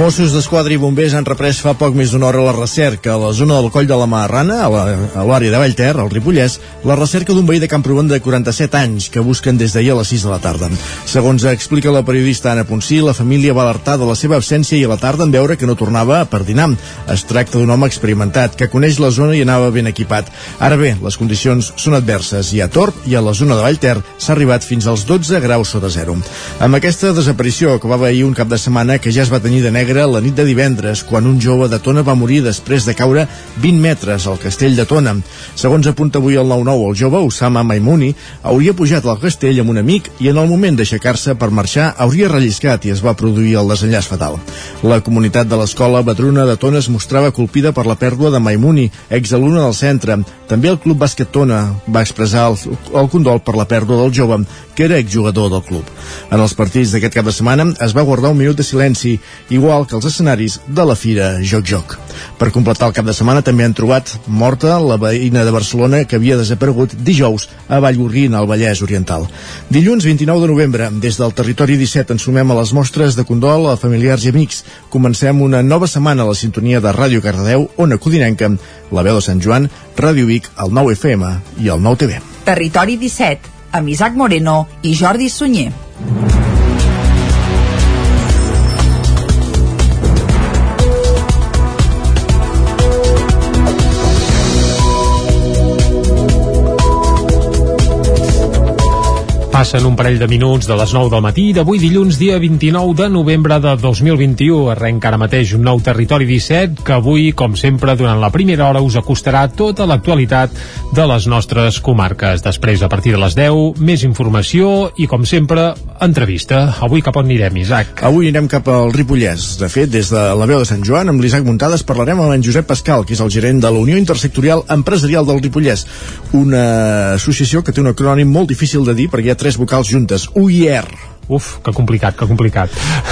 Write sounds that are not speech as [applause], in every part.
Mossos d'Esquadra i bombers han reprès fa poc més d'una hora la recerca a la zona del Coll de la Marrana, a l'àrea de Vallter, al Ripollès, la recerca d'un veí de Camprodon de 47 anys que busquen des d'ahir a les 6 de la tarda. Segons explica la periodista Anna Ponsí, la família va alertar de la seva absència i a la tarda en veure que no tornava per dinar. Es tracta d'un home experimentat que coneix la zona i anava ben equipat. Ara bé, les condicions són adverses i a Torp i a la zona de Vallter s'ha arribat fins als 12 graus sota zero. Amb aquesta desaparició que va haver un cap de setmana que ja es va tenir de negre la nit de divendres, quan un jove de Tona va morir després de caure 20 metres al castell de Tona. Segons apunta avui el 9-9, el jove, Usama Maimuni, hauria pujat al castell amb un amic i en el moment d'aixecar-se per marxar hauria relliscat i es va produir el desenllaç fatal. La comunitat de l'escola Badruna de Tona es mostrava colpida per la pèrdua de Maimuni, exalumne del centre. També el Club Bàsquet Tona va expressar el, el condol per la pèrdua del jove, que era exjugador del club. En els partits d'aquest cap de setmana es va guardar un minut de silenci, igual que els escenaris de la Fira Joc Joc. Per completar el cap de setmana també han trobat morta la veïna de Barcelona que havia desaparegut dijous a Vallgorguina, al Vallès Oriental. Dilluns 29 de novembre, des del territori 17 ens sumem a les mostres de condol a familiars i amics. Comencem una nova setmana a la sintonia de Ràdio Cardedeu, Ona Codinenca, la veu de Sant Joan, Ràdio Vic, el 9 FM i el 9 TV. Territori 17, amb Isaac Moreno i Jordi Sunyer. Passen un parell de minuts de les 9 del matí d'avui dilluns, dia 29 de novembre de 2021. Arrenca ara mateix un nou Territori 17 que avui, com sempre, durant la primera hora us acostarà tota l'actualitat de les nostres comarques. Després, a partir de les 10, més informació i, com sempre, entrevista. Avui cap on anirem, Isaac? Avui anirem cap al Ripollès. De fet, des de la veu de Sant Joan, amb l'Isaac Muntades, parlarem amb en Josep Pascal, que és el gerent de la Unió Intersectorial Empresarial del Ripollès, una associació que té un acrònim molt difícil de dir perquè hi ha tres tres vocals juntes, UIR. Uf, que complicat, que complicat.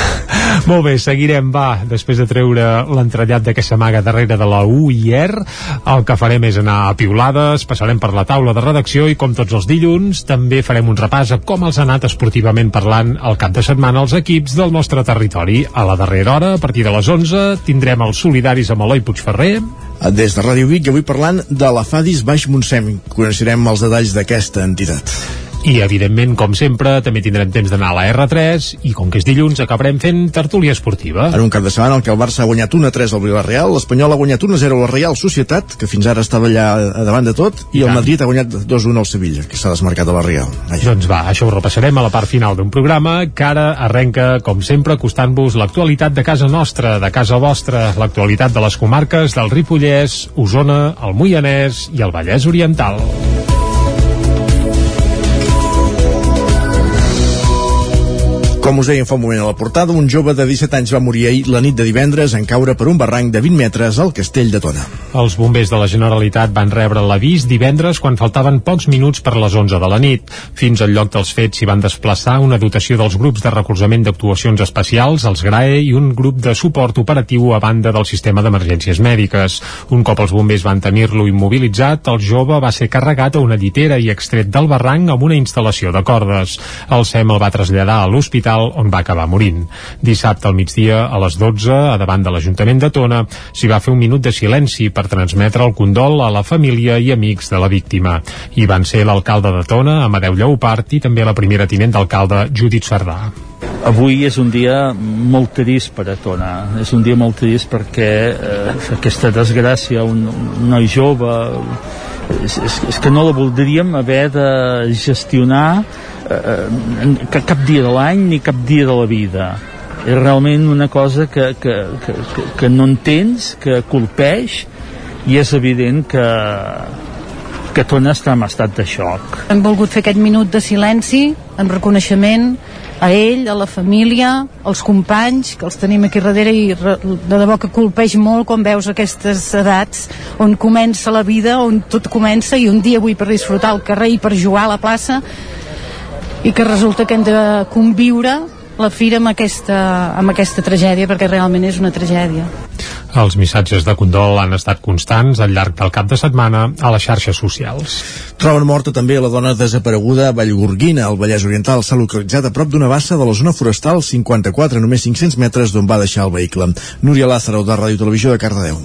[laughs] Molt bé, seguirem, va, després de treure l'entrellat de que s'amaga darrere de la UIR, el que farem és anar a piulades, passarem per la taula de redacció i com tots els dilluns també farem un repàs a com els ha anat esportivament parlant el cap de setmana els equips del nostre territori. A la darrera hora, a partir de les 11, tindrem els solidaris amb Eloi Puigferrer, des de Ràdio Vic i avui parlant de la Fadis Baix Montsem. Coneixerem els detalls d'aquesta entitat. I, evidentment, com sempre, també tindrem temps d'anar a la R3 i, com que és dilluns, acabarem fent tertúlia esportiva. En un cap de setmana en què el Barça ha guanyat 1-3 al Villarreal, l'Espanyol ha guanyat 1-0 al Real Societat, que fins ara estava allà a davant de tot, i, I el Madrid ha guanyat 2-1 al Sevilla, que s'ha desmarcat a la Real. Vaja. Doncs va, això ho repassarem a la part final d'un programa que ara arrenca, com sempre, acostant-vos l'actualitat de casa nostra, de casa vostra, l'actualitat de les comarques del Ripollès, Osona, el Moianès i el Vallès Oriental. Com us deia fa un moment a la portada, un jove de 17 anys va morir ahir la nit de divendres en caure per un barranc de 20 metres al castell de Tona. Els bombers de la Generalitat van rebre l'avís divendres quan faltaven pocs minuts per les 11 de la nit. Fins al lloc dels fets s'hi van desplaçar una dotació dels grups de recolzament d'actuacions especials, els GRAE, i un grup de suport operatiu a banda del sistema d'emergències mèdiques. Un cop els bombers van tenir-lo immobilitzat, el jove va ser carregat a una llitera i extret del barranc amb una instal·lació de cordes. El SEM el va traslladar a l'hospital hospital on va acabar morint. Dissabte al migdia a les 12, a davant de l'Ajuntament de Tona, s'hi va fer un minut de silenci per transmetre el condol a la família i amics de la víctima. Hi van ser l'alcalde de Tona, Amadeu Lleupart, i també la primera tinent d'alcalde, Judit Sardà. Avui és un dia molt trist per a Tona. És un dia molt trist perquè eh, aquesta desgràcia, un, un noi jove, és, és, és que no la voldríem haver de gestionar eh, cap dia de l'any ni cap dia de la vida és realment una cosa que, que, que, que, no entens que colpeix i és evident que que Tona està en estat de xoc. Hem volgut fer aquest minut de silenci en reconeixement a ell, a la família, als companys, que els tenim aquí darrere i de debò que colpeix molt quan veus aquestes edats on comença la vida, on tot comença i un dia avui per disfrutar al carrer i per jugar a la plaça i que resulta que hem de conviure la fira amb aquesta, amb aquesta tragèdia perquè realment és una tragèdia Els missatges de condol han estat constants al llarg del cap de setmana a les xarxes socials. Troben morta també la dona desapareguda a Vallgorguina, al Vallès Oriental. S'ha localitzat a prop d'una bassa de la zona forestal 54, només 500 metres d'on va deixar el vehicle. Núria Lázaro, de Ràdio Televisió de Cardedeu.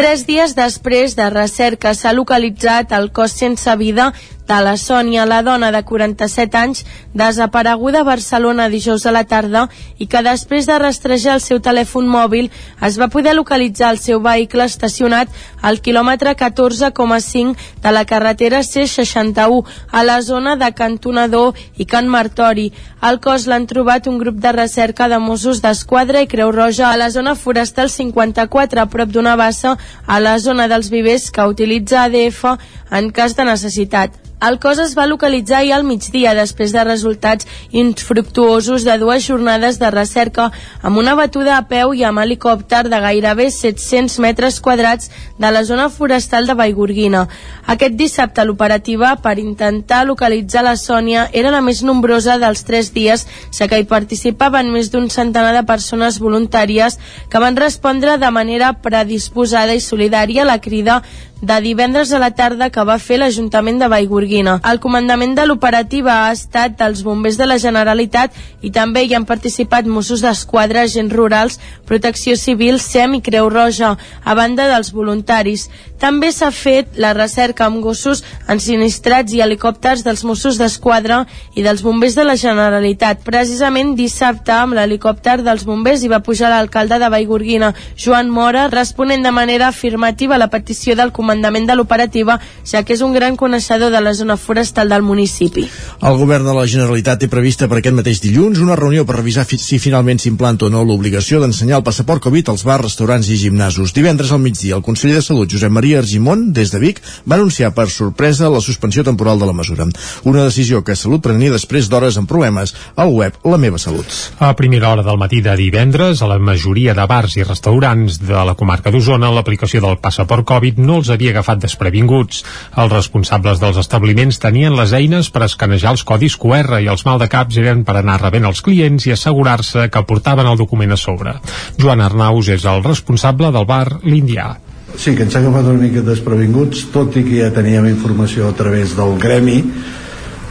Tres dies després de recerca s'ha localitzat el cos sense vida de la Sònia, la dona de 47 anys, desapareguda a Barcelona dijous a la tarda i que després de rastrejar el seu telèfon mòbil es va poder localitzar el seu vehicle estacionat al quilòmetre 14,5 de la carretera C61 a la zona de Cantonador i Can Martori. Al cos l'han trobat un grup de recerca de Mossos d'Esquadra i Creu Roja a la zona forestal 54 a prop d'una bassa a la zona dels vivers que utilitza ADF en cas de necessitat. El cos es va localitzar ahir al migdia després de resultats infructuosos de dues jornades de recerca amb una batuda a peu i amb helicòpter de gairebé 700 metres quadrats de la zona forestal de Vallgorguina. Aquest dissabte l'operativa per intentar localitzar la Sònia era la més nombrosa dels tres dies, ja que hi participaven més d'un centenar de persones voluntàries que van respondre de manera predisposada i solidària a la crida de divendres a la tarda que va fer l'Ajuntament de Vallgorguina. El comandament de l'operativa ha estat dels bombers de la Generalitat i també hi han participat Mossos d'Esquadra, agents rurals, Protecció Civil, SEM i Creu Roja, a banda dels voluntaris. També s'ha fet la recerca amb gossos ensinistrats i helicòpters dels Mossos d'Esquadra i dels bombers de la Generalitat. Precisament dissabte, amb l'helicòpter dels bombers hi va pujar l'alcalde de Vallgorguina, Joan Mora, responent de manera afirmativa a la petició del comandament de l'operativa, ja que és un gran coneixedor de la zona forestal del municipi. El govern de la Generalitat té prevista per aquest mateix dilluns una reunió per revisar si finalment s'implanta o no l'obligació d'ensenyar el passaport Covid als bars, restaurants i gimnasos. Divendres al migdia, el conseller de Salut, Josep Maria Argimon, des de Vic, va anunciar per sorpresa la suspensió temporal de la mesura. Una decisió que Salut prenia després d'hores amb problemes al web La meva salut. A primera hora del matí de divendres, a la majoria de bars i restaurants de la comarca d'Osona, l'aplicació del passaport Covid no els havia agafat desprevinguts. Els responsables dels establiments tenien les eines per escanejar els codis QR i els maldecaps eren per anar rebent els clients i assegurar-se que portaven el document a sobre. Joan Arnaus és el responsable del bar L'Indià. Sí, que ens ha agafat una mica desprevinguts, tot i que ja teníem informació a través del gremi,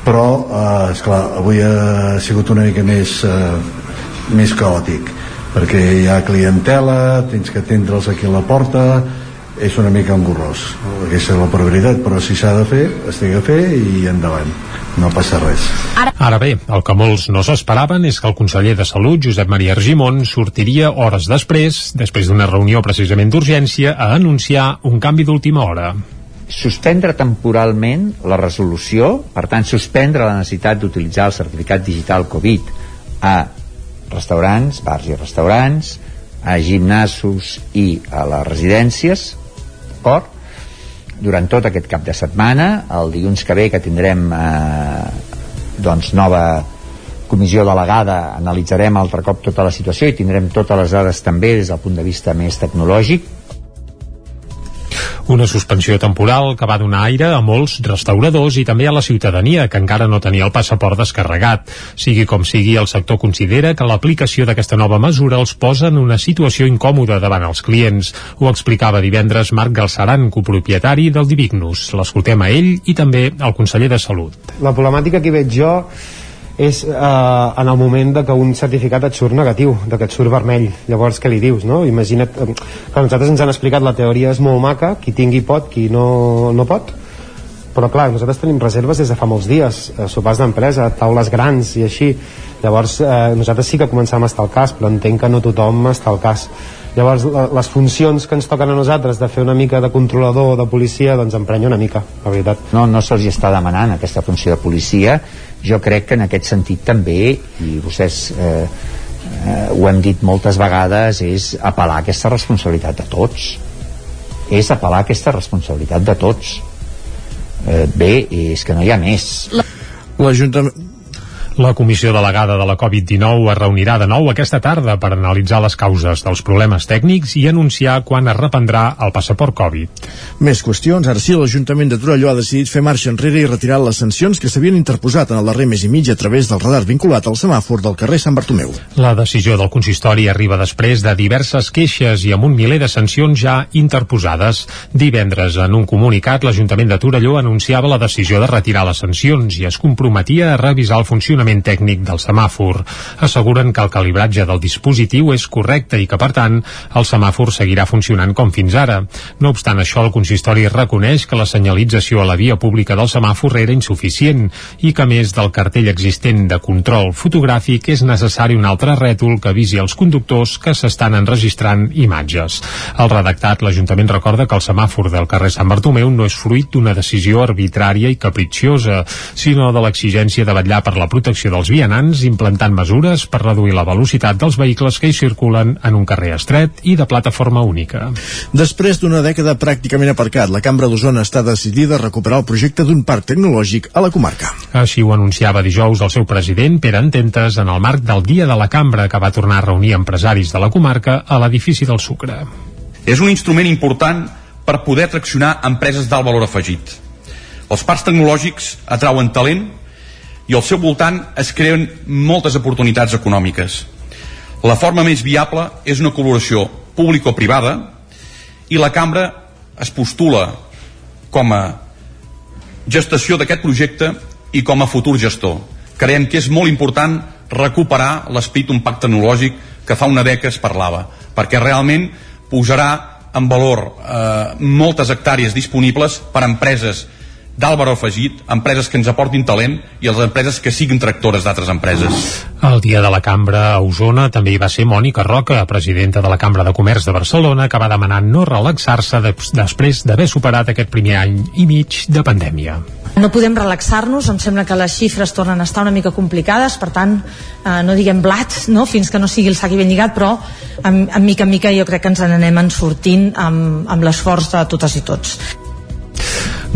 però, eh, esclar, avui ha sigut una mica més, eh, més caòtic, perquè hi ha clientela, tens que atendre'ls aquí a la porta, és una mica engorrós. Aquesta és la probabilitat, però si s'ha de fer, es té que fer i endavant. No passa res. Ara bé, el que molts no s'esperaven és que el conseller de Salut, Josep Maria Argimon, sortiria hores després, després d'una reunió precisament d'urgència, a anunciar un canvi d'última hora suspendre temporalment la resolució, per tant suspendre la necessitat d'utilitzar el certificat digital Covid a restaurants, bars i restaurants, a gimnasos i a les residències, d'acord? Durant tot aquest cap de setmana, el dilluns que ve que tindrem eh, doncs nova comissió delegada, analitzarem altre cop tota la situació i tindrem totes les dades també des del punt de vista més tecnològic una suspensió temporal que va donar aire a molts restauradors i també a la ciutadania, que encara no tenia el passaport descarregat. Sigui com sigui, el sector considera que l'aplicació d'aquesta nova mesura els posa en una situació incòmoda davant els clients. Ho explicava divendres Marc Galceran, copropietari del Divignus. L'escoltem a ell i també al conseller de Salut. La problemàtica que veig jo és eh, en el moment de que un certificat et surt negatiu, de que et surt vermell. Llavors què li dius, no? Imagina't eh, que nosaltres ens han explicat la teoria és molt maca qui tingui pot, qui no, no pot. Però clar, nosaltres tenim reserves des de fa molts dies, eh, sopars d'empresa taules grans i així. Llavors eh, nosaltres sí que començam a estar al cas però entenc que no tothom està al cas. Llavors la, les funcions que ens toquen a nosaltres de fer una mica de controlador o de policia doncs emprenya una mica, la veritat. No, no se'ls està demanant aquesta funció de policia jo crec que en aquest sentit també i vostès eh, eh, ho hem dit moltes vegades és apel·lar aquesta responsabilitat de tots. És apel·lar aquesta responsabilitat de tots. Eh, bé, és que no hi ha més. l'Ajuntament La comissió delegada de la Covid-19 es reunirà de nou aquesta tarda per analitzar les causes dels problemes tècnics i anunciar quan es reprendrà el passaport Covid. Més qüestions. Ara sí, l'Ajuntament de Torelló ha decidit fer marxa enrere i retirar les sancions que s'havien interposat en el darrer mes i mig a través del radar vinculat al semàfor del carrer Sant Bartomeu. La decisió del consistori arriba després de diverses queixes i amb un miler de sancions ja interposades. Divendres, en un comunicat, l'Ajuntament de Torelló anunciava la decisió de retirar les sancions i es comprometia a revisar el funcionament tècnic del semàfor. Asseguren que el calibratge del dispositiu és correcte i que, per tant, el semàfor seguirà funcionant com fins ara. No obstant això, el consistori reconeix que la senyalització a la via pública del semàfor era insuficient i que, més del cartell existent de control fotogràfic, és necessari un altre rètol que avisi als conductors que s'estan enregistrant imatges. Al redactat, l'Ajuntament recorda que el semàfor del carrer Sant Bartomeu no és fruit d'una decisió arbitrària i capritxiosa, sinó de l'exigència de vetllar per la protecció dels vianants implantant mesures per reduir la velocitat dels vehicles que hi circulen en un carrer estret i de plataforma única. Després d'una dècada pràcticament aparcat, la Cambra d'Osona està decidida a recuperar el projecte d'un parc tecnològic a la comarca. Així ho anunciava dijous el seu president, Pere Ententes, en el marc del Dia de la Cambra, que va tornar a reunir empresaris de la comarca a l'edifici del Sucre. És un instrument important per poder traccionar empreses d'alt valor afegit. Els parcs tecnològics atrauen talent i al seu voltant es creen moltes oportunitats econòmiques. La forma més viable és una col·laboració público-privada i la cambra es postula com a gestació d'aquest projecte i com a futur gestor. Creiem que és molt important recuperar l'esperit d'un pacte tecnològic que fa una dècada es parlava, perquè realment posarà en valor eh, moltes hectàrees disponibles per a empreses d'alt valor afegit, empreses que ens aportin talent i les empreses que siguin tractores d'altres empreses. El dia de la Cambra a Osona també hi va ser Mònica Roca, presidenta de la Cambra de Comerç de Barcelona, que va demanar no relaxar-se de, després d'haver superat aquest primer any i mig de pandèmia. No podem relaxar-nos, em sembla que les xifres tornen a estar una mica complicades, per tant, eh, no diguem blat, no? fins que no sigui el sac ben lligat, però en, en mica en mica jo crec que ens n'anem en sortint amb, amb l'esforç de totes i tots.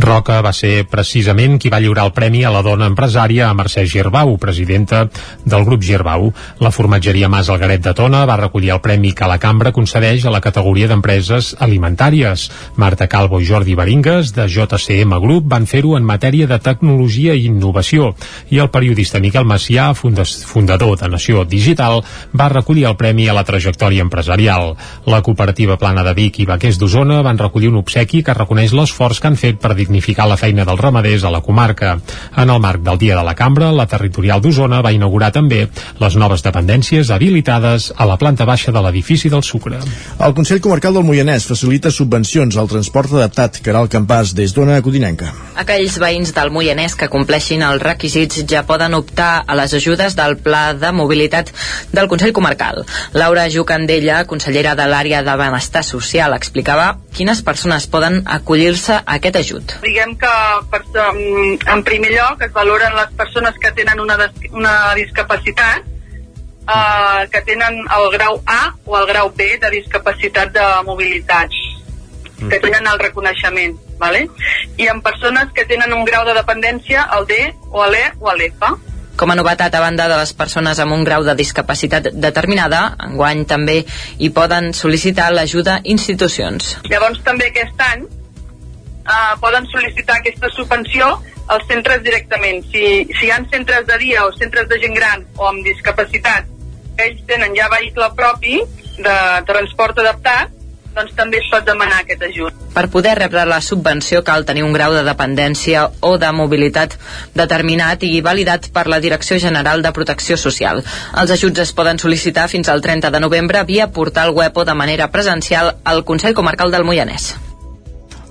Roca va ser precisament qui va lliurar el premi a la dona empresària a Mercè Girbau, presidenta del grup Girbau. La formatgeria Mas Algaret de Tona va recollir el premi que la cambra concedeix a la categoria d'empreses alimentàries. Marta Calvo i Jordi Baringues, de JCM Group, van fer-ho en matèria de tecnologia i innovació. I el periodista Miquel Macià, fundador de Nació Digital, va recollir el premi a la trajectòria empresarial. La cooperativa Plana de Vic i Baquers d'Osona van recollir un obsequi que reconeix l'esforç que han fet per dignificar la feina dels ramaders a la comarca. En el marc del Dia de la Cambra, la territorial d'Osona va inaugurar també les noves dependències habilitades a la planta baixa de l'edifici del Sucre. El Consell Comarcal del Moianès facilita subvencions al transport adaptat, que el campàs des d'Ona Codinenca. Aquells veïns del Moianès que compleixin els requisits ja poden optar a les ajudes del Pla de Mobilitat del Consell Comarcal. Laura Jucandella, consellera de l'àrea de Benestar Social, explicava quines persones poden acollir-se a aquest ajut. Diguem que per, en primer lloc es valoren les persones que tenen una, una discapacitat eh, que tenen el grau A o el grau B de discapacitat de mobilitat que tenen el reconeixement vale? i en persones que tenen un grau de dependència el D o l'E o l'F com a novetat, a banda de les persones amb un grau de discapacitat determinada, enguany també hi poden sol·licitar l'ajuda institucions. Llavors també aquest any eh, poden sol·licitar aquesta subvenció als centres directament. Si, si hi ha centres de dia o centres de gent gran o amb discapacitat ells tenen ja vehicle propi de transport adaptat, doncs també es pot demanar aquest ajut. Per poder rebre la subvenció cal tenir un grau de dependència o de mobilitat determinat i validat per la Direcció General de Protecció Social. Els ajuts es poden sol·licitar fins al 30 de novembre via portal web o de manera presencial al Consell Comarcal del Moianès.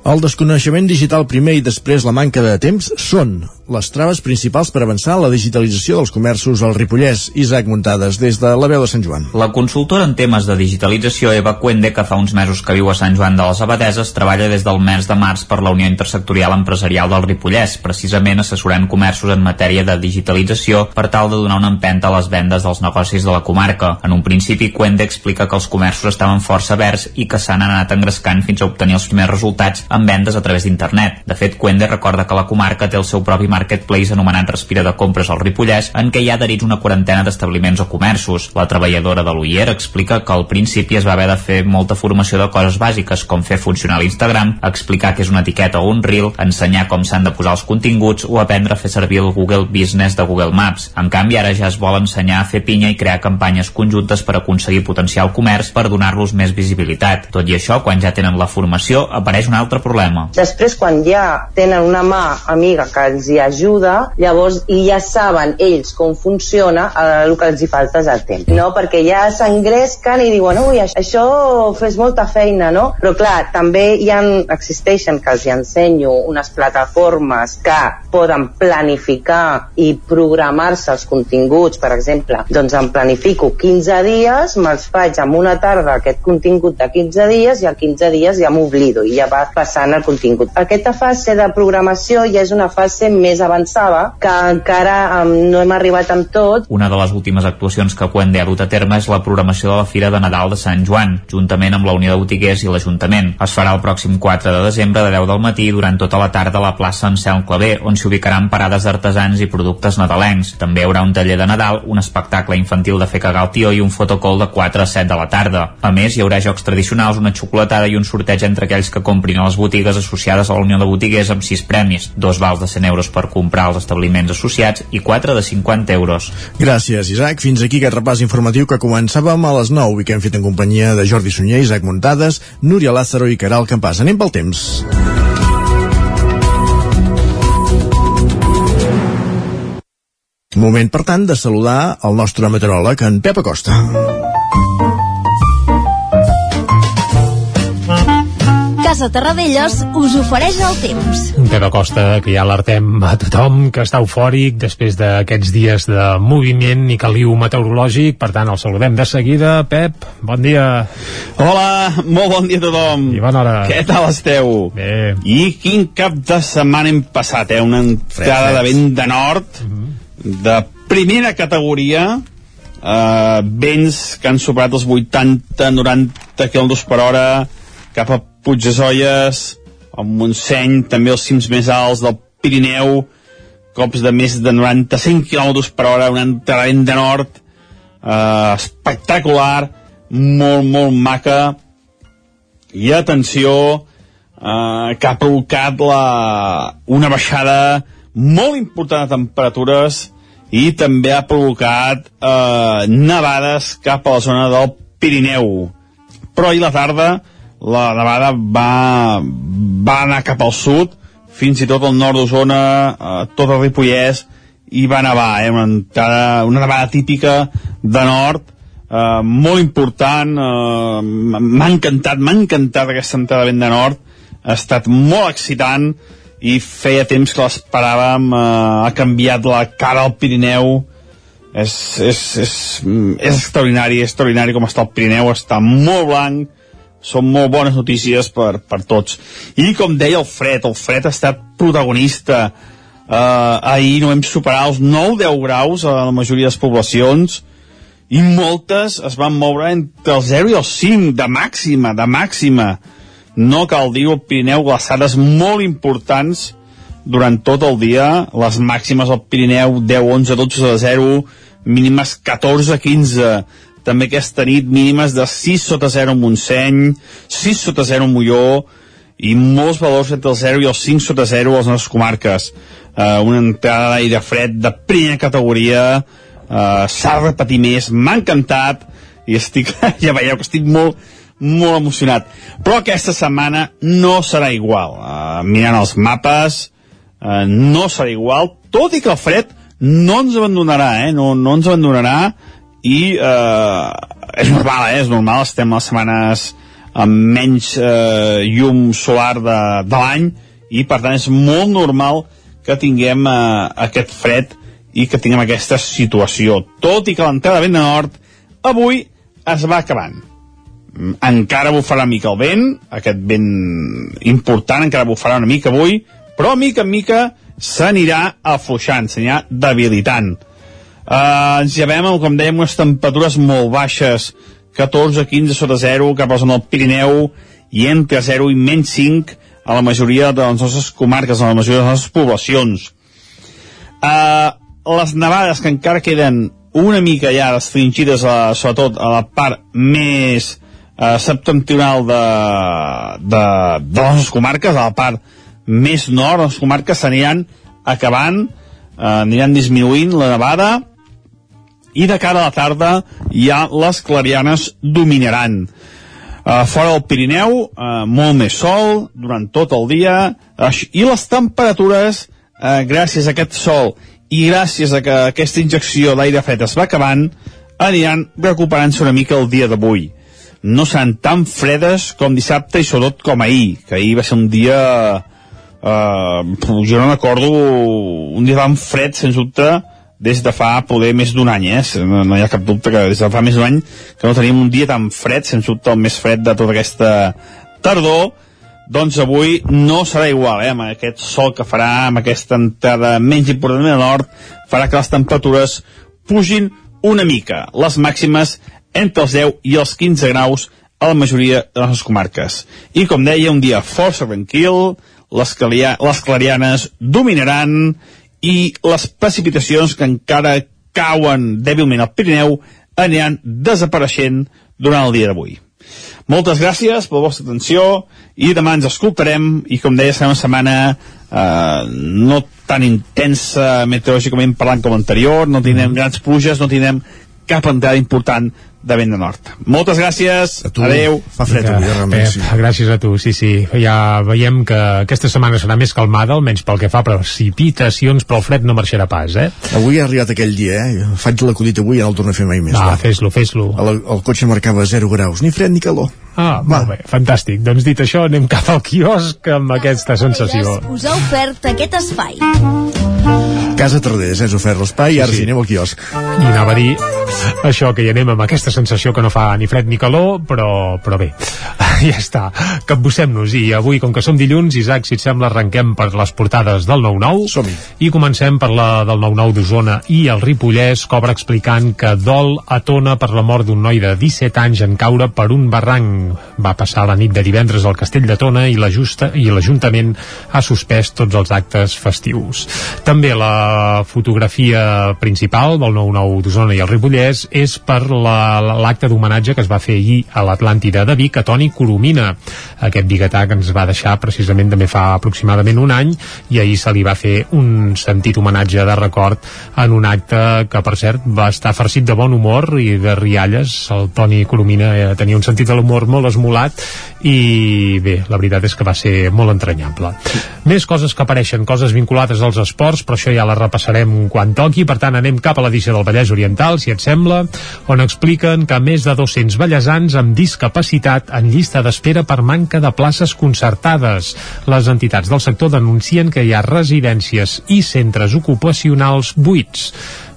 El desconeixement digital primer i després la manca de temps són les traves principals per avançar la digitalització dels comerços al Ripollès. Isaac Muntades, des de la veu de Sant Joan. La consultora en temes de digitalització Eva Cuende, que fa uns mesos que viu a Sant Joan de les Abadeses, treballa des del mes de març per la Unió Intersectorial Empresarial del Ripollès, precisament assessorant comerços en matèria de digitalització per tal de donar una empenta a les vendes dels negocis de la comarca. En un principi, Cuende explica que els comerços estaven força verds i que s'han anat engrescant fins a obtenir els primers resultats amb vendes a través d'internet. De fet, Quende recorda que la comarca té el seu propi marketplace anomenat Respira de Compres al Ripollès, en què hi ha adherits una quarantena d'establiments o comerços. La treballadora de l'UIER explica que al principi es va haver de fer molta formació de coses bàsiques, com fer funcionar l'Instagram, explicar què és una etiqueta o un reel, ensenyar com s'han de posar els continguts o aprendre a fer servir el Google Business de Google Maps. En canvi, ara ja es vol ensenyar a fer pinya i crear campanyes conjuntes per aconseguir potenciar el comerç per donar-los més visibilitat. Tot i això, quan ja tenen la formació, apareix un altre problema. Després, quan ja tenen una mà amiga que els hi ajuda, llavors i ja saben ells com funciona, eh, el que els hi falta és el temps, no? Perquè ja s'engresquen i diuen, ui, això fes molta feina, no? Però clar, també hi ha, existeixen que els hi ensenyo unes plataformes que poden planificar i programar-se els continguts, per exemple, doncs em planifico 15 dies, me'ls faig en una tarda aquest contingut de 15 dies i a 15 dies ja m'oblido i ja va passant el contingut. Aquesta fase de programació ja és una fase més avançada que encara um, no hem arribat amb tot. Una de les últimes actuacions que Quende ha dut a terme és la programació de la Fira de Nadal de Sant Joan, juntament amb la Unió de Botiguers i l'Ajuntament. Es farà el pròxim 4 de desembre de 10 del matí durant tota la tarda a la plaça Anselm Clavé, on s'hi ubicaran parades d'artesans i productes nadalencs. També hi haurà un taller de Nadal, un espectacle infantil de fer cagar el tió i un fotocall de 4 a 7 de la tarda. A més, hi haurà jocs tradicionals, una xocolatada i un sorteig entre aquells que comprin a les botigues associades a la Unió de Botiguers amb 6 premis, dos vals de 100 euros per comprar als establiments associats i 4 de 50 euros. Gràcies, Isaac. Fins aquí aquest repàs informatiu que començàvem a les 9 i que hem fet en companyia de Jordi Sunyer, Isaac Muntades, Núria Lázaro i Caral Campàs. Anem pel temps. Moment, per tant, de saludar el nostre meteoròleg, en Pep Acosta. Casa Terradellos us ofereix el temps. Pep Acosta, que ja alertem a tothom que està eufòric després d'aquests dies de moviment i caliu meteorològic, per tant el saludem de seguida. Pep, bon dia. Hola, molt bon dia a tothom. I bona hora. Què tal esteu? Bé. I quin cap de setmana hem passat, eh? Una entrada de vent de nord, uh Mhm. -huh. de primera categoria, eh, vents que han superat els 80-90 km per hora cap a Puigdesolles, al Montseny, també els cims més alts del Pirineu, cops de més de 95 km per hora, un entrenament de nord eh, espectacular, molt, molt maca, i atenció, eh, que ha provocat la, una baixada molt important de temperatures i també ha provocat eh, nevades cap a la zona del Pirineu. Però ahir la tarda la nevada va, va anar cap al sud, fins i tot al nord d'Osona, eh, tot el Ripollès, i va nevar, eh, una, entrada, una nevada típica de nord, eh, molt important, eh, m'ha encantat, m'ha encantat aquesta entrada de vent de nord, ha estat molt excitant, i feia temps que l'esperàvem, eh, ha canviat la cara al Pirineu, és, és, és, és extraordinari, és extraordinari com està el Pirineu, està molt blanc, són molt bones notícies per, per tots. I com deia el fred, el fred ha estat protagonista. Uh, ahir no hem superat els 9-10 graus a la majoria de les poblacions i moltes es van moure entre el 0 i el 5 de màxima, de màxima. No cal dir, el Pirineu glaçades molt importants durant tot el dia, les màximes al Pirineu 10, 11, 12 de 0, mínimes 14, 15, també aquesta nit mínimes de 6 sota 0 a Montseny, 6 sota 0 a Molló, i molts valors entre el 0 i el 5 sota 0 a les nostres comarques. Uh, una entrada d'aire fred de primera categoria, uh, s'ha de repetir més, m'ha encantat, i estic, [laughs] ja veieu que estic molt, molt emocionat. Però aquesta setmana no serà igual. Uh, mirant els mapes, uh, no serà igual, tot i que el fred no ens abandonarà, eh? no, no ens abandonarà, i eh, és normal, eh? és normal, estem les setmanes amb menys eh, llum solar de, de l'any i per tant és molt normal que tinguem eh, aquest fred i que tinguem aquesta situació. Tot i que l'entrada de vent de nord avui es va acabant. Mm, Encara bufarà mica el vent, aquest vent important encara bufarà una mica avui, però mica en mica s'anirà afluixant, s'anirà debilitant. Uh, ens llevem, com dèiem, unes temperatures molt baixes, 14-15 sota 0 cap a la zona del Pirineu i entre 0 i menys 5 a la majoria de les nostres comarques, a la majoria de les nostres poblacions. Uh, les nevades que encara queden una mica ja restringides, a, sobretot a la part més uh, septentrional de, de, de les comarques, a la part més nord, les comarques s'aniran acabant, uh, aniran disminuint la nevada, i de cara a la tarda ja les clarianes dominaran. Uh, fora del Pirineu, uh, molt més sol durant tot el dia, uh, i les temperatures, uh, gràcies a aquest sol i gràcies a que aquesta injecció d'aire fred es va acabant, aniran recuperant-se una mica el dia d'avui. No seran tan fredes com dissabte i sobretot com ahir, que ahir va ser un dia... Uh, jo no m'acordo un dia tan fred, sens dubte, des de fa poder més d'un any, eh? No, no hi ha cap dubte que des de fa més d'un any que no tenim un dia tan fred, sens dubte el més fred de tota aquesta tardor, doncs avui no serà igual, eh? amb aquest sol que farà, amb aquesta entrada menys important al nord, farà que les temperatures pugin una mica, les màximes entre els 10 i els 15 graus a la majoria de les comarques. I com deia, un dia força tranquil, les, les clarianes dominaran i les precipitacions que encara cauen dèbilment al Pirineu aniran desapareixent durant el dia d'avui. Moltes gràcies per la vostra atenció i demà ens escoltarem i com deia serà una setmana eh, no tan intensa meteorològicament parlant com anterior, no tindrem grans pluges, no tindrem cap entrada important de vent de nord. Moltes gràcies, A tu. adeu. Fa fred avui, eh, realment, Pep, sí. gràcies a tu, sí, sí. Ja veiem que aquesta setmana serà més calmada, almenys pel que fa a precipitacions, però el fred no marxarà pas, eh? Avui ha arribat aquell dia, eh? Faig l'acudit avui i no el torno a fer mai més. Va, fes-lo, fes-lo. El, el cotxe marcava 0 graus, ni fred ni calor. Ah, molt bé, fantàstic. Doncs dit això, anem cap al quiosc amb aquesta sensació. Us ha ofert aquest espai. Casa Tardés, eh? Has ofert l'espai i ara sí, anem al quiosc. I anava a dir això, que hi anem amb aquesta sensació que no fa ni fred ni calor, però, però bé, [laughs] ja està. Capbussem-nos i avui, com que som dilluns, Isaac, si et sembla, arrenquem per les portades del 9-9. som -hi. I comencem per la del 9-9 d'Osona i el Ripollès cobra explicant que dol a Tona per la mort d'un noi de 17 anys en caure per un barranc. Va passar la nit de divendres al castell de Tona i l'Ajusta- i l'Ajuntament ha suspès tots els actes festius. També la fotografia principal del 9-9 d'Osona i el Ripollès és per la- l'acte d'homenatge que es va fer ahir a l'Atlàntida de Vic a Toni Coromina. Aquest biguetà que ens va deixar precisament també fa aproximadament un any i ahir se li va fer un sentit homenatge de record en un acte que, per cert, va estar farcit de bon humor i de rialles. El Toni Coromina eh, tenia un sentit de l'humor molt esmolat i bé, la veritat és que va ser molt entranyable. Més coses que apareixen, coses vinculades als esports, però això ja la repassarem quan toqui, per tant anem cap a l'edició del Vallès Oriental, si et sembla, on expliquen que més de 200 vallesans amb discapacitat en llista d'espera per manca de places concertades. Les entitats del sector denuncien que hi ha residències i centres ocupacionals buits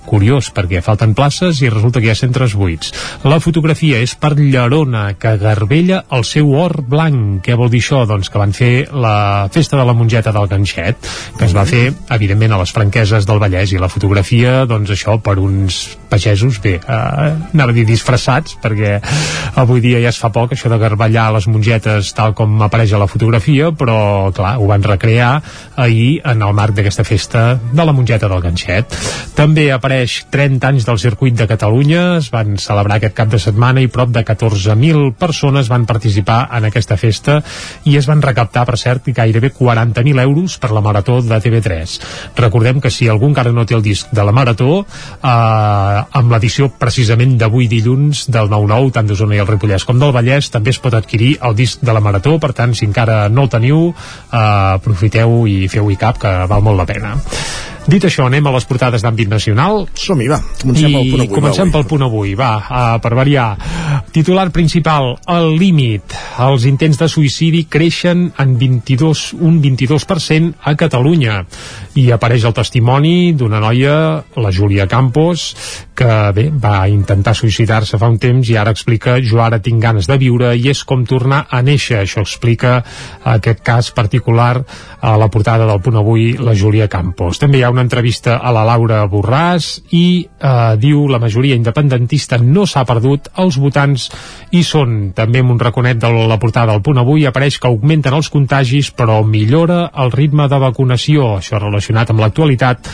curiós perquè falten places i resulta que hi ha centres buits. La fotografia és per Llerona, que garbella el seu or blanc. Què vol dir això? Doncs que van fer la festa de la mongeta del ganxet, que es va fer, evidentment, a les franqueses del Vallès, i la fotografia, doncs això, per uns pagesos, bé, eh, anava a dir disfressats, perquè avui dia ja es fa poc, això de garballar les mongetes tal com apareix a la fotografia, però, clar, ho van recrear ahir en el marc d'aquesta festa de la mongeta del ganxet. També apareix 30 anys del circuit de Catalunya, es van celebrar aquest cap de setmana i prop de 14.000 persones van participar en aquesta festa i es van recaptar, per cert, gairebé 40.000 euros per la marató de TV3. Recordem que si algú encara no té el disc de la marató, eh, amb l'edició precisament d'avui dilluns del 9-9, tant d'Osona i el Ripollès com del Vallès, també es pot adquirir el disc de la marató, per tant, si encara no el teniu, eh, aprofiteu i feu-hi cap, que val molt la pena. Dit això, anem a les portades d'àmbit nacional. Som-hi, va. Comencem I pel punt avui, va, Comencem avui. pel punt avui, va, uh, per variar. Titular principal, el límit. Els intents de suïcidi creixen en 22, un 22% a Catalunya. I apareix el testimoni d'una noia, la Júlia Campos, que bé, va intentar suïcidar-se fa un temps i ara explica jo ara tinc ganes de viure i és com tornar a néixer. Això explica aquest cas particular a la portada del punt avui la Júlia Campos. També hi ha una entrevista a la Laura Borràs i eh, diu la majoria independentista no s'ha perdut, els votants hi són. També amb un raconet de la portada del punt avui apareix que augmenten els contagis però millora el ritme de vacunació, això relacionat amb l'actualitat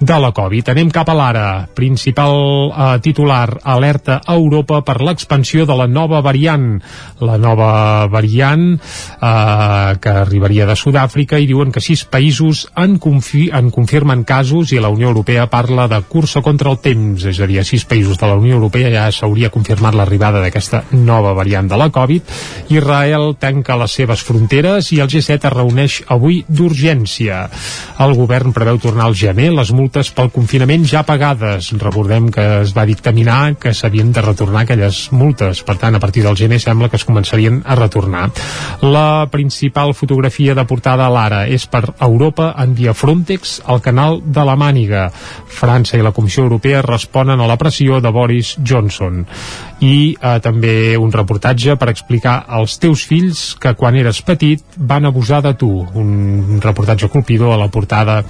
de la Covid. Anem cap a l'ara. Principal eh, titular, alerta a Europa per l'expansió de la nova variant. La nova variant eh, que arribaria de Sud-àfrica i diuen que sis països en, confi en confirmen casos i la Unió Europea parla de cursa contra el temps, és a dir, a sis països de la Unió Europea ja s'hauria confirmat l'arribada d'aquesta nova variant de la Covid. Israel tanca les seves fronteres i el G7 es reuneix avui d'urgència. El govern preveu tornar al gener les multes pel confinament ja pagades. Recordem que es va dictaminar que s'havien de retornar aquelles multes. Per tant, a partir del gener sembla que es començarien a retornar. La principal fotografia de portada a l'ara és per Europa envia Frontex al canal de la Màniga. França i la Comissió Europea responen a la pressió de Boris Johnson. I eh, també un reportatge per explicar als teus fills que quan eres petit van abusar de tu. Un reportatge colpidor a la portada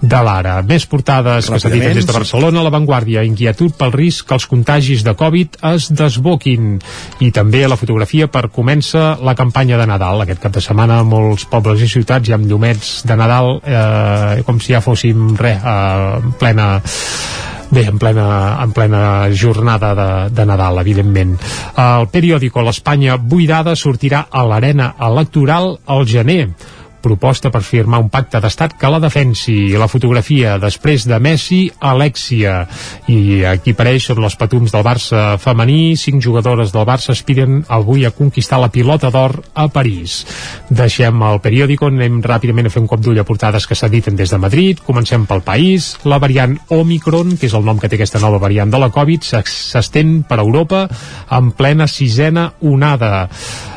de l'ara. Més portades que s'editen des de Barcelona, La Vanguardia, inquietud pel risc que els contagis de Covid es desboquin. I també la fotografia per comença la campanya de Nadal. Aquest cap de setmana molts pobles i ciutats hi ha llumets de Nadal eh, com si ja fóssim res, eh, en plena Bé, en plena, en plena jornada de, de Nadal, evidentment. El periòdico L'Espanya buidada sortirà a l'arena electoral al gener proposta per firmar un pacte d'estat que la defensi. La fotografia després de Messi, Alexia. I aquí apareix sobre els patums del Barça femení. Cinc jugadores del Barça aspiren avui a conquistar la pilota d'or a París. Deixem el periòdico, anem ràpidament a fer un cop d'ull a portades que s'editen des de Madrid. Comencem pel país. La variant Omicron, que és el nom que té aquesta nova variant de la Covid, s'estén per Europa en plena sisena onada.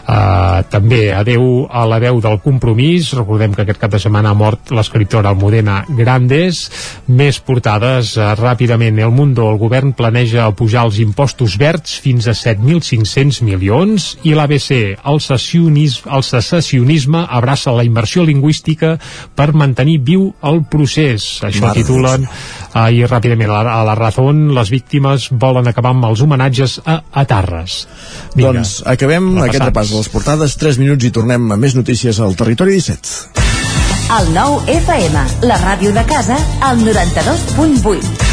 Uh, també adeu a la veu del compromís. Recordem que aquest cap de setmana ha mort l'escriptora Almudena Grandes. Més portades uh, ràpidament. El Mundo, el govern planeja pujar els impostos verds fins a 7.500 milions. I l'ABC el, secessionisme, el secessionisme abraça la immersió lingüística per mantenir viu el procés. Això Mare titulen uh, i ràpidament a la, a la Razón les víctimes volen acabar amb els homenatges a Atarres Vinga, doncs acabem aquest repàs de les portades, 3 minuts i tornem a més notícies al Territori 17. El nou FM, la ràdio de casa, al 92.8.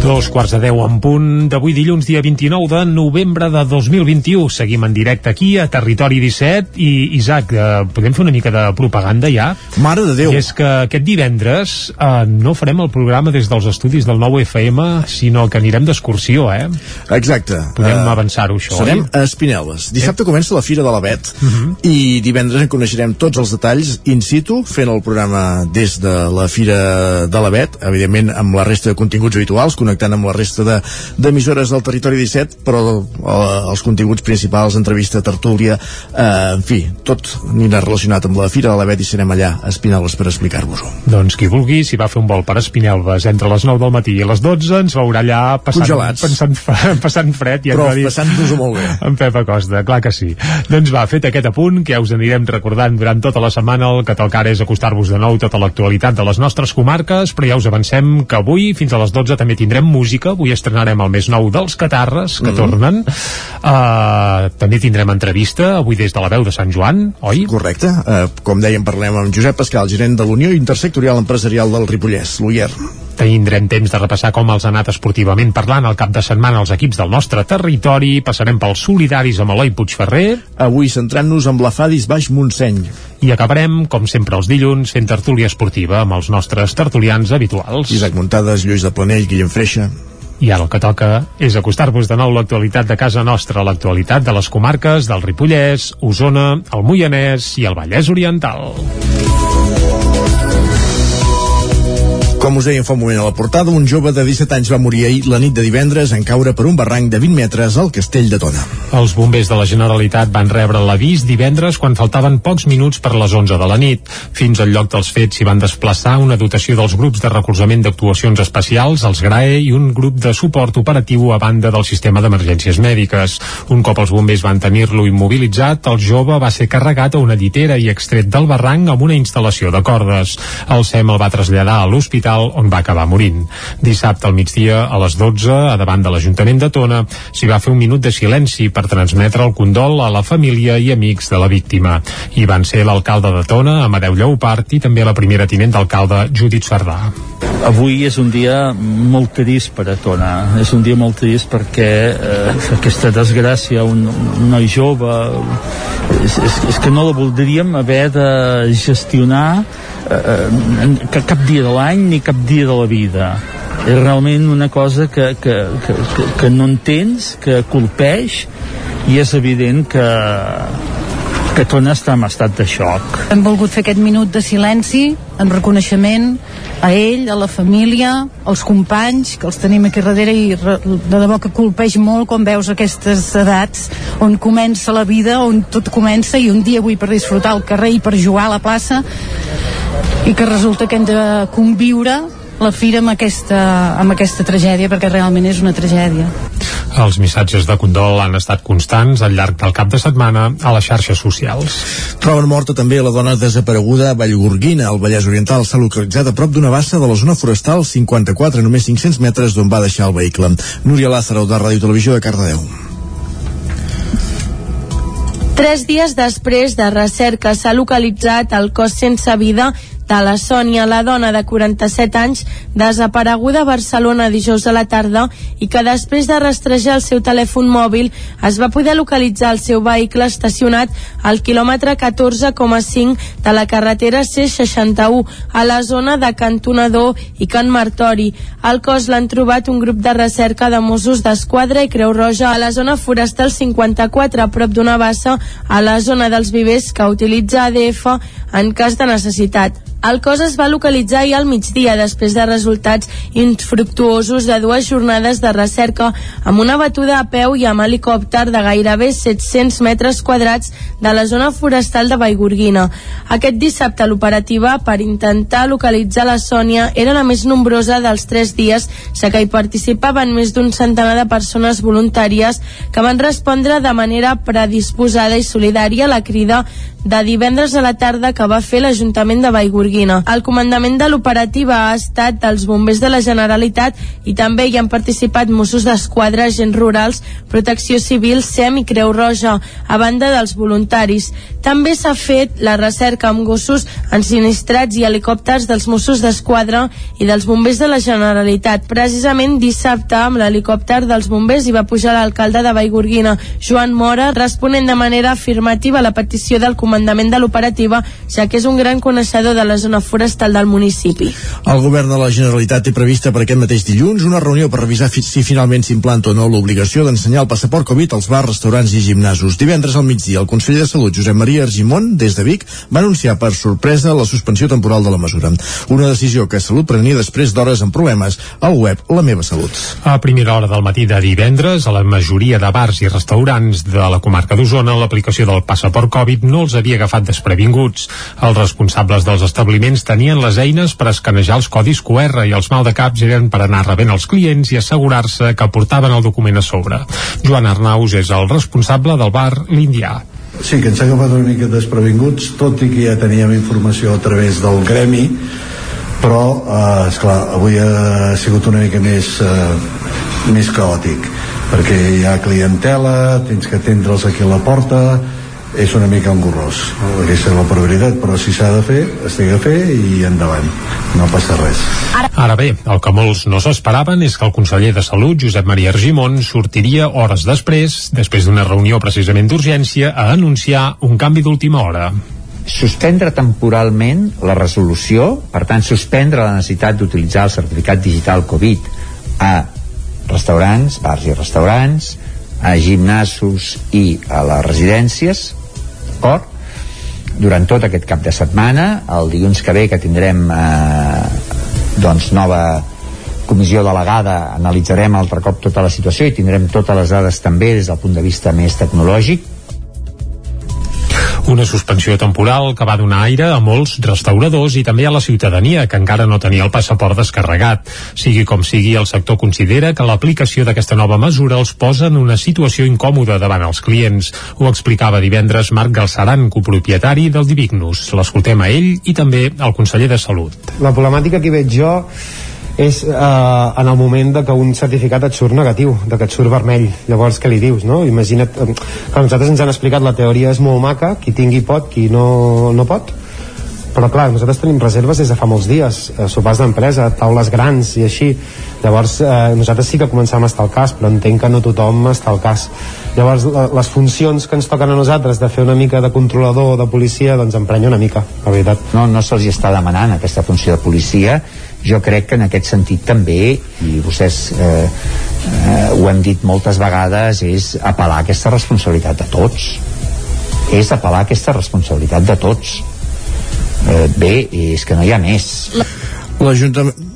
Dos quarts de deu en punt d'avui dilluns, dia 29 de novembre de 2021. Seguim en directe aquí a Territori 17 i Isaac, eh, podem fer una mica de propaganda ja? Mare de Déu! I és que aquest divendres eh, no farem el programa des dels estudis del nou FM, sinó que anirem d'excursió, eh? Exacte. Podem Eh, avançar-ho, això, Serem oi? a Espinelves. Dissabte comença la Fira de l'Avet Uh -huh. i divendres en coneixerem tots els detalls in situ, fent el programa des de la Fira de l'Avet, evidentment amb la resta de continguts habituals, connectant amb la resta de- d'emissores del territori 17, però eh, els continguts principals, entrevista, tertúlia, eh, en fi, tot anirà relacionat amb la Fira de l'Avet i serem allà a Espinelves per explicar-vos-ho. Doncs qui vulgui, si va fer un vol per Espinelves entre les 9 del matí i les 12, ens veurà allà passant, Congelats. pensant, [laughs] passant fred. I Però va dir- passant-nos-ho molt bé. [laughs] En Pep Acosta, clar que sí. Doncs va, fet aquest apunt, que ja us anirem recordant durant tota la setmana, el que ara és acostar-vos de nou tota l'actualitat de les nostres comarques, però ja us avancem que avui, fins a les 12, també tindrem música. Avui estrenarem el més nou dels Catarres, que Mhm. tornen. Uh, també tindrem entrevista, avui des de la veu de Sant Joan, oi? Correcte. Eh, com dèiem, parlem amb Josep Pascal, gerent de l'Unió Intersectorial Empresarial del Ripollès, l'UIER. Tindrem temps de repassar com els ha anat esportivament parlant al cap de setmana els equips del nostre territori. Passarem pels solidaris amb Eloi Puigferrer. Avui centrant-nos amb la Fadis Baix Montseny. I acabarem, com sempre els dilluns, fent tertúlia esportiva amb els nostres tertulians habituals. Isaac Muntades, Lluís de Planell, Guillem Freixa. I ara el que toca és acostar-vos de nou l'actualitat de casa nostra, l'actualitat de les comarques del Ripollès, Osona, el Moianès i el Vallès Oriental. Com us deia fa un moment a la portada, un jove de 17 anys va morir ahir la nit de divendres en caure per un barranc de 20 metres al castell de Tona. Els bombers de la Generalitat van rebre l'avís divendres quan faltaven pocs minuts per les 11 de la nit. Fins al lloc dels fets s'hi van desplaçar una dotació dels grups de recolzament d'actuacions especials, els GRAE, i un grup de suport operatiu a banda del sistema d'emergències mèdiques. Un cop els bombers van tenir-lo immobilitzat, el jove va ser carregat a una llitera i extret del barranc amb una instal·lació de cordes. El SEM el va traslladar a l'hospital on va acabar morint. Dissabte al migdia, a les 12, a davant de l'Ajuntament de Tona, s'hi va fer un minut de silenci per transmetre el condol a la família i amics de la víctima. Hi van ser l'alcalde de Tona, Amadeu Lleupart, i també la primera tinent d'alcalde, Judit Sardà. Avui és un dia molt trist per a Tona. És un dia molt trist perquè eh, aquesta desgràcia, un, un noi jove, és, és, és que no la voldríem haver de gestionar eh, eh, cap dia de l'any ni cap dia de la vida. És realment una cosa que, que, que, que, que no entens, que colpeix, i és evident que, que Tona està en estat de xoc. Hem volgut fer aquest minut de silenci en reconeixement a ell, a la família, als companys, que els tenim aquí darrere i de debò que colpeix molt quan veus aquestes edats on comença la vida, on tot comença i un dia avui per disfrutar al carrer i per jugar a la plaça i que resulta que hem de conviure la fira amb aquesta, amb aquesta tragèdia perquè realment és una tragèdia. Els missatges de condol han estat constants al llarg del cap de setmana a les xarxes socials. Troben morta també la dona desapareguda a Vallgorguina, al Vallès Oriental. S'ha localitzat a prop d'una bassa de la zona forestal 54, a només 500 metres d'on va deixar el vehicle. Núria Lázaro, de Ràdio Televisió de Cardedeu. Tres dies després de recerca s'ha localitzat el cos sense vida de la Sònia, la dona de 47 anys, desapareguda a Barcelona dijous a la tarda i que després de rastrejar el seu telèfon mòbil es va poder localitzar el seu vehicle estacionat al quilòmetre 14,5 de la carretera C61 a la zona de Cantonador i Can Martori. Al cos l'han trobat un grup de recerca de Mossos d'Esquadra i Creu Roja a la zona forestal 54 a prop d'una bassa a la zona dels vivers que utilitza ADF en cas de necessitat. El cos es va localitzar ahir al migdia després de resultats infructuosos de dues jornades de recerca amb una batuda a peu i amb helicòpter de gairebé 700 metres quadrats de la zona forestal de Vallgorguina. Aquest dissabte l'operativa per intentar localitzar la Sònia era la més nombrosa dels tres dies, ja que hi participaven més d'un centenar de persones voluntàries que van respondre de manera predisposada i solidària a la crida de divendres a la tarda que va fer l'Ajuntament de Vallgorguina. El comandament de l'operativa ha estat dels bombers de la Generalitat i també hi han participat Mossos d'Esquadra, agents rurals, Protecció Civil, SEM i Creu Roja, a banda dels voluntaris. També s'ha fet la recerca amb gossos ensinistrats i helicòpters dels Mossos d'Esquadra i dels bombers de la Generalitat. Precisament dissabte, amb l'helicòpter dels bombers hi va pujar l'alcalde de Vallgorguina, Joan Mora, responent de manera afirmativa a la petició del comandament comandament de l'operativa, ja que és un gran coneixedor de la zona forestal del municipi. El govern de la Generalitat té prevista per aquest mateix dilluns una reunió per revisar si finalment s'implanta o no l'obligació d'ensenyar el passaport Covid als bars, restaurants i gimnasos. Divendres al migdia, el conseller de Salut, Josep Maria Argimon, des de Vic, va anunciar per sorpresa la suspensió temporal de la mesura. Una decisió que Salut prenia després d'hores amb problemes al web La Meva Salut. A primera hora del matí de divendres, a la majoria de bars i restaurants de la comarca d'Osona, l'aplicació del passaport Covid no els havia agafat desprevinguts. Els responsables dels establiments tenien les eines per escanejar els codis QR i els maldecaps eren per anar rebent els clients i assegurar-se que portaven el document a sobre. Joan Arnaus és el responsable del bar L'Indià. Sí, que ens ha agafat una mica desprevinguts, tot i que ja teníem informació a través del gremi, però, eh, esclar, avui ha sigut una mica més, eh, més caòtic, perquè hi ha clientela, tens que atendre'ls aquí a la porta, és una mica engorrós aquesta és la probabilitat, però si s'ha de fer es té que fer i endavant. No passa res. Ara bé, el que molts no s'esperaven és que el conseller de Salut, Josep Maria Argimon sortiria hores després, després d'una reunió precisament d'urgència, a anunciar un canvi d'última hora. Suspendre temporalment la resolució, per tant suspendre la necessitat d'utilitzar el certificat digital Covid a restaurants, bars i restaurants, a gimnasos i a les residències d'acord? Durant tot aquest cap de setmana, el dilluns que ve que tindrem eh, doncs nova comissió delegada analitzarem altre cop tota la situació i tindrem totes les dades també des del punt de vista més tecnològic una suspensió temporal que va donar aire a molts restauradors i també a la ciutadania que encara no tenia el passaport descarregat. Sigui com sigui, el sector considera que l'aplicació d'aquesta nova mesura els posa en una situació incòmoda davant els clients. Ho explicava divendres Marc Galceran, copropietari del Divignus. L'escoltem a ell i també al conseller de Salut. La problemàtica que veig jo és eh, en el moment de que un certificat et surt negatiu, de que et surt vermell llavors què li dius, no? Imagina't eh, que nosaltres ens han explicat la teoria és molt maca qui tingui pot, qui no, no pot però clar, nosaltres tenim reserves des de fa molts dies, eh, sopars d'empresa, taules grans i així, llavors eh, nosaltres sí que començam a estar al cas, però entenc que no tothom està al cas. Llavors la, les funcions que ens toquen a nosaltres de fer una mica de controlador o de policia, doncs emprenya una mica, la veritat. No, no se'ls està demanant aquesta funció de policia, jo crec que en aquest sentit també i vostès eh, eh, ho hem dit moltes vegades és apel·lar aquesta responsabilitat de tots. És apel·lar aquesta responsabilitat de tots. Eh, bé, és que no hi ha més. l'Ajuntament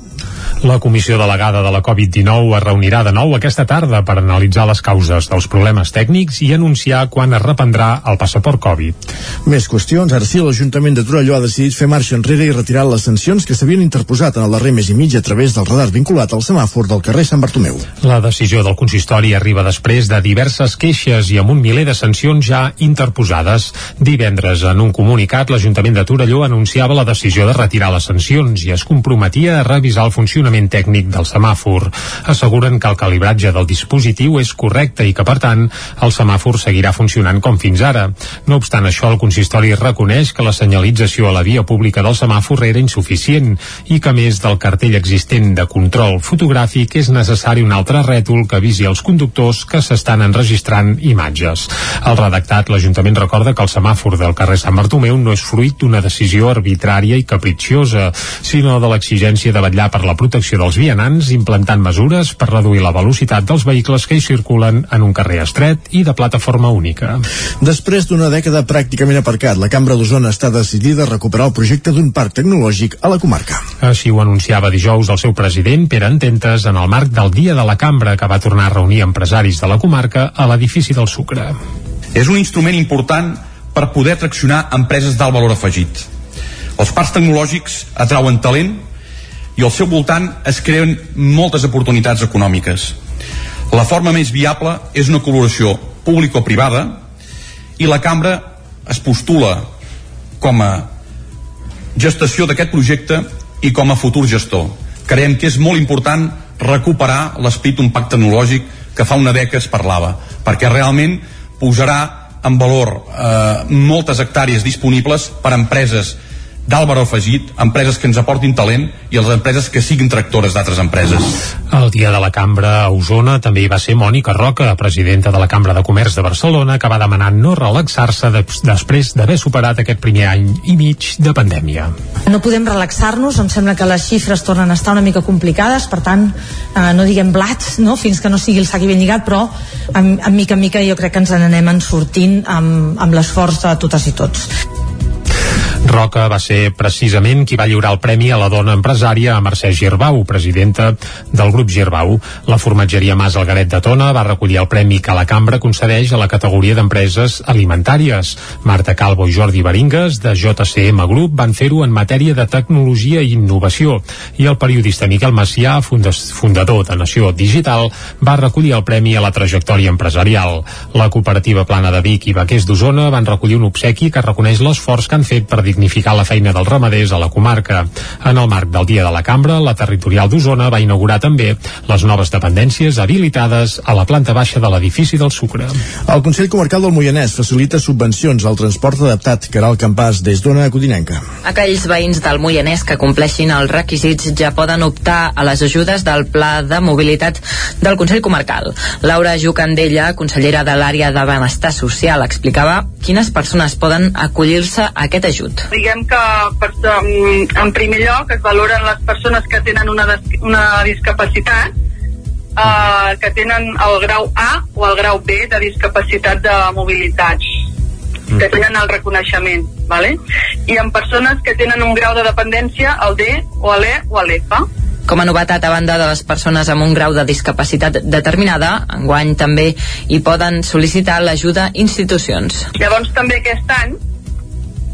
la comissió delegada de la Covid-19 es reunirà de nou aquesta tarda per analitzar les causes dels problemes tècnics i anunciar quan es reprendrà el passaport Covid. Més qüestions. Ara sí, l'Ajuntament de Torelló ha decidit fer marxa enrere i retirar les sancions que s'havien interposat en el darrer mes i mig a través del radar vinculat al semàfor del carrer Sant Bartomeu. La decisió del consistori arriba després de diverses queixes i amb un miler de sancions ja interposades. Divendres, en un comunicat, l'Ajuntament de Torelló anunciava la decisió de retirar les sancions i es comprometia a revisar el funcionament funcionament tècnic del semàfor. Asseguren que el calibratge del dispositiu és correcte i que, per tant, el semàfor seguirà funcionant com fins ara. No obstant això, el consistori reconeix que la senyalització a la via pública del semàfor era insuficient i que, més del cartell existent de control fotogràfic, és necessari un altre rètol que avisi els conductors que s'estan enregistrant imatges. Al redactat, l'Ajuntament recorda que el semàfor del carrer Sant Bartomeu no és fruit d'una decisió arbitrària i capritxiosa, sinó de l'exigència de vetllar per la protecció dels vianants implantant mesures per reduir la velocitat dels vehicles que hi circulen en un carrer estret i de plataforma única. Després d'una dècada pràcticament aparcat, la Cambra d'Osona està decidida a recuperar el projecte d'un parc tecnològic a la comarca. Així ho anunciava dijous el seu president, Pere Ententes, en el marc del Dia de la Cambra, que va tornar a reunir empresaris de la comarca a l'edifici del Sucre. És un instrument important per poder traccionar empreses d'alt valor afegit. Els parcs tecnològics atrauen talent i al seu voltant es creen moltes oportunitats econòmiques. La forma més viable és una col·laboració público-privada i la cambra es postula com a gestació d'aquest projecte i com a futur gestor. Creiem que és molt important recuperar l'esperit d'un pacte tecnològic que fa una dècada es parlava, perquè realment posarà en valor eh, moltes hectàrees disponibles per a empreses d'alt valor afegit, empreses que ens aportin talent i les empreses que siguin tractores d'altres empreses. El dia de la cambra a Osona també hi va ser Mònica Roca, presidenta de la Cambra de Comerç de Barcelona, que va demanar no relaxar-se de, després d'haver superat aquest primer any i mig de pandèmia. No podem relaxar-nos, em sembla que les xifres tornen a estar una mica complicades, per tant, eh, no diguem blats, no? fins que no sigui el sac ben lligat, però en, en mica en mica jo crec que ens n'anem en sortint amb, amb l'esforç de totes i tots. Roca va ser precisament qui va lliurar el premi a la dona empresària Mercè Girbau, presidenta del grup Girbau. La formatgeria Mas Algaret de Tona va recollir el premi que la cambra concedeix a la categoria d'empreses alimentàries. Marta Calvo i Jordi Baringues, de JCM Group, van fer-ho en matèria de tecnologia i innovació. I el periodista Miquel Macià, fundador de Nació Digital, va recollir el premi a la trajectòria empresarial. La cooperativa Plana de Vic i Vaquers d'Osona van recollir un obsequi que reconeix l'esforç que han fet per dignificar la feina dels ramaders a la comarca. En el marc del Dia de la Cambra, la territorial d'Osona va inaugurar també les noves dependències habilitades a la planta baixa de l'edifici del Sucre. El Consell Comarcal del Moianès facilita subvencions al transport adaptat que el campàs des d'Ona a Codinenca. Aquells veïns del Moianès que compleixin els requisits ja poden optar a les ajudes del Pla de Mobilitat del Consell Comarcal. Laura Jucandella, consellera de l'àrea de benestar social, explicava quines persones poden acollir-se a aquest ajut. Diguem que per, en primer lloc es valoren les persones que tenen una, una discapacitat eh, que tenen el grau A o el grau B de discapacitat de mobilitat que tenen el reconeixement vale? i en persones que tenen un grau de dependència el D o l'E o l'F com a novetat, a banda de les persones amb un grau de discapacitat determinada, enguany també hi poden sol·licitar l'ajuda institucions. Llavors també aquest any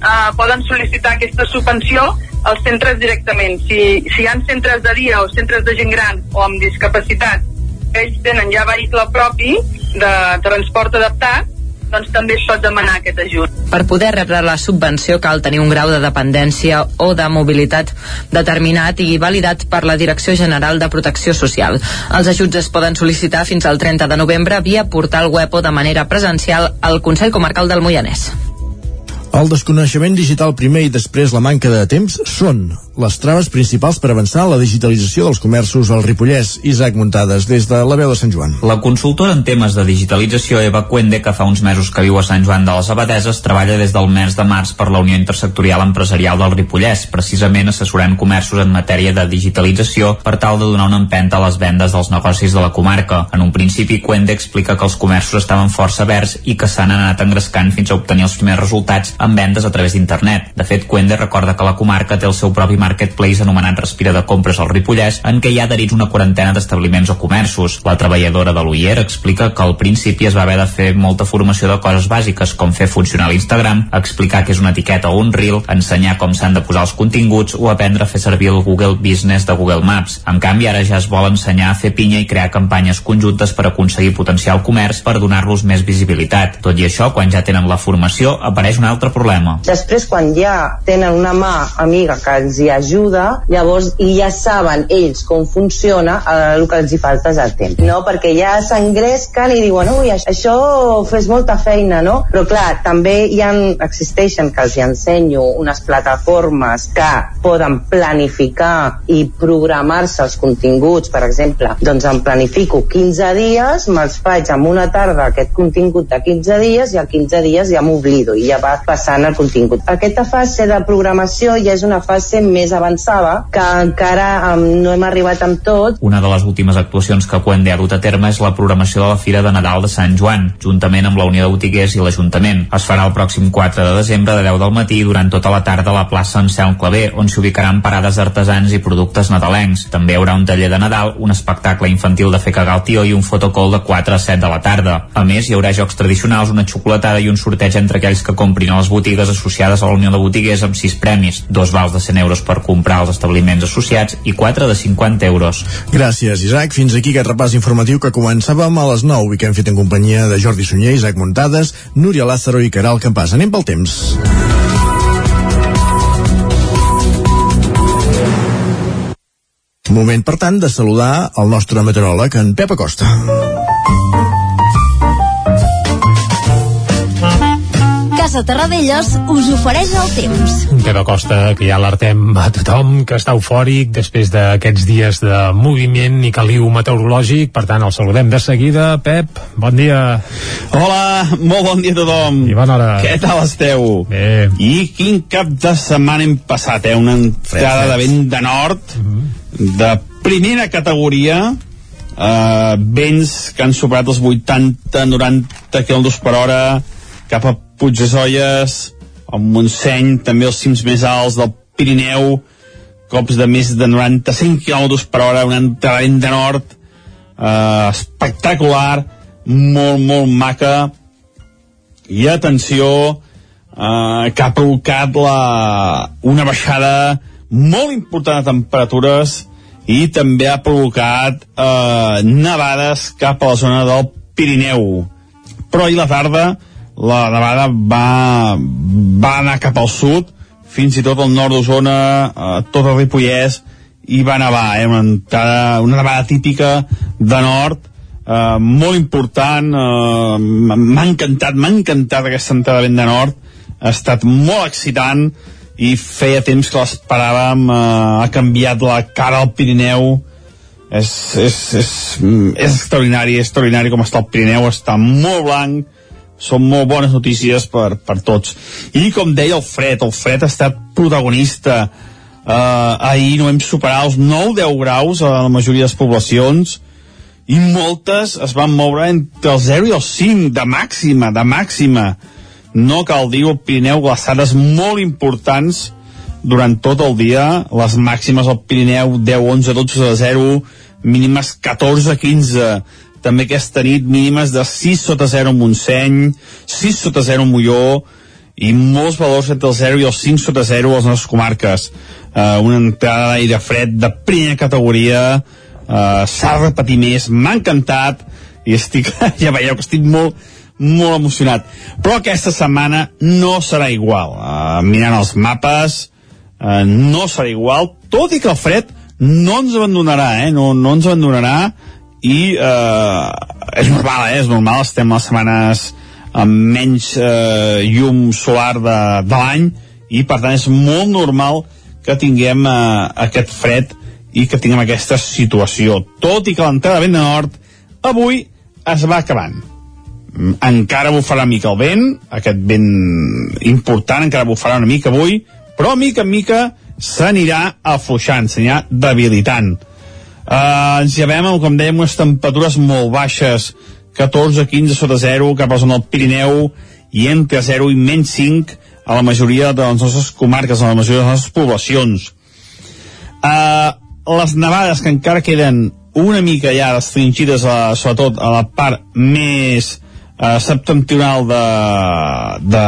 eh, poden sol·licitar aquesta subvenció als centres directament. Si, si hi ha centres de dia o centres de gent gran o amb discapacitat ells tenen ja vehicle propi de transport adaptat, doncs també es pot demanar aquest ajut. Per poder rebre la subvenció cal tenir un grau de dependència o de mobilitat determinat i validat per la Direcció General de Protecció Social. Els ajuts es poden sol·licitar fins al 30 de novembre via portal web o de manera presencial al Consell Comarcal del Moianès. El desconeixement digital primer i després la manca de temps són les traves principals per avançar la digitalització dels comerços al Ripollès. Isaac Muntades, des de la veu de Sant Joan. La consultora en temes de digitalització Eva Cuende, que fa uns mesos que viu a Sant Joan de les Abadeses, treballa des del mes de març per la Unió Intersectorial Empresarial del Ripollès, precisament assessorant comerços en matèria de digitalització per tal de donar una empenta a les vendes dels negocis de la comarca. En un principi, Cuende explica que els comerços estaven força verds i que s'han anat engrescant fins a obtenir els primers resultats amb vendes a través d'internet. De fet, Cuende recorda que la comarca té el seu propi marketplace anomenat Respira de Compres al Ripollès, en què hi ha adherits una quarantena d'establiments o comerços. La treballadora de l'UIER explica que al principi es va haver de fer molta formació de coses bàsiques, com fer funcionar l'Instagram, explicar què és una etiqueta o un reel, ensenyar com s'han de posar els continguts o aprendre a fer servir el Google Business de Google Maps. En canvi, ara ja es vol ensenyar a fer pinya i crear campanyes conjuntes per aconseguir potenciar el comerç per donar-los més visibilitat. Tot i això, quan ja tenen la formació, apareix una altra problema. Després, quan ja tenen una mà amiga que els hi ajuda, llavors i ja saben ells com funciona, eh, el que els hi falta és el temps, no? Perquè ja s'engresquen i diuen, ui, això fes molta feina, no? Però clar, també hi ha, existeixen, que els hi ensenyo, unes plataformes que poden planificar i programar-se els continguts, per exemple, doncs em planifico 15 dies, me'ls faig en una tarda aquest contingut de 15 dies i al 15 dies ja m'oblido i ja va passant el contingut. Aquesta fase de programació ja és una fase més avançada que encara um, no hem arribat amb tot. Una de les últimes actuacions que Cuende ha dut a terme és la programació de la Fira de Nadal de Sant Joan, juntament amb la Unió de Botiguers i l'Ajuntament. Es farà el pròxim 4 de desembre de 10 del matí durant tota la tarda a la plaça Anselm Clavé, on s'hi ubicaran parades d'artesans i productes nadalencs. També hi haurà un taller de Nadal, un espectacle infantil de fer cagar el tio i un fotocall de 4 a 7 de la tarda. A més, hi haurà jocs tradicionals, una xocolatada i un sorteig entre aquells que comprin a les botigues associades a la Unió de Botiguers amb 6 premis, dos vals de 100 euros per comprar als establiments associats i 4 de 50 euros. Gràcies, Isaac. Fins aquí aquest repàs informatiu que començàvem a les 9 i que hem fet en companyia de Jordi Sunyer, Isaac Muntades, Núria Lázaro i Caral Campàs. Anem pel temps. Moment, per tant, de saludar el nostre meteoròleg, en Pep Acosta. Casa Terradellos us ofereix el temps. Pep Acosta, que ja alertem a tothom que està eufòric després d'aquests dies de moviment i caliu meteorològic. Per tant, el saludem de seguida. Pep, bon dia. Hola, molt bon dia a tothom. I bona hora. Què tal esteu? Bé. I quin cap de setmana hem passat, eh? Una entrada de vent de nord, de primera categoria, eh, vents que han superat els 80-90 km per hora cap a Puigdesolles, al Montseny, també els cims més alts del Pirineu, cops de més de 95 km per hora, un entrenament de nord eh, espectacular, molt, molt maca, i atenció, eh, que ha provocat la, una baixada molt important de temperatures i també ha provocat eh, nevades cap a la zona del Pirineu. Però ahir la tarda la nevada va, va anar cap al sud, fins i tot al nord d'Osona, eh, tot el Ripollès, i va nevar, eh, una, entrada, una nevada típica de nord, eh, molt important, eh, m'ha encantat, m'ha encantat aquesta entrada vent de nord, ha estat molt excitant, i feia temps que l'esperàvem, eh, ha canviat la cara al Pirineu, és, és, és, és extraordinari, és extraordinari com està el Pirineu, està molt blanc, són molt bones notícies per, per tots. I com deia el fred, el fred ha estat protagonista. Uh, ahir no hem superat els 9-10 graus a la majoria de les poblacions i moltes es van moure entre el 0 i el 5 de màxima, de màxima. No cal dir el Pirineu glaçades molt importants durant tot el dia, les màximes al Pirineu 10, 11, 12 de 0, mínimes 14, 15 també aquesta nit mínimes de 6 sota 0 a Montseny, 6 sota 0 a Molló, i molts valors entre el 0 i el 5 sota 0 a les nostres comarques. Uh, una entrada d'aire fred de primera categoria, uh, s'ha de més, m'ha encantat, i estic, [laughs] ja veieu que estic molt, molt emocionat. Però aquesta setmana no serà igual. Uh, mirant els mapes, uh, no serà igual, tot i que el fred no ens abandonarà, eh? no, no ens abandonarà, i eh, és normal, eh? és normal, estem les setmanes amb menys eh, llum solar de, de l'any i per tant és molt normal que tinguem eh, aquest fred i que tinguem aquesta situació. Tot i que l'entrada de vent de nord avui es va acabant. Encara bufarà mica el vent, aquest vent important encara bufarà una mica avui, però mica en mica s'anirà afluixant, s'anirà debilitant Uh, ens llevem, com dèiem, unes temperatures molt baixes, 14-15 sota 0 cap a zona del Pirineu i entre 0 i menys 5 a la majoria de les nostres comarques, a la majoria de les nostres poblacions. Uh, les nevades que encara queden una mica ja restringides, a, sobretot a la part més uh, septentrional de, de,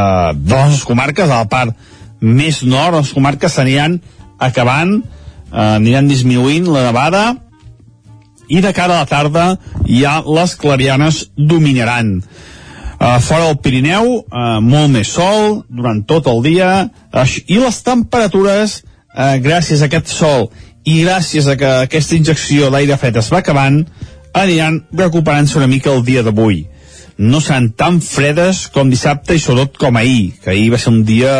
de les comarques, a la part més nord, les comarques s'aniran acabant, uh, aniran disminuint la nevada, i de cara a la tarda ja les clarianes dominaran. Uh, fora del Pirineu, uh, molt més sol durant tot el dia uh, i les temperatures, uh, gràcies a aquest sol i gràcies a que aquesta injecció d'aire fred es va acabant, aniran recuperant-se una mica el dia d'avui. No seran tan fredes com dissabte i sobretot com ahir, que ahir va ser un dia...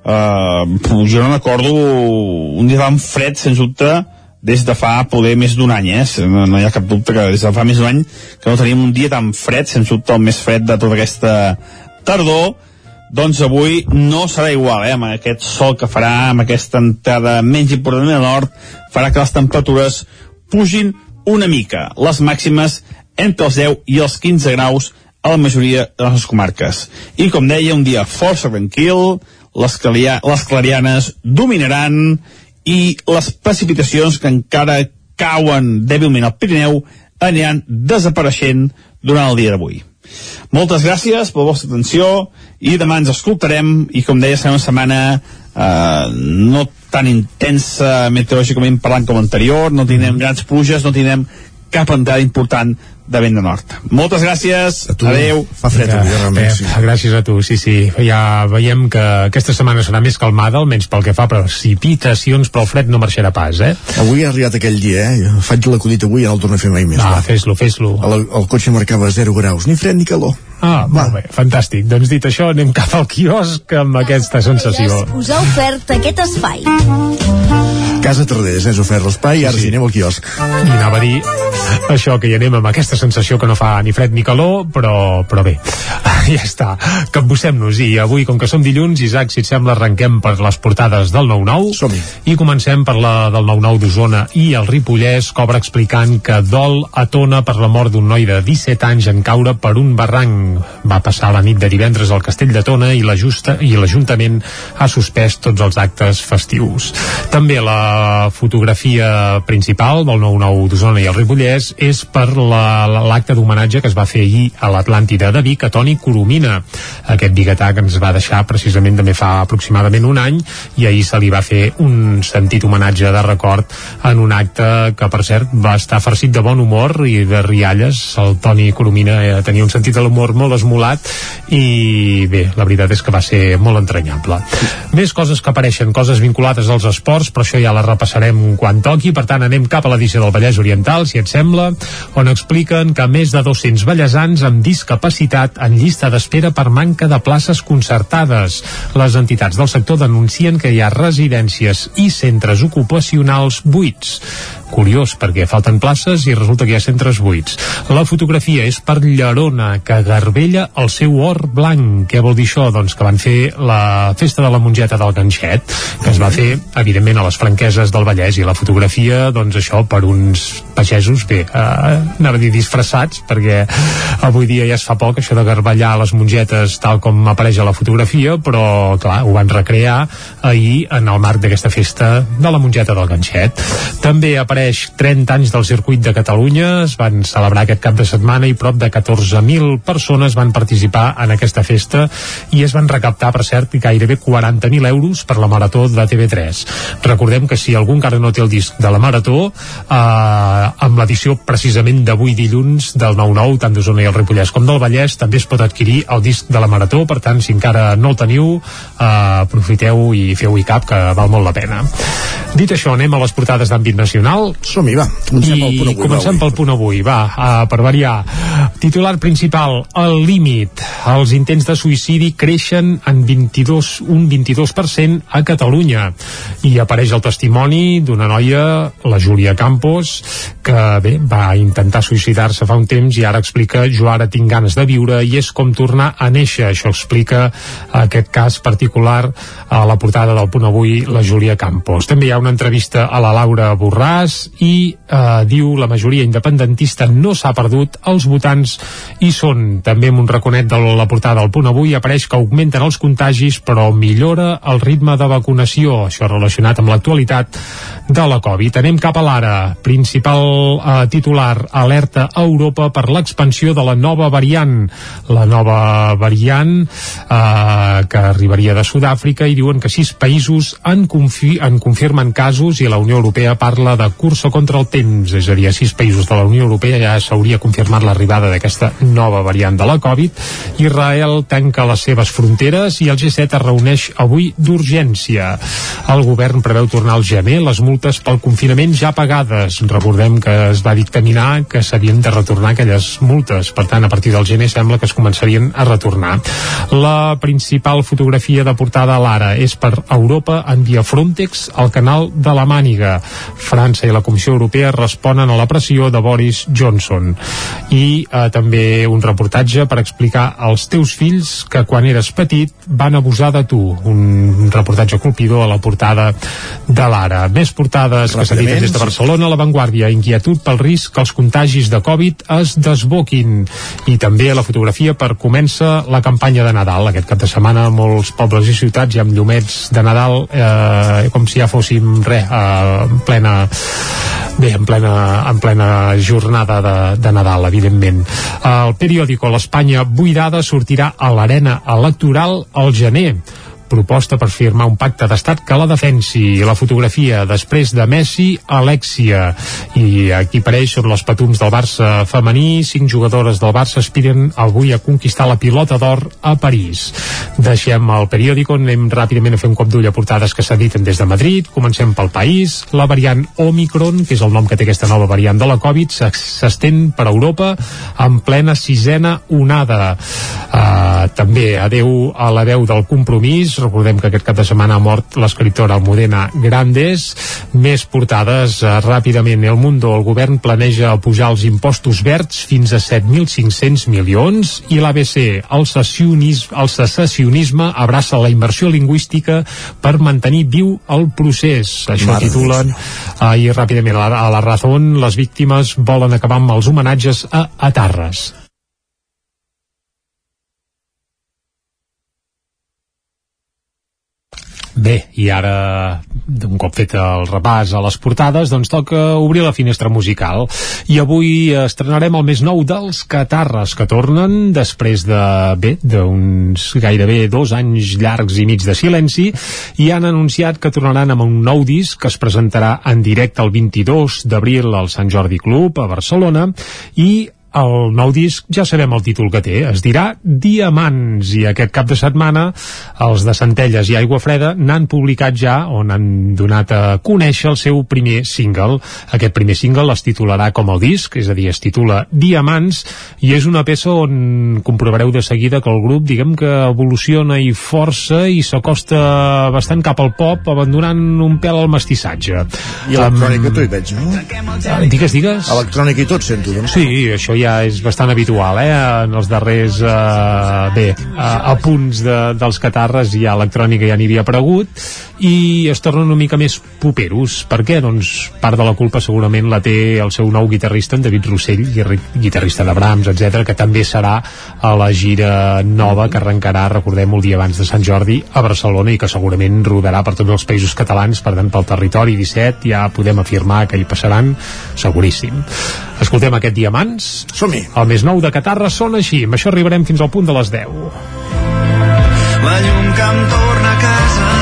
Uh, jo no m'acordo un dia tan fred, sens dubte, des de fa poder més d'un any, eh? No, no hi ha cap dubte que des de fa més d'un any que no teníem un dia tan fred, sense dubte el més fred de tota aquesta tardor, doncs avui no serà igual, eh? amb aquest sol que farà, amb aquesta entrada menys important al nord, farà que les temperatures pugin una mica, les màximes entre els 10 i els 15 graus a la majoria de les comarques. I com deia, un dia força tranquil, les, les clarianes dominaran i les precipitacions que encara cauen dèbilment al Pirineu aniran desapareixent durant el dia d'avui. Moltes gràcies per la vostra atenció i demà ens escoltarem i com deia serà una setmana eh, no tan intensa meteorològicament parlant com anterior, no tindrem grans pluges, no tindrem cap entrada important de vent de nord. Moltes gràcies, adeu. Fa fred avui, realment, sí. Gràcies a tu, sí, sí. Ja veiem que aquesta setmana serà més calmada, almenys pel que fa a precipitacions, però el fred no marxarà pas, eh? Avui ha arribat aquell dia, eh? Faig l'acudit avui i no el torno a fer mai més. Ah, fes-lo, fes-lo. El, el cotxe marcava 0 graus, ni fred ni calor. Ah, Va. molt bé, fantàstic. Doncs dit això, anem cap al quiosc amb aquesta sensació. Us ha ofert aquest espai. Casa Traders, és ofert l'espai i ara sí. anem al quiosc. I anava a dir això, que hi anem amb aquesta sensació que no fa ni fred ni calor, però, però bé, [laughs] ja està. Capbussem-nos i avui, com que som dilluns, Isaac, si et sembla, arrenquem per les portades del 9-9 som -hi. i comencem per la del 9-9 d'Osona i el Ripollès cobra explicant que dol a Tona per la mort d'un noi de 17 anys en caure per un barranc. Va passar la nit de divendres al castell de Tona i l'Ajuntament ha suspès tots els actes festius. També la fotografia principal del 9-9 d'Osona i el Ripollès és per l'acte la, d'homenatge que es va fer ahir a l'Atlàntida de Vic a Toni Coromina. Aquest biguetà que ens va deixar precisament també fa aproximadament un any i ahir se li va fer un sentit homenatge de record en un acte que per cert va estar farcit de bon humor i de rialles. El Toni Coromina eh, tenia un sentit de l'humor molt esmolat i bé, la veritat és que va ser molt entranyable. Més coses que apareixen, coses vinculades als esports, però això ja la repassarem quan toqui, per tant anem cap a l'edició del Vallès Oriental, si et sembla, on expliquen que més de 200 ballesans amb discapacitat en llista d'espera per manca de places concertades. Les entitats del sector denuncien que hi ha residències i centres ocupacionals buits. Curiós, perquè falten places i resulta que hi ha centres buits. La fotografia és per Llerona, que garbella el seu or blanc. Què vol dir això? Doncs que van fer la festa de la mongeta del ganxet, que es va fer, evidentment, a les franqueses del Vallès, i la fotografia, doncs això, per uns pagesos, bé, eh, anava a dir disfressats, perquè avui dia ja es fa poc, això de garballar les mongetes tal com apareix a la fotografia, però, clar, ho van recrear ahir en el marc d'aquesta festa de la mongeta del ganxet. També apareix 30 anys del circuit de Catalunya, es van celebrar aquest cap de setmana i prop de 14.000 persones van participar en aquesta festa i es van recaptar, per cert, gairebé 40.000 euros per la marató de TV3. Recordem que si algú encara no té el disc de la marató, eh, amb l'edició precisament d'avui dilluns del 9-9, tant d'Osona i el Ripollès com del Vallès, també es pot adquirir el disc de la Marató, per tant, si encara no el teniu, eh, aprofiteu i feu-hi cap, que val molt la pena. Dit això, anem a les portades d'àmbit nacional. Som-hi, va. Comencem I pel punt avui. Comencem pel punt avui, va, uh, per variar. Titular principal, el límit. Els intents de suïcidi creixen en 22, un 22% a Catalunya. I apareix el testimoni d'una noia, la Júlia Campos, que bé, va intentar suïcidar-se fa un temps i ara explica jo ara tinc ganes de viure i és com tornar a néixer. Això explica aquest cas particular a la portada del punt avui la Júlia Campos. També hi ha una entrevista a la Laura Borràs i eh, diu la majoria independentista no s'ha perdut, els votants hi són. També amb un raconet de la portada del punt avui apareix que augmenten els contagis però millora el ritme de vacunació, això relacionat amb l'actualitat de la Covid. Anem cap a l'ara, principal eh, titular, alerta a Europa per l'expansió de la nova variant. La nova variant eh, que arribaria de Sud-àfrica i diuen que sis països en, confi en confirmen casos i la Unió Europea parla de cursa contra el temps, és a dir, a sis països de la Unió Europea ja s'hauria confirmat l'arribada aquesta nova variant de la Covid. Israel tanca les seves fronteres i el G7 es reuneix avui d'urgència. El govern preveu tornar al gener les multes pel confinament ja pagades. Recordem que es va dictaminar que s'havien de retornar aquelles multes. Per tant, a partir del gener sembla que es començarien a retornar. La principal fotografia de portada a l'ara és per Europa envia Frontex al canal de la Màniga. França i la Comissió Europea responen a la pressió de Boris Johnson. I eh, també un reportatge per explicar als teus fills que quan eres petit van abusar de tu. Un reportatge colpidor a la portada de l'ara. Més portades que s'editen des de Barcelona, La Vanguardia, inquietud pel risc que els contagis de Covid es desboquin. I també la fotografia per comença la campanya de Nadal. Aquest cap de setmana molts pobles i ciutats ja amb llumets de Nadal eh, com si ja fóssim re, eh, en plena bé, en plena, en plena jornada de, de Nadal, evidentment. El periòdico L'Espanya buidada sortirà a l'arena electoral al gener proposta per firmar un pacte d'estat que la defensi. La fotografia després de Messi, Alexia. I aquí apareix són les patums del Barça femení. Cinc jugadores del Barça aspiren avui a conquistar la pilota d'or a París. Deixem el periòdico, anem ràpidament a fer un cop d'ull a portades que s'editen des de Madrid. Comencem pel país. La variant Omicron, que és el nom que té aquesta nova variant de la Covid, s'estén per Europa en plena sisena onada. Uh, també adeu a la veu del compromís recordem que aquest cap de setmana ha mort l'escriptora Almudena Grandes. Més portades eh, ràpidament. El Mundo, el govern planeja pujar els impostos verds fins a 7.500 milions. I l'ABC el, el secessionisme abraça la immersió lingüística per mantenir viu el procés. Això Mare titulen eh, i ràpidament a la, a la Razón les víctimes volen acabar amb els homenatges a Atarres Bé, i ara, un cop fet el repàs a les portades, doncs toca obrir la finestra musical. I avui estrenarem el més nou dels Catarres, que tornen després de, bé, d'uns gairebé dos anys llargs i mig de silenci, i han anunciat que tornaran amb un nou disc que es presentarà en directe el 22 d'abril al Sant Jordi Club a Barcelona, i el nou disc ja sabem el títol que té, es dirà Diamants, i aquest cap de setmana els de Centelles i Aigua Freda n'han publicat ja, on han donat a conèixer el seu primer single. Aquest primer single es titularà com el disc, és a dir, es titula Diamants, i és una peça on comprovareu de seguida que el grup, diguem que evoluciona i força i s'acosta bastant cap al pop, abandonant un pèl al mestissatge. I electrònica um, tu hi veig, no? Digues, digues. Electrònica i tot sento, doncs. Sí, això ja és bastant habitual, eh? En els darrers, eh, bé, a, a punts de, dels catarres ja electrònica ja n'hi havia aparegut i es tornen una mica més poperos. Per què? Doncs part de la culpa segurament la té el seu nou guitarrista, en David Rossell, guitarrista de Brahms, etc que també serà a la gira nova que arrencarà, recordem, el dia abans de Sant Jordi a Barcelona i que segurament rodarà per tots els països catalans, per tant, pel territori 17, ja podem afirmar que hi passaran seguríssim. Escoltem aquest Diamants. Som-hi. El més nou de Catarra sona així. Amb això arribarem fins al punt de les 10. La llum que em torna a casa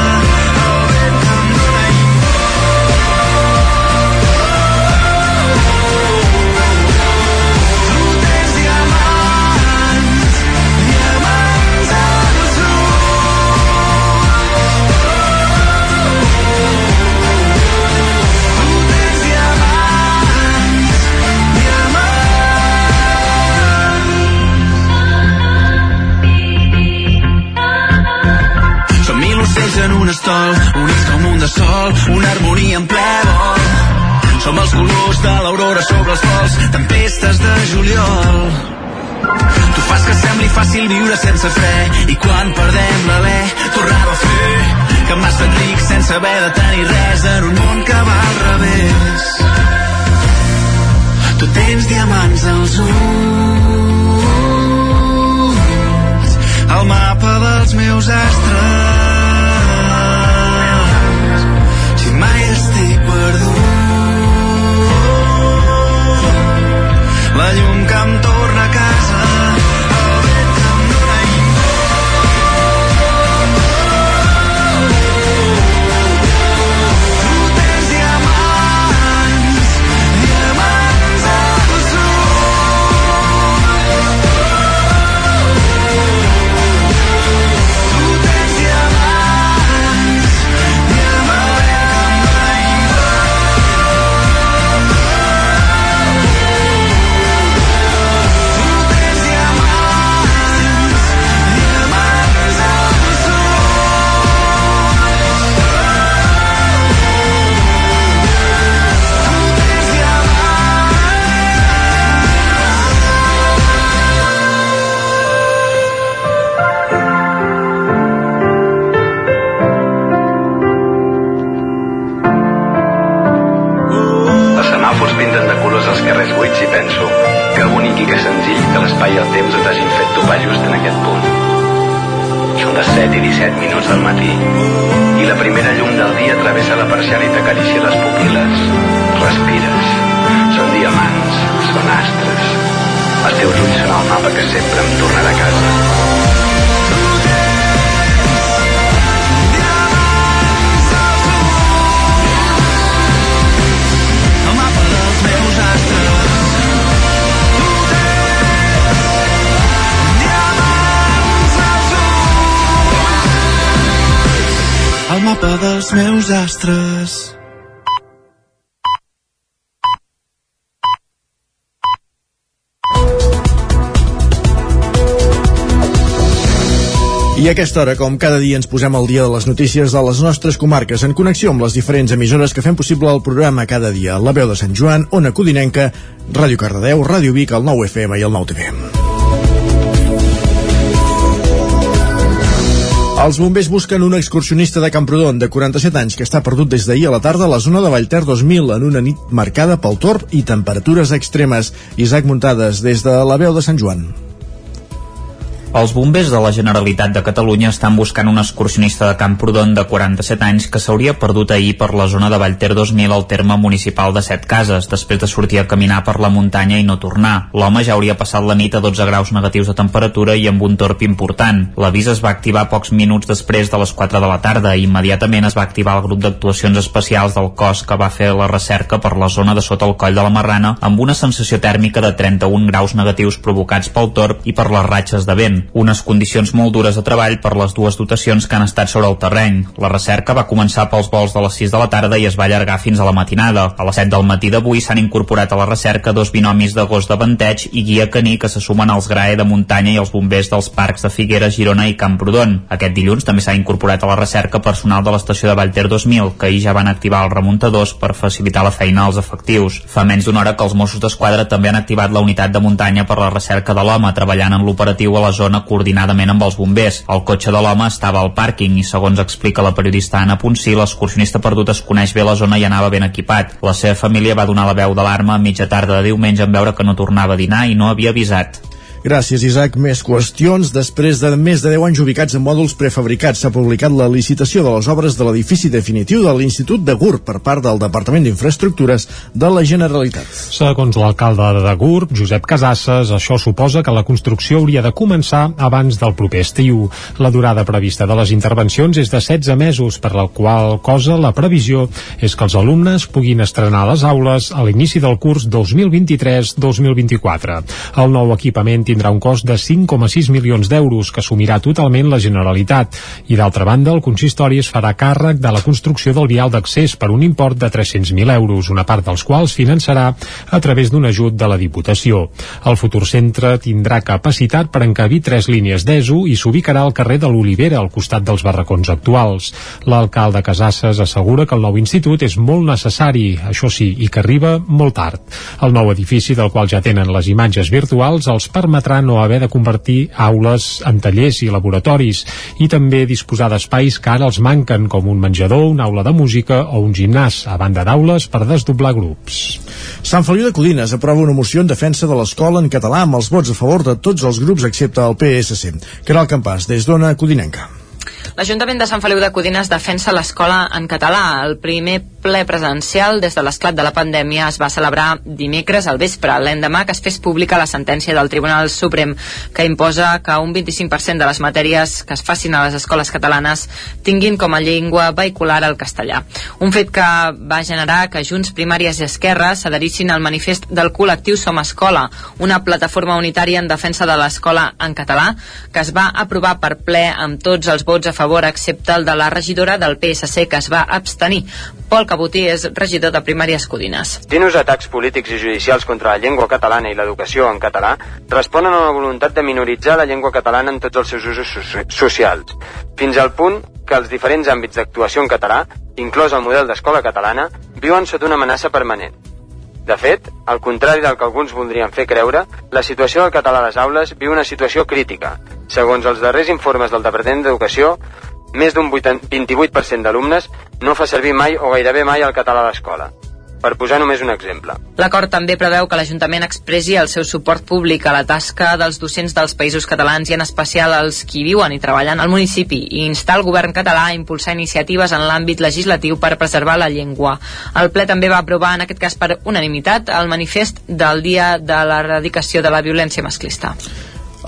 estol, units com un de sol, una harmonia en ple vol. Som els colors de l'aurora sobre els vols, tempestes de juliol. Tu fas que sembli fàcil viure sense fre i quan perdem l'alè, tornar-ho a fer que m'has fet ric sense haver de tenir res en un món que va al revés. Tu tens diamants als ulls, el mapa dels meus astres estic perdut. La llum que em torna a casa dels meus astres. I a aquesta hora, com cada dia ens posem al dia de les notícies de les nostres comarques en connexió amb les diferents emissores que fem possible el programa cada dia. La veu de Sant Joan, Ona Codinenca, Ràdio Cardedeu, Ràdio Vic, el 9 FM i el 9 TV. Els bombers busquen un excursionista de Camprodon de 47 anys que està perdut des d'ahir a la tarda a la zona de Vallter 2000 en una nit marcada pel torb i temperatures extremes. Isaac Muntades, des de la veu de Sant Joan. Els bombers de la Generalitat de Catalunya estan buscant un excursionista de Camprodon de 47 anys que s'hauria perdut ahir per la zona de Vallter 2000 al terme municipal de Set Cases, després de sortir a caminar per la muntanya i no tornar. L'home ja hauria passat la nit a 12 graus negatius de temperatura i amb un torp important. L'avís es va activar pocs minuts després de les 4 de la tarda i immediatament es va activar el grup d'actuacions especials del cos que va fer la recerca per la zona de sota el coll de la Marrana amb una sensació tèrmica de 31 graus negatius provocats pel torp i per les ratxes de vent unes condicions molt dures de treball per les dues dotacions que han estat sobre el terreny. La recerca va començar pels vols de les 6 de la tarda i es va allargar fins a la matinada. A les 7 del matí d'avui s'han incorporat a la recerca dos binomis de gos de venteig i guia caní que se sumen als GRAE de muntanya i els bombers dels parcs de Figueres, Girona i Camprodon. Aquest dilluns també s'ha incorporat a la recerca personal de l'estació de Vallter 2000, que ahir ja van activar els remuntadors per facilitar la feina als efectius. Fa menys d'una hora que els Mossos d'Esquadra també han activat la unitat de muntanya per la recerca de l'home, treballant en l'operatiu a la zona coordinadament amb els bombers. El cotxe de l'home estava al pàrquing i, segons explica la periodista Anna Ponsí, l'excursionista perdut es coneix bé la zona i anava ben equipat. La seva família va donar la veu d'alarma a mitja tarda de diumenge en veure que no tornava a dinar i no havia avisat. Gràcies, Isaac. Més qüestions. Després de més de 10 anys ubicats en mòduls prefabricats, s'ha publicat la licitació de les obres de l'edifici definitiu de l'Institut de GURB per part del Departament d'Infraestructures de la Generalitat. Segons l'alcalde de GURB, Josep Casasses, això suposa que la construcció hauria de començar abans del proper estiu. La durada prevista de les intervencions és de 16 mesos, per la qual cosa la previsió és que els alumnes puguin estrenar les aules a l'inici del curs 2023-2024. El nou equipament tindrà un cost de 5,6 milions d'euros que assumirà totalment la Generalitat i d'altra banda el consistori es farà càrrec de la construcció del vial d'accés per un import de 300.000 euros, una part dels quals finançarà a través d'un ajut de la Diputació. El futur centre tindrà capacitat per encabir tres línies d'ESO i s'ubicarà al carrer de l'Olivera, al costat dels barracons actuals. L'alcalde Casasses assegura que el nou institut és molt necessari, això sí, i que arriba molt tard. El nou edifici, del qual ja tenen les imatges virtuals, els permetrà no haver de convertir aules en tallers i laboratoris i també disposar d'espais que ara els manquen, com un menjador, una aula de música o un gimnàs, a banda d'aules per desdoblar grups. Sant Feliu de Codines aprova una moció en defensa de l'escola en català amb els vots a favor de tots els grups excepte el PSC. Caral Campàs, des d'Ona Codinenca. L'Ajuntament de Sant Feliu de Codines defensa l'escola en català. El primer ple presencial des de l'esclat de la pandèmia es va celebrar dimecres al vespre, l'endemà que es fes pública la sentència del Tribunal Suprem que imposa que un 25% de les matèries que es facin a les escoles catalanes tinguin com a llengua vehicular el castellà. Un fet que va generar que Junts, Primàries i Esquerra s'adherissin al manifest del col·lectiu Som Escola, una plataforma unitària en defensa de l'escola en català que es va aprovar per ple amb tots els vots a favor excepte el de la regidora del PSC que es va abstenir. Pol Cabotí és regidor de Primàries Codines. Continus atacs polítics i judicials contra la llengua catalana i l'educació en català responen a la voluntat de minoritzar la llengua catalana en tots els seus usos so socials, fins al punt que els diferents àmbits d'actuació en català, inclòs el model d'escola catalana, viuen sota una amenaça permanent. De fet, al contrari del que alguns voldrien fer creure, la situació del català a les aules viu una situació crítica. Segons els darrers informes del Departament d'Educació, més d'un 28% d'alumnes no fa servir mai o gairebé mai el català a l'escola. per posar només un exemple. L'acord també preveu que l'Ajuntament expressi el seu suport públic a la tasca dels docents dels països catalans i en especial els qui viuen i treballen al municipi i instar el govern català a impulsar iniciatives en l'àmbit legislatiu per preservar la llengua. El ple també va aprovar, en aquest cas per unanimitat, el manifest del Dia de l'Eradicació de la Violència Masclista.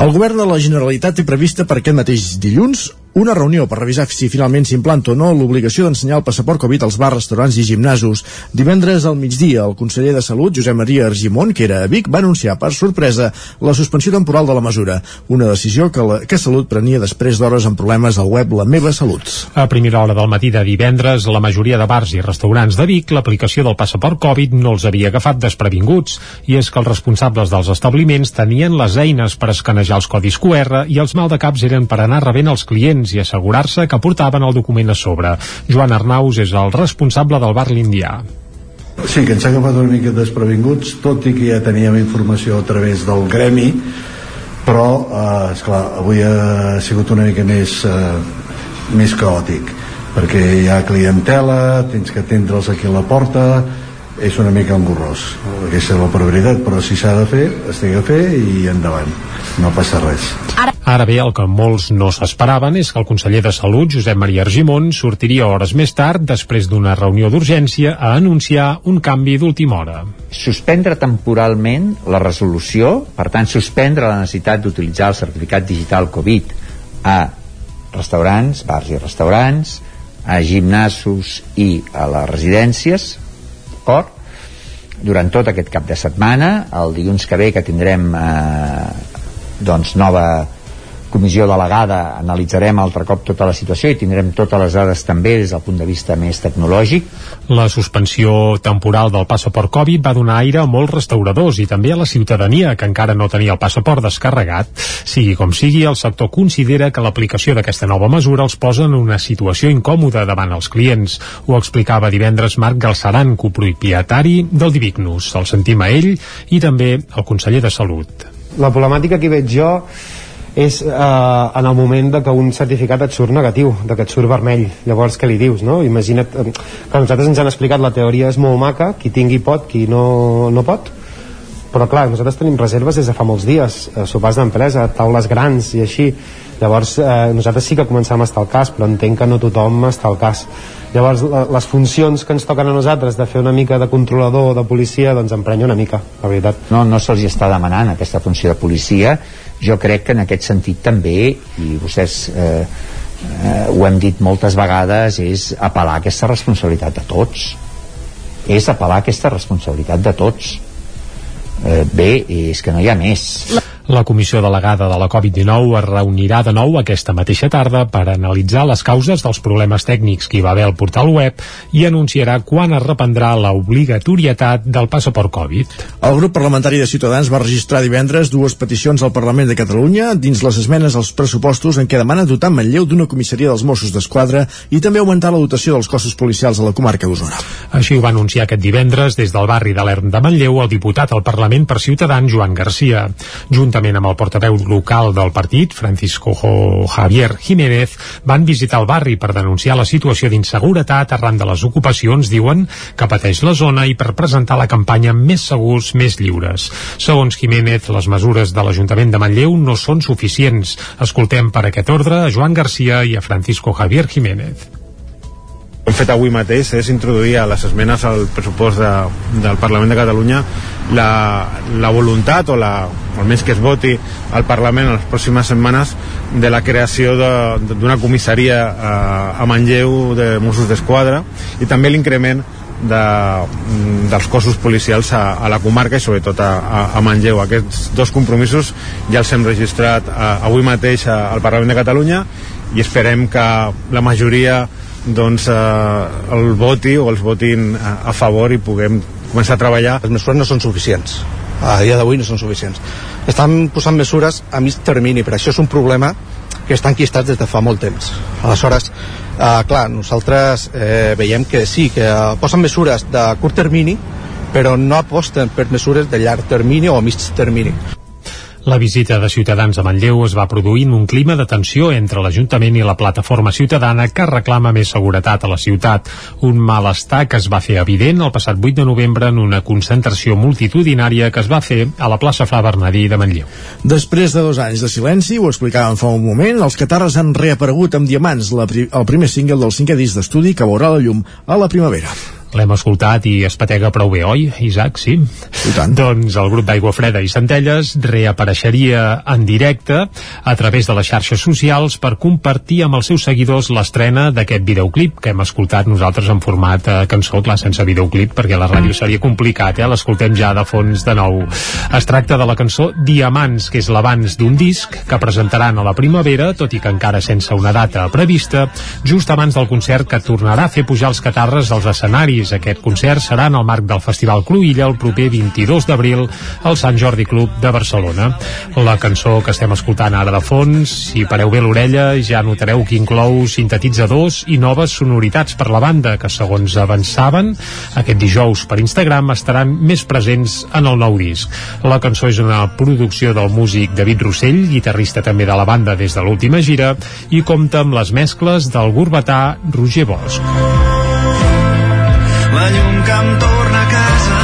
El govern de la Generalitat té prevista per aquest mateix dilluns una reunió per revisar si finalment s'implanta o no l'obligació d'ensenyar el passaport Covid als bars, restaurants i gimnasos. Divendres al migdia, el conseller de Salut, Josep Maria Argimon, que era a Vic, va anunciar per sorpresa la suspensió temporal de la mesura, una decisió que, la, que Salut prenia després d'hores amb problemes al web La Meva Salut. A primera hora del matí de divendres, la majoria de bars i restaurants de Vic, l'aplicació del passaport Covid no els havia agafat desprevinguts, i és que els responsables dels establiments tenien les eines per escanejar els codis QR i els maldecaps eren per anar rebent els clients documents i assegurar-se que portaven el document a sobre. Joan Arnaus és el responsable del bar l'Indià. Sí, que ens ha agafat una mica desprevinguts, tot i que ja teníem informació a través del gremi, però, eh, esclar, avui ha sigut una mica més, eh, més caòtic, perquè hi ha clientela, tens que atendre'ls aquí a la porta, és una mica engorrós aquesta és la probabilitat, però si s'ha de fer es té fer i endavant no passa res Ara... Ara bé, el que molts no s'esperaven és que el conseller de Salut, Josep Maria Argimon, sortiria hores més tard, després d'una reunió d'urgència, a anunciar un canvi d'última hora. Suspendre temporalment la resolució, per tant, suspendre la necessitat d'utilitzar el certificat digital Covid a restaurants, bars i restaurants, a gimnasos i a les residències, d'acord? Durant tot aquest cap de setmana, el dilluns que ve que tindrem eh, doncs nova comissió delegada analitzarem altre cop tota la situació i tindrem totes les dades també des del punt de vista més tecnològic. La suspensió temporal del passaport Covid va donar aire a molts restauradors i també a la ciutadania que encara no tenia el passaport descarregat. Sigui com sigui, el sector considera que l'aplicació d'aquesta nova mesura els posa en una situació incòmoda davant els clients. Ho explicava divendres Marc Galceran, copropietari del Divignus. El sentim a ell i també al conseller de Salut. La problemàtica que veig jo és eh, en el moment de que un certificat et surt negatiu, de que et surt vermell. Llavors què li dius, no? Imagina't eh, que nosaltres ens han explicat la teoria és molt maca qui tingui pot, qui no, no pot. Però clar, nosaltres tenim reserves des de fa molts dies, eh, sopars d'empresa taules grans i així. Llavors eh, nosaltres sí que començam a estar al cas però entenc que no tothom està al cas. Llavors les funcions que ens toquen a nosaltres de fer una mica de controlador o de policia doncs emprenya una mica, la veritat. No, no se'ls està demanant aquesta funció de policia jo crec que en aquest sentit també i vostès eh, eh, ho hem dit moltes vegades és apel·lar aquesta responsabilitat de tots. És apel·lar aquesta responsabilitat de tots. Eh, bé, és que no hi ha més la comissió delegada de la Covid-19 es reunirà de nou aquesta mateixa tarda per analitzar les causes dels problemes tècnics que hi va haver al portal web i anunciarà quan es reprendrà l'obligatorietat del passaport Covid. El grup parlamentari de Ciutadans va registrar divendres dues peticions al Parlament de Catalunya dins les esmenes als pressupostos en què demana dotar Manlleu d'una comissaria dels Mossos d'Esquadra i també augmentar la dotació dels cossos policials a la comarca d'Osona. Així ho va anunciar aquest divendres des del barri de l'Erm de Manlleu el diputat al Parlament per Ciutadans Joan Garcia. Juntament juntament amb el portaveu local del partit, Francisco Javier Jiménez, van visitar el barri per denunciar la situació d'inseguretat arran de les ocupacions, diuen, que pateix la zona i per presentar la campanya Més segurs, més lliures. Segons Jiménez, les mesures de l'Ajuntament de Manlleu no són suficients. Escoltem per aquest ordre a Joan Garcia i a Francisco Javier Jiménez hem fet avui mateix és introduir a les esmenes al pressupost de, del Parlament de Catalunya la, la voluntat o la, almenys que es voti al Parlament en les pròximes setmanes de la creació d'una comissaria a, a Manlleu de Mossos d'Esquadra i també l'increment de, dels cossos policials a, a la comarca i sobretot a, a, a Manlleu. Aquests dos compromisos ja els hem registrat a, avui mateix a, al Parlament de Catalunya i esperem que la majoria doncs eh, el voti o els votin a, a favor i puguem començar a treballar. Les mesures no són suficients. A dia d'avui no són suficients. Estan posant mesures a mig termini, però això és un problema que estan enquistats des de fa molt temps. Aleshores, eh, clar, nosaltres eh, veiem que sí, que eh, posen mesures de curt termini, però no aposten per mesures de llarg termini o mig termini. La visita de Ciutadans a Manlleu es va produir en un clima de tensió entre l'Ajuntament i la plataforma ciutadana que reclama més seguretat a la ciutat. Un malestar que es va fer evident el passat 8 de novembre en una concentració multitudinària que es va fer a la plaça Fra Bernadí de Manlleu. Després de dos anys de silenci, ho explicàvem fa un moment, els catarres han reaparegut amb Diamants, la pri el primer single del cinquè disc d'estudi que veurà la llum a la primavera. L'hem escoltat i es patega prou bé, oi, Isaac? Sí. I tant. Doncs el grup d'Aigua Freda i Centelles reapareixeria en directe a través de les xarxes socials per compartir amb els seus seguidors l'estrena d'aquest videoclip que hem escoltat nosaltres en format eh, cançó, clar, sense videoclip, perquè la ràdio seria complicat, eh? L'escoltem ja de fons de nou. Es tracta de la cançó Diamants, que és l'abans d'un disc que presentaran a la primavera, tot i que encara sense una data prevista, just abans del concert que tornarà a fer pujar els catarres als escenaris París. Aquest concert serà en el marc del Festival Cruïlla el proper 22 d'abril al Sant Jordi Club de Barcelona. La cançó que estem escoltant ara de fons, si pareu bé l'orella, ja notareu que inclou sintetitzadors i noves sonoritats per la banda, que segons avançaven, aquest dijous per Instagram estaran més presents en el nou disc. La cançó és una producció del músic David Rossell, guitarrista també de la banda des de l'última gira, i compta amb les mescles del gurbatà Roger Bosch la llum que em torna a casa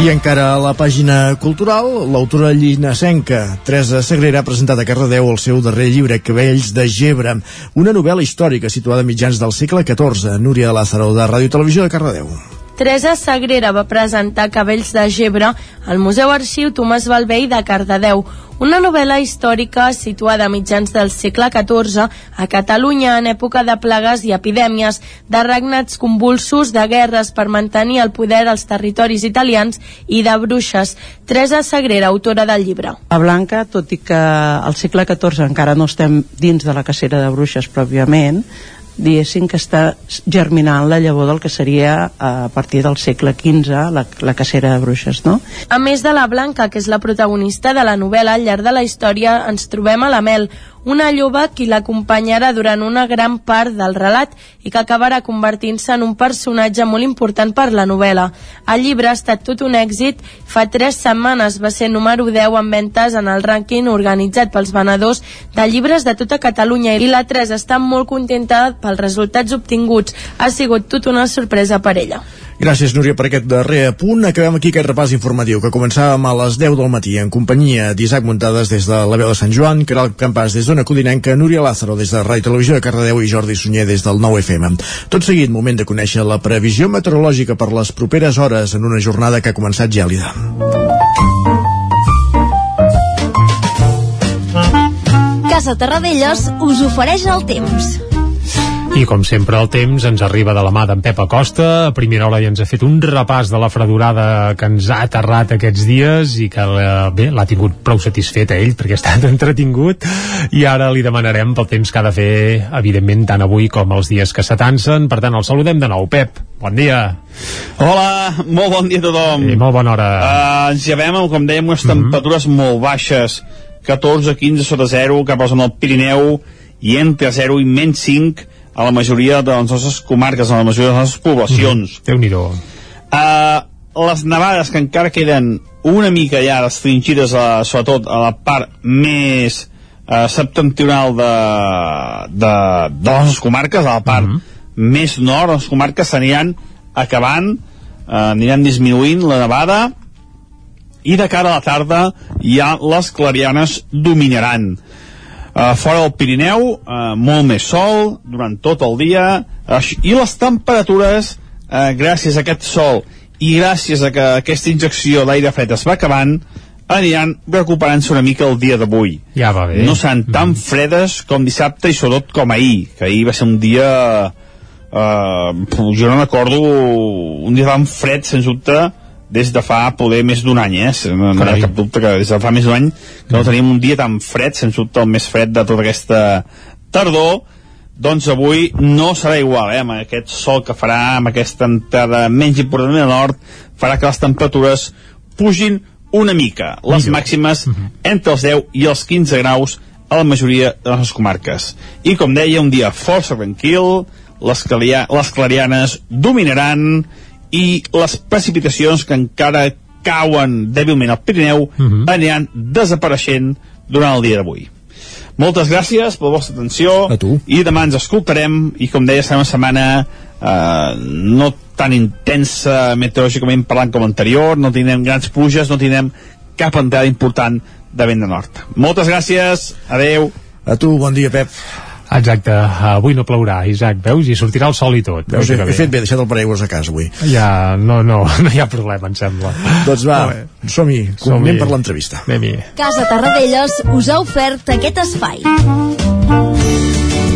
I encara a la pàgina cultural, l'autora llinasenca Teresa Sagrera ha presentat a Cardedeu el seu darrer llibre, Cabells de Gebre, una novel·la històrica situada a mitjans del segle XIV. Núria Lázaro, de Ràdio Televisió de Cardedeu. Teresa Sagrera va presentar Cabells de Gebre al Museu Arxiu Tomàs Balvei de Cardedeu, una novel·la històrica situada a mitjans del segle XIV a Catalunya en època de plagues i epidèmies, de regnats convulsos, de guerres per mantenir el poder als territoris italians i de bruixes. Teresa Sagrera, autora del llibre. A Blanca, tot i que al segle XIV encara no estem dins de la cacera de bruixes pròpiament, diguéssim que està germinant la llavor del que seria a partir del segle XV la, la cacera de bruixes, no? A més de la Blanca, que és la protagonista de la novel·la, al llarg de la història ens trobem a la Mel, una lloba qui l'acompanyarà durant una gran part del relat i que acabarà convertint-se en un personatge molt important per la novel·la. El llibre ha estat tot un èxit, fa tres setmanes va ser número 10 en ventes en el rànquing organitzat pels venedors de llibres de tota Catalunya i la Teresa està molt contenta pels resultats obtinguts. Ha sigut tot una sorpresa per ella. Gràcies, Núria, per aquest darrer punt. Acabem aquí aquest repàs informatiu que començàvem a les 10 del matí en companyia d'Isaac Muntades des de la veu de Sant Joan, Caral Campàs des d'Ona Codinenca, Núria Lázaro des de Ràdio Televisió de Cardedeu i Jordi Sunyer des del 9 FM. Tot seguit, moment de conèixer la previsió meteorològica per les properes hores en una jornada que ha començat gèlida. Casa Terradellos us ofereix el temps. I com sempre el temps ens arriba de la mà d'en Pep Acosta. A primera hora ja ens ha fet un repàs de la fredurada que ens ha aterrat aquests dies i que bé, l'ha tingut prou satisfet a ell perquè ha estat [laughs] entretingut i ara li demanarem pel temps que ha de fer evidentment tant avui com els dies que s'atansen. Per tant, el saludem de nou. Pep, bon dia. Hola, molt bon dia a tothom. I molt bona hora. Uh, ens llevem, com dèiem, unes temperatures mm -hmm. molt baixes, 14 15 sota 0, cap al el Pirineu, i entre 0 i menys 5 a la majoria de les nostres comarques, a la majoria de les nostres poblacions. Mm, Déu-n'hi-do. Uh, les nevades que encara queden una mica ja restringides, a, sobretot a la part més uh, septentrional de, de, de les comarques, a la part mm -hmm. més nord, les comarques s'aniran acabant, uh, aniran disminuint la nevada, i de cara a la tarda ja les clarianes dominaran Uh, fora del Pirineu, uh, molt més sol durant tot el dia, uh, i les temperatures, uh, gràcies a aquest sol i gràcies a que aquesta injecció d'aire fred es va acabant, aniran recuperant-se una mica el dia d'avui. Ja va bé. No seran tan mm. fredes com dissabte i sobretot com ahir, que ahir va ser un dia... Uh, jo no recordo un dia tan fred, sens dubte, des de fa poder més d'un any, eh? No, no hi ha cap dubte que des de fa més d'un any que no tenim un dia tan fred, sens dubte el més fred de tota aquesta tardor, doncs avui no serà igual, eh? amb aquest sol que farà, amb aquesta entrada menys important al nord, farà que les temperatures pugin una mica, les Millor. màximes entre els 10 i els 15 graus a la majoria de les comarques. I com deia, un dia força tranquil, les clarianes dominaran i les precipitacions que encara cauen dèbilment al Pirineu uh -huh. aniran desapareixent durant el dia d'avui. Moltes gràcies per la vostra atenció A tu. i demà ens escoltarem i com deia serà una setmana eh, no tan intensa meteorològicament parlant com anterior, no tindrem grans pluges, no tindrem cap entrada important de vent de nord. Moltes gràcies, adeu. A tu, bon dia, Pep. Exacte, avui no plourà, Isaac, veus? I sortirà el sol i tot. Veus, he, he fet bé, he deixat el paraigües a casa avui. Ja, no, no, [laughs] no hi ha problema, em sembla. Doncs va, Molt bé. som-hi, Som-hi. anem per l'entrevista. Anem-hi. Casa Tarradellas us ha ofert aquest espai.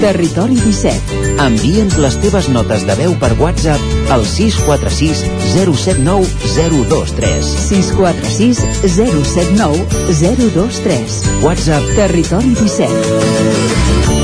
Territori 17. Envia'ns les teves notes de veu per WhatsApp al 646 079 023. 646 079 023. WhatsApp Territori 17.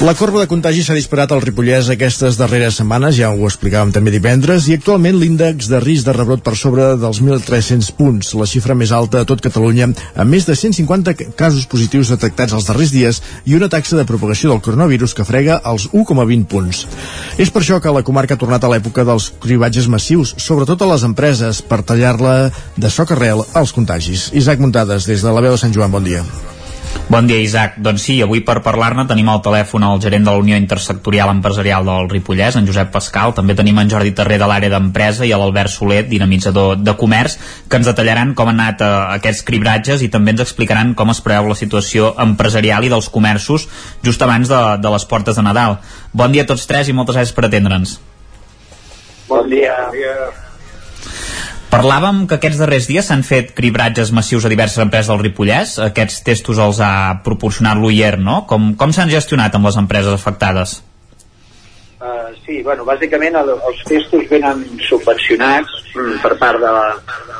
La corba de contagi s'ha disparat al Ripollès aquestes darreres setmanes, ja ho explicàvem també divendres, i actualment l'índex de risc de rebrot per sobre dels 1.300 punts, la xifra més alta a tot Catalunya, amb més de 150 casos positius detectats els darrers dies i una taxa de propagació del coronavirus que frega els 1,20 punts. És per això que la comarca ha tornat a l'època dels cribatges massius, sobretot a les empreses, per tallar-la de soc arrel als contagis. Isaac Muntades, des de la veu de Sant Joan, bon dia. Bon dia, Isaac. Doncs sí, avui per parlar-ne tenim al telèfon el gerent de la Unió Intersectorial Empresarial del Ripollès, en Josep Pascal. També tenim en Jordi Terré de l'àrea d'empresa i l'Albert Soler, dinamitzador de comerç, que ens detallaran com han anat eh, aquests cribratges i també ens explicaran com es preveu la situació empresarial i dels comerços just abans de, de les portes de Nadal. Bon dia a tots tres i moltes gràcies per atendre'ns. Bon dia. Parlàvem que aquests darrers dies s'han fet cribratges massius a diverses empreses del Ripollès. Aquests testos els ha proporcionat l'UIER, no? Com, com s'han gestionat amb les empreses afectades? Uh, sí, bueno, bàsicament el, els testos venen subvencionats mm, per part de la,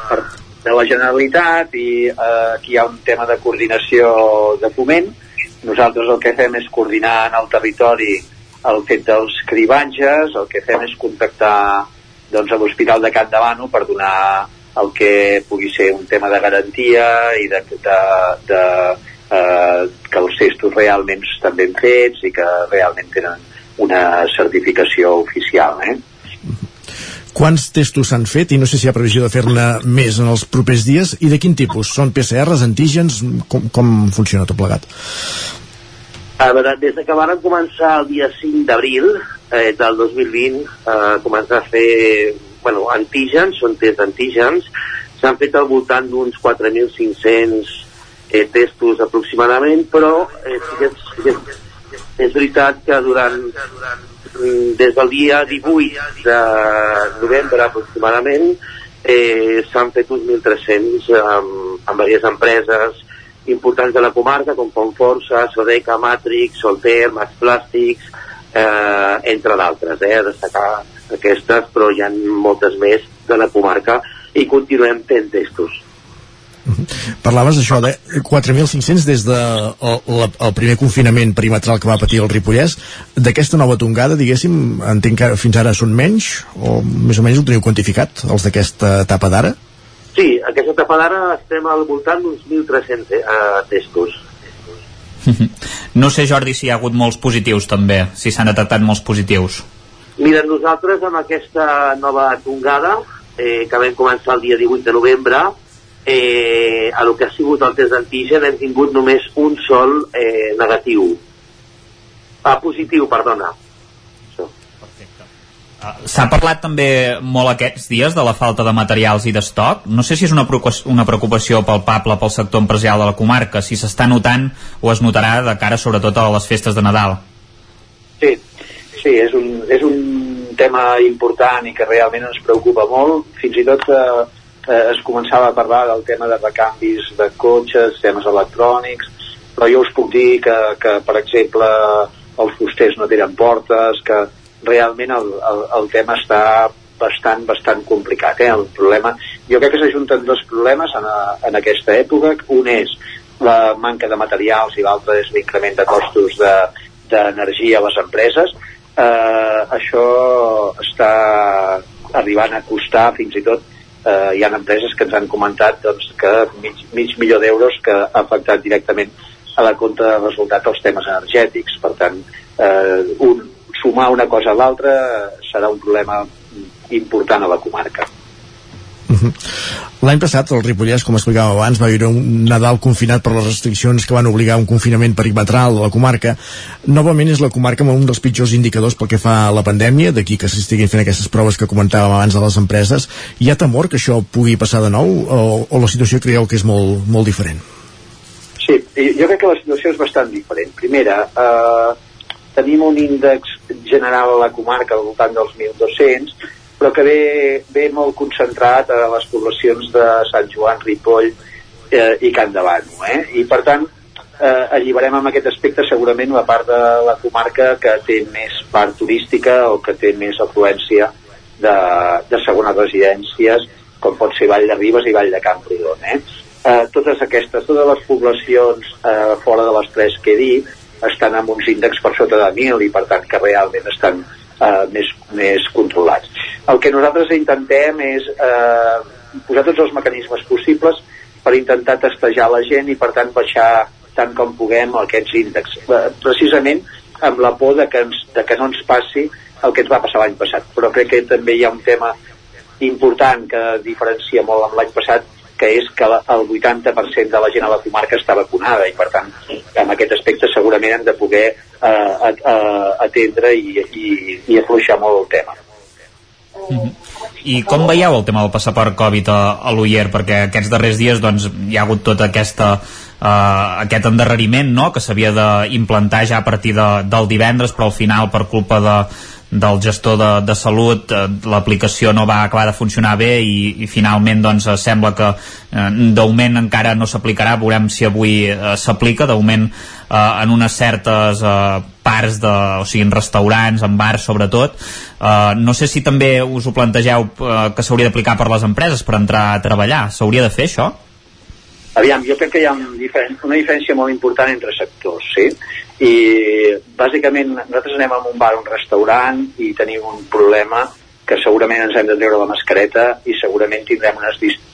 per, de la Generalitat i uh, aquí hi ha un tema de coordinació de foment. Nosaltres el que fem és coordinar en el territori el fet dels cribatges, el que fem és contactar doncs, a l'Hospital de Can Davano per donar el que pugui ser un tema de garantia i de, de, de eh, que els testos realment estan ben fets i que realment tenen una certificació oficial. Eh? Quants testos s'han fet i no sé si hi ha previsió de fer-ne més en els propers dies i de quin tipus? Són PCRs, antígens? Com, com funciona tot plegat? A veure, des de que van començar el dia 5 d'abril eh, del 2020, eh, començar a fer bueno, antígens, són test d'antígens, s'han fet al voltant d'uns 4.500 eh, testos aproximadament, però eh, és, és, és veritat que durant mm, des del dia 18 de novembre aproximadament eh, s'han fet uns 1.300 amb, amb diverses empreses importants de la comarca com Fonforça, Sodeca, Matrix, Solter, Max Plàstics, eh, entre d'altres, eh, a destacar aquestes, però hi ha moltes més de la comarca i continuem fent testos. Parlaves d'això de 4.500 des de el, el primer confinament perimetral que va patir el Ripollès. D'aquesta nova tongada, diguéssim, entenc que fins ara són menys, o més o menys ho teniu quantificat, els d'aquesta etapa d'ara? Sí, aquesta etapa d'ara estem al voltant d'uns 1.300 eh, testos. [laughs] No sé, Jordi, si hi ha hagut molts positius també, si s'han detectat molts positius. Mira, nosaltres amb aquesta nova tongada, eh, que vam començar el dia 18 de novembre, eh, a lo que ha sigut el test d'antigen hem tingut només un sol eh, negatiu. Ah, positiu, perdona. S'ha parlat també molt aquests dies de la falta de materials i d'estoc. No sé si és una preocupació, una preocupació palpable pel sector empresarial de la comarca, si s'està notant o es notarà de cara sobretot a les festes de Nadal. Sí, sí, és un, és un tema important i que realment ens preocupa molt. Fins i tot eh, eh, es començava a parlar del tema de recanvis de cotxes, temes electrònics, però jo us puc dir que, que per exemple, els fusters no tenen portes, que realment el, el, el tema està bastant, bastant complicat. Eh? El problema, jo crec que s'ajunten dos problemes en, a, en aquesta època. Un és la manca de materials i l'altre és l'increment de costos d'energia de, a les empreses. Eh, això està arribant a costar fins i tot eh, hi ha empreses que ens han comentat doncs, que mig, mig milió d'euros que ha afectat directament a la compte de resultat els temes energètics. Per tant, eh, un, sumar una cosa a l'altra serà un problema important a la comarca. L'any passat, el Ripollès, com explicàvem abans, va viure un Nadal confinat per les restriccions que van obligar a un confinament perimetral de la comarca. Novament és la comarca amb un dels pitjors indicadors pel que fa a la pandèmia, d'aquí que s'estiguin fent aquestes proves que comentàvem abans de les empreses. Hi ha temor que això pugui passar de nou o, o la situació creieu que és molt, molt diferent? Sí, jo crec que la situació és bastant diferent. Primera, eh, tenim un índex general a la comarca al voltant dels 1.200, però que ve, ve molt concentrat a les poblacions de Sant Joan, Ripoll eh, i Can Davano. Eh? I per tant, eh, alliberem amb aquest aspecte segurament la part de la comarca que té més part turística o que té més afluència de, de segones residències, com pot ser Vall de Ribes i Vall de Camprodon. Eh? Eh, totes aquestes, totes les poblacions eh, fora de les tres que he dit, estan amb uns índexs per sota de 1.000 i per tant que realment estan eh, més, més controlats. El que nosaltres intentem és eh, posar tots els mecanismes possibles per intentar testejar la gent i per tant baixar tant com puguem aquests índexs. Eh, precisament amb la por de que, ens, de que no ens passi el que ens va passar l'any passat. Però crec que també hi ha un tema important que diferencia molt amb l'any passat que és que el 80% de la gent a la comarca està vacunada i per tant en aquest aspecte segurament hem de poder eh, eh, atendre i, i, i afluixar molt el tema. Mm -hmm. I com veieu el tema del passaport Covid a, a l'UIER? Perquè aquests darrers dies doncs, hi ha hagut tota aquesta Uh, aquest endarreriment no? que s'havia d'implantar ja a partir de, del divendres però al final per culpa de, del gestor de, de salut eh, l'aplicació no va acabar de funcionar bé i, i finalment doncs eh, sembla que eh, d'augment encara no s'aplicarà veurem si avui eh, s'aplica d'augment eh, en unes certes eh, parts de, o sigui, en restaurants, en bars sobretot eh, no sé si també us ho plantegeu eh, que s'hauria d'aplicar per les empreses per entrar a treballar, s'hauria de fer això? Aviam, jo crec que hi ha un diferent, una diferència molt important entre sectors, sí? I bàsicament nosaltres anem a un bar un restaurant i tenim un problema que segurament ens hem de treure la mascareta i segurament tindrem unes, dist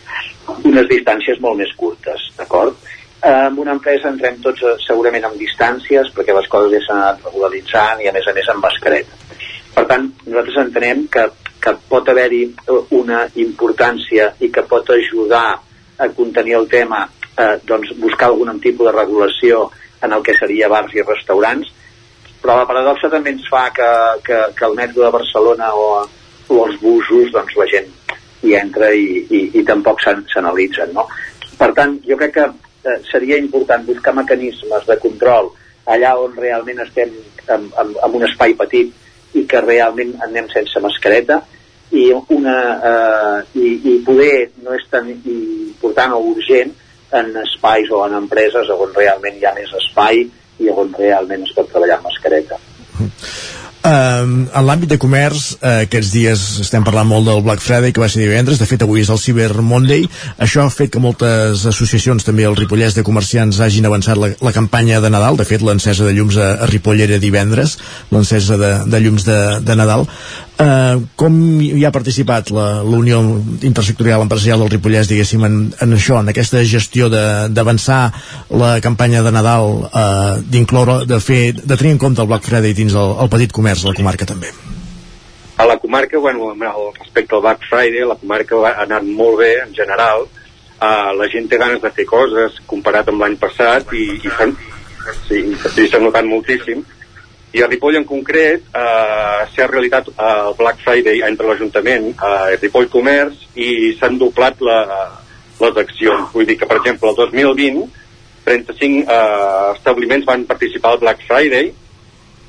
unes distàncies molt més curtes, d'acord? Eh, amb una empresa entrem tots eh, segurament amb distàncies perquè les coses ja s'han anat regularitzant i a més a més amb mascareta. Per tant, nosaltres entenem que, que pot haver-hi una importància i que pot ajudar a contenir el tema, eh, doncs buscar algun tipus de regulació en el que seria bars i restaurants, però la paradoxa també ens fa que, que, que el metro de Barcelona o, o els busos, doncs la gent hi entra i, i, i tampoc s'analitzen, no? Per tant, jo crec que eh, seria important buscar mecanismes de control allà on realment estem en, en, en un espai petit i que realment anem sense mascareta i, una, eh, i, i poder no és tan important o urgent en espais o en empreses on realment hi ha més espai i on realment es pot treballar amb mascareta. Uh, en l'àmbit de comerç, uh, aquests dies estem parlant molt del Black Friday, que va ser divendres, de fet avui és el Cyber Monday, això ha fet que moltes associacions, també el Ripollès de comerciants, hagin avançat la, la campanya de Nadal, de fet l'encesa de llums a, a Ripoll era divendres, l'encesa de, de llums de, de Nadal. Uh, com hi ha participat la, Unió Intersectorial Empresarial del Ripollès, diguéssim, en, en això, en aquesta gestió d'avançar la campanya de Nadal, uh, d'incloure, de fer, de tenir en compte el Black Friday dins el, el petit comerç a la comarca també? A la comarca, bueno, respecte al Black Friday, la comarca ha anat molt bé en general, uh, la gent té ganes de fer coses comparat amb l'any passat i, i s'ha sí, notat moltíssim i a Ripoll en concret eh, s'ha realitat eh, el Black Friday entre l'Ajuntament eh, Ripoll Comerç i s'han doblat la, les accions. Vull dir que, per exemple, el 2020 35 eh, establiments van participar al Black Friday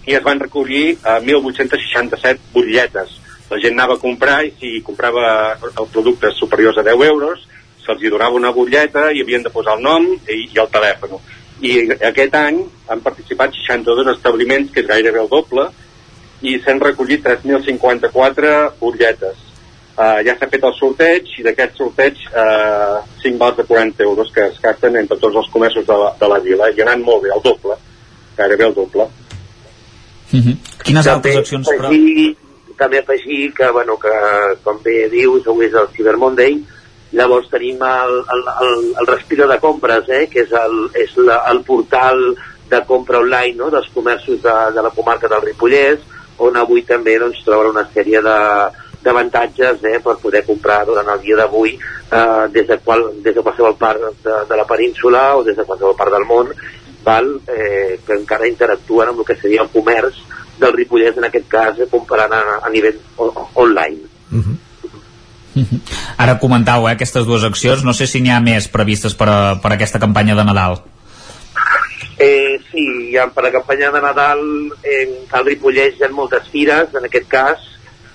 i es van recollir eh, 1.867 butlletes. La gent anava a comprar i si comprava productes superiors a 10 euros se'ls donava una butlleta i havien de posar el nom i, i el telèfon i aquest any han participat 62 establiments, que és gairebé el doble, i s'han recollit 3.054 butlletes. Uh, ja s'ha fet el sorteig i d'aquest sorteig uh, 5 vals de 40 euros que es gasten entre tots els comerços de la, de la vila i anant molt bé, el doble, gairebé el doble. Mm -hmm. Quines també altres accions, però? afegir, També afegir que, bueno, que com bé dius, avui és el Cyber Monday, llavors tenim el, el, el, el Respiro de Compres, eh, que és el, és la, el portal de compra online no, dels comerços de, de la comarca del Ripollès, on avui també doncs, trobarà una sèrie de, d'avantatges eh, per poder comprar durant el dia d'avui eh, des, de qual, des de qualsevol part de, de la península o des de qualsevol part del món val, eh, que encara interactuen amb el que seria el comerç del Ripollès en aquest cas eh, comparant a, a nivell online. [laughs] Ara comentau eh, aquestes dues accions, no sé si n'hi ha més previstes per, a, per a aquesta campanya de Nadal. Eh, sí, ha, per la campanya de Nadal en al Ripollès hi ha moltes fires, en aquest cas,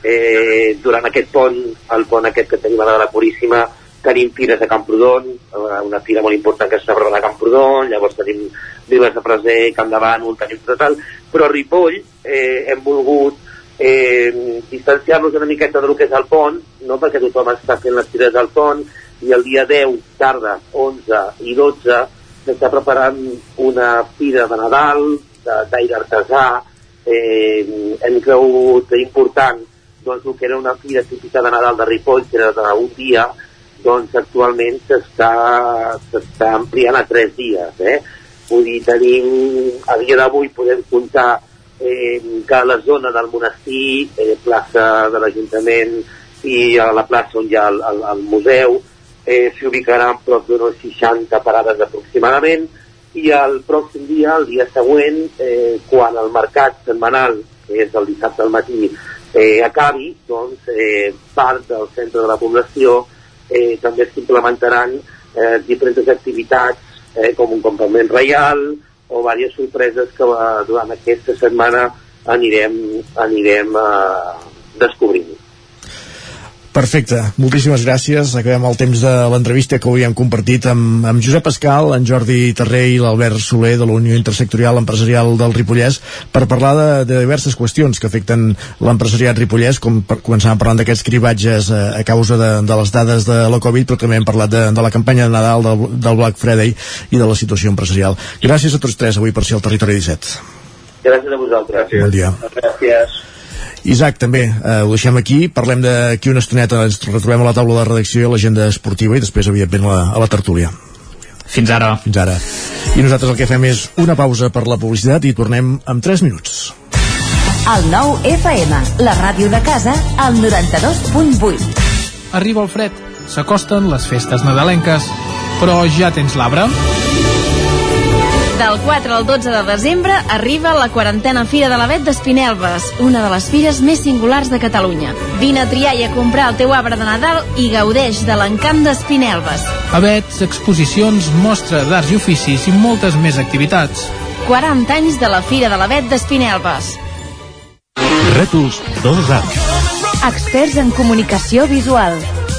eh, durant aquest pont, el pont aquest que tenim de la Puríssima, tenim fires a Camprodon, eh, una fira molt important que s'ha a Camprodon, llavors tenim Viles de Freser, Camp de Bànol, tenim total, però a Ripoll eh, hem volgut eh, distanciar-nos una miqueta del que és el pont, no perquè tothom està fent les fires del pont, i el dia 10, tarda, 11 i 12 s'està preparant una fira de Nadal, d'aire artesà, eh, hem cregut important doncs, el que era una fira típica de Nadal de Ripoll, que era d'un dia, doncs actualment s'està ampliant a tres dies. Eh? Vull dir, tenim, a dia d'avui podem comptar eh, que a la zona del monestir, eh, plaça de l'Ajuntament i a la plaça on hi ha el, el, el museu, eh, s'hi ubicaran prop d'unes 60 parades aproximadament i el pròxim dia, el dia següent, eh, quan el mercat setmanal, que és el dissabte al matí, eh, acabi, doncs eh, part del centre de la població eh, també s'implementaran eh, diferents activitats eh, com un campament reial o diverses sorpreses que eh, durant aquesta setmana anirem, anirem eh, descobrint. Perfecte, moltíssimes gràcies. Acabem el temps de l'entrevista que avui hem compartit amb, amb Josep Pascal, en Jordi Terré i l'Albert Soler de la Unió Intersectorial Empresarial del Ripollès per parlar de, de diverses qüestions que afecten l'empresariat ripollès, com per, començàvem parlant d'aquests cribatges a, a causa de, de les dades de la Covid, però també hem parlat de, de la campanya de Nadal, del, del Black Friday i de la situació empresarial. Gràcies a tots tres avui per ser al Territori 17. Gràcies a vosaltres. Bon dia. Gràcies. Isaac, també, eh, ho deixem aquí. Parlem d'aquí una estoneta, ens retrobem a la taula de redacció i a l'agenda esportiva i després, evidentment, a la, a la tertúlia. Fins ara. Fins ara. I nosaltres el que fem és una pausa per la publicitat i tornem en 3 minuts. El nou FM, la ràdio de casa, al 92.8. Arriba el fred, s'acosten les festes nadalenques. Però ja tens l'arbre? Del 4 al 12 de desembre arriba la quarantena Fira de l'Avet d'Espinelves, una de les fires més singulars de Catalunya. Vine a triar i a comprar el teu arbre de Nadal i gaudeix de l'encant d'Espinelves. Avets, exposicions, mostra d'arts i oficis i moltes més activitats. 40 anys de la Fira de l'Avet d'Espinelves. Rètols 2A. Experts en comunicació visual.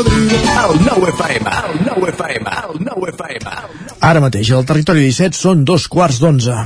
cocodrilo. El nou FM, el nou FM, el nou FM. Ara mateix, al territori 17 són dos quarts d'onze.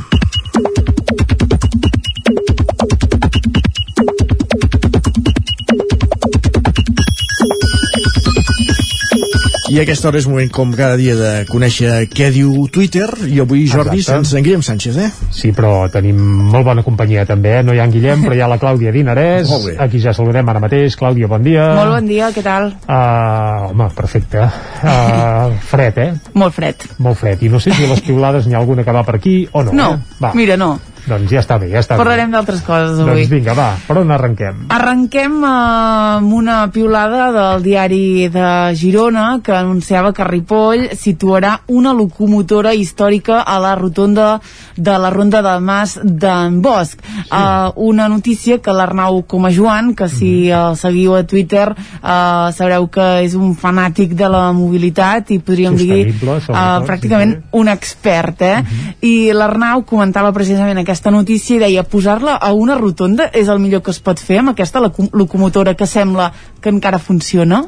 I a aquesta hora és moment, com cada dia, de conèixer què diu Twitter, i avui, Jordi, Exacte. sense en Guillem Sánchez, eh? Sí, però tenim molt bona companyia també, eh? no hi ha en Guillem, però hi ha la Clàudia Dinarès, Molt bé. aquí ja saludem ara mateix. Clàudia, bon dia. Molt bon dia, què tal? Uh, home, perfecte. Uh, [laughs] fred, eh? Molt fred. Molt fred. I no sé si les piulades n'hi ha alguna que va per aquí o no. No, eh? Va, mira, no. Doncs ja està bé, ja està Parlarem bé. d'altres coses avui. Doncs vinga, va, per on arrenquem? Arrenquem eh, amb una piulada del diari de Girona que anunciava que Ripoll situarà una locomotora històrica a la rotonda de la Ronda de Mas d'en Bosch. Uh, una notícia que l'Arnau Comajoan, que si Mhm. el seguiu a Twitter uh, sabreu que és un fanàtic de la mobilitat i podríem dir sobretot, pràcticament sí, un expert, eh? Mhm. I l'Arnau comentava precisament aquesta notícia i deia posar-la a una rotonda és el millor que es pot fer amb aquesta loco- locomotora que sembla que encara funciona?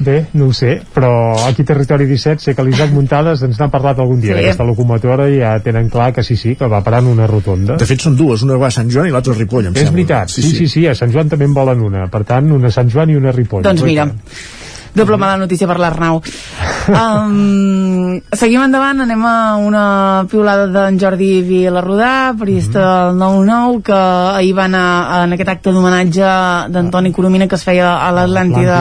Bé, no ho sé, però aquí Territori 17 sé que l'Isaac Muntades ens n'ha parlat algun dia Sí. d'aquesta locomotora i ja tenen clar que sí, sí, que va parar en una rotonda. De fet, són dues, una va a Sant Joan i l'altra a Ripoll, em És sembla. veritat, sí, sí, sí, a Sant Joan també en volen una, per tant, una a Sant Joan i una a Ripoll. Doncs mira, doble mala notícia per l'Arnau. Um, seguim endavant, anem a una piulada d'en Jordi Vilarrodà, periodista del 9-9, que ahir va anar en aquest acte d'homenatge d'Antoni Coromina que es feia a l'Atlàntida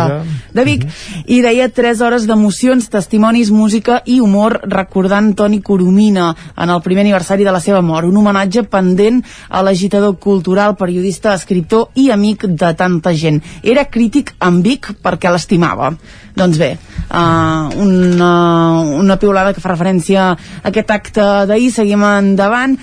de Vic, i deia 3 hores d'emocions, testimonis, música i humor recordant Toni Coromina en el primer aniversari de la seva mort. Un homenatge pendent a l'agitador cultural, periodista, escriptor i amic de tanta gent. Era crític amb Vic perquè l'estimava. Doncs bé, uh, una, una piulada que fa referència a aquest acte d'ahir, seguim endavant,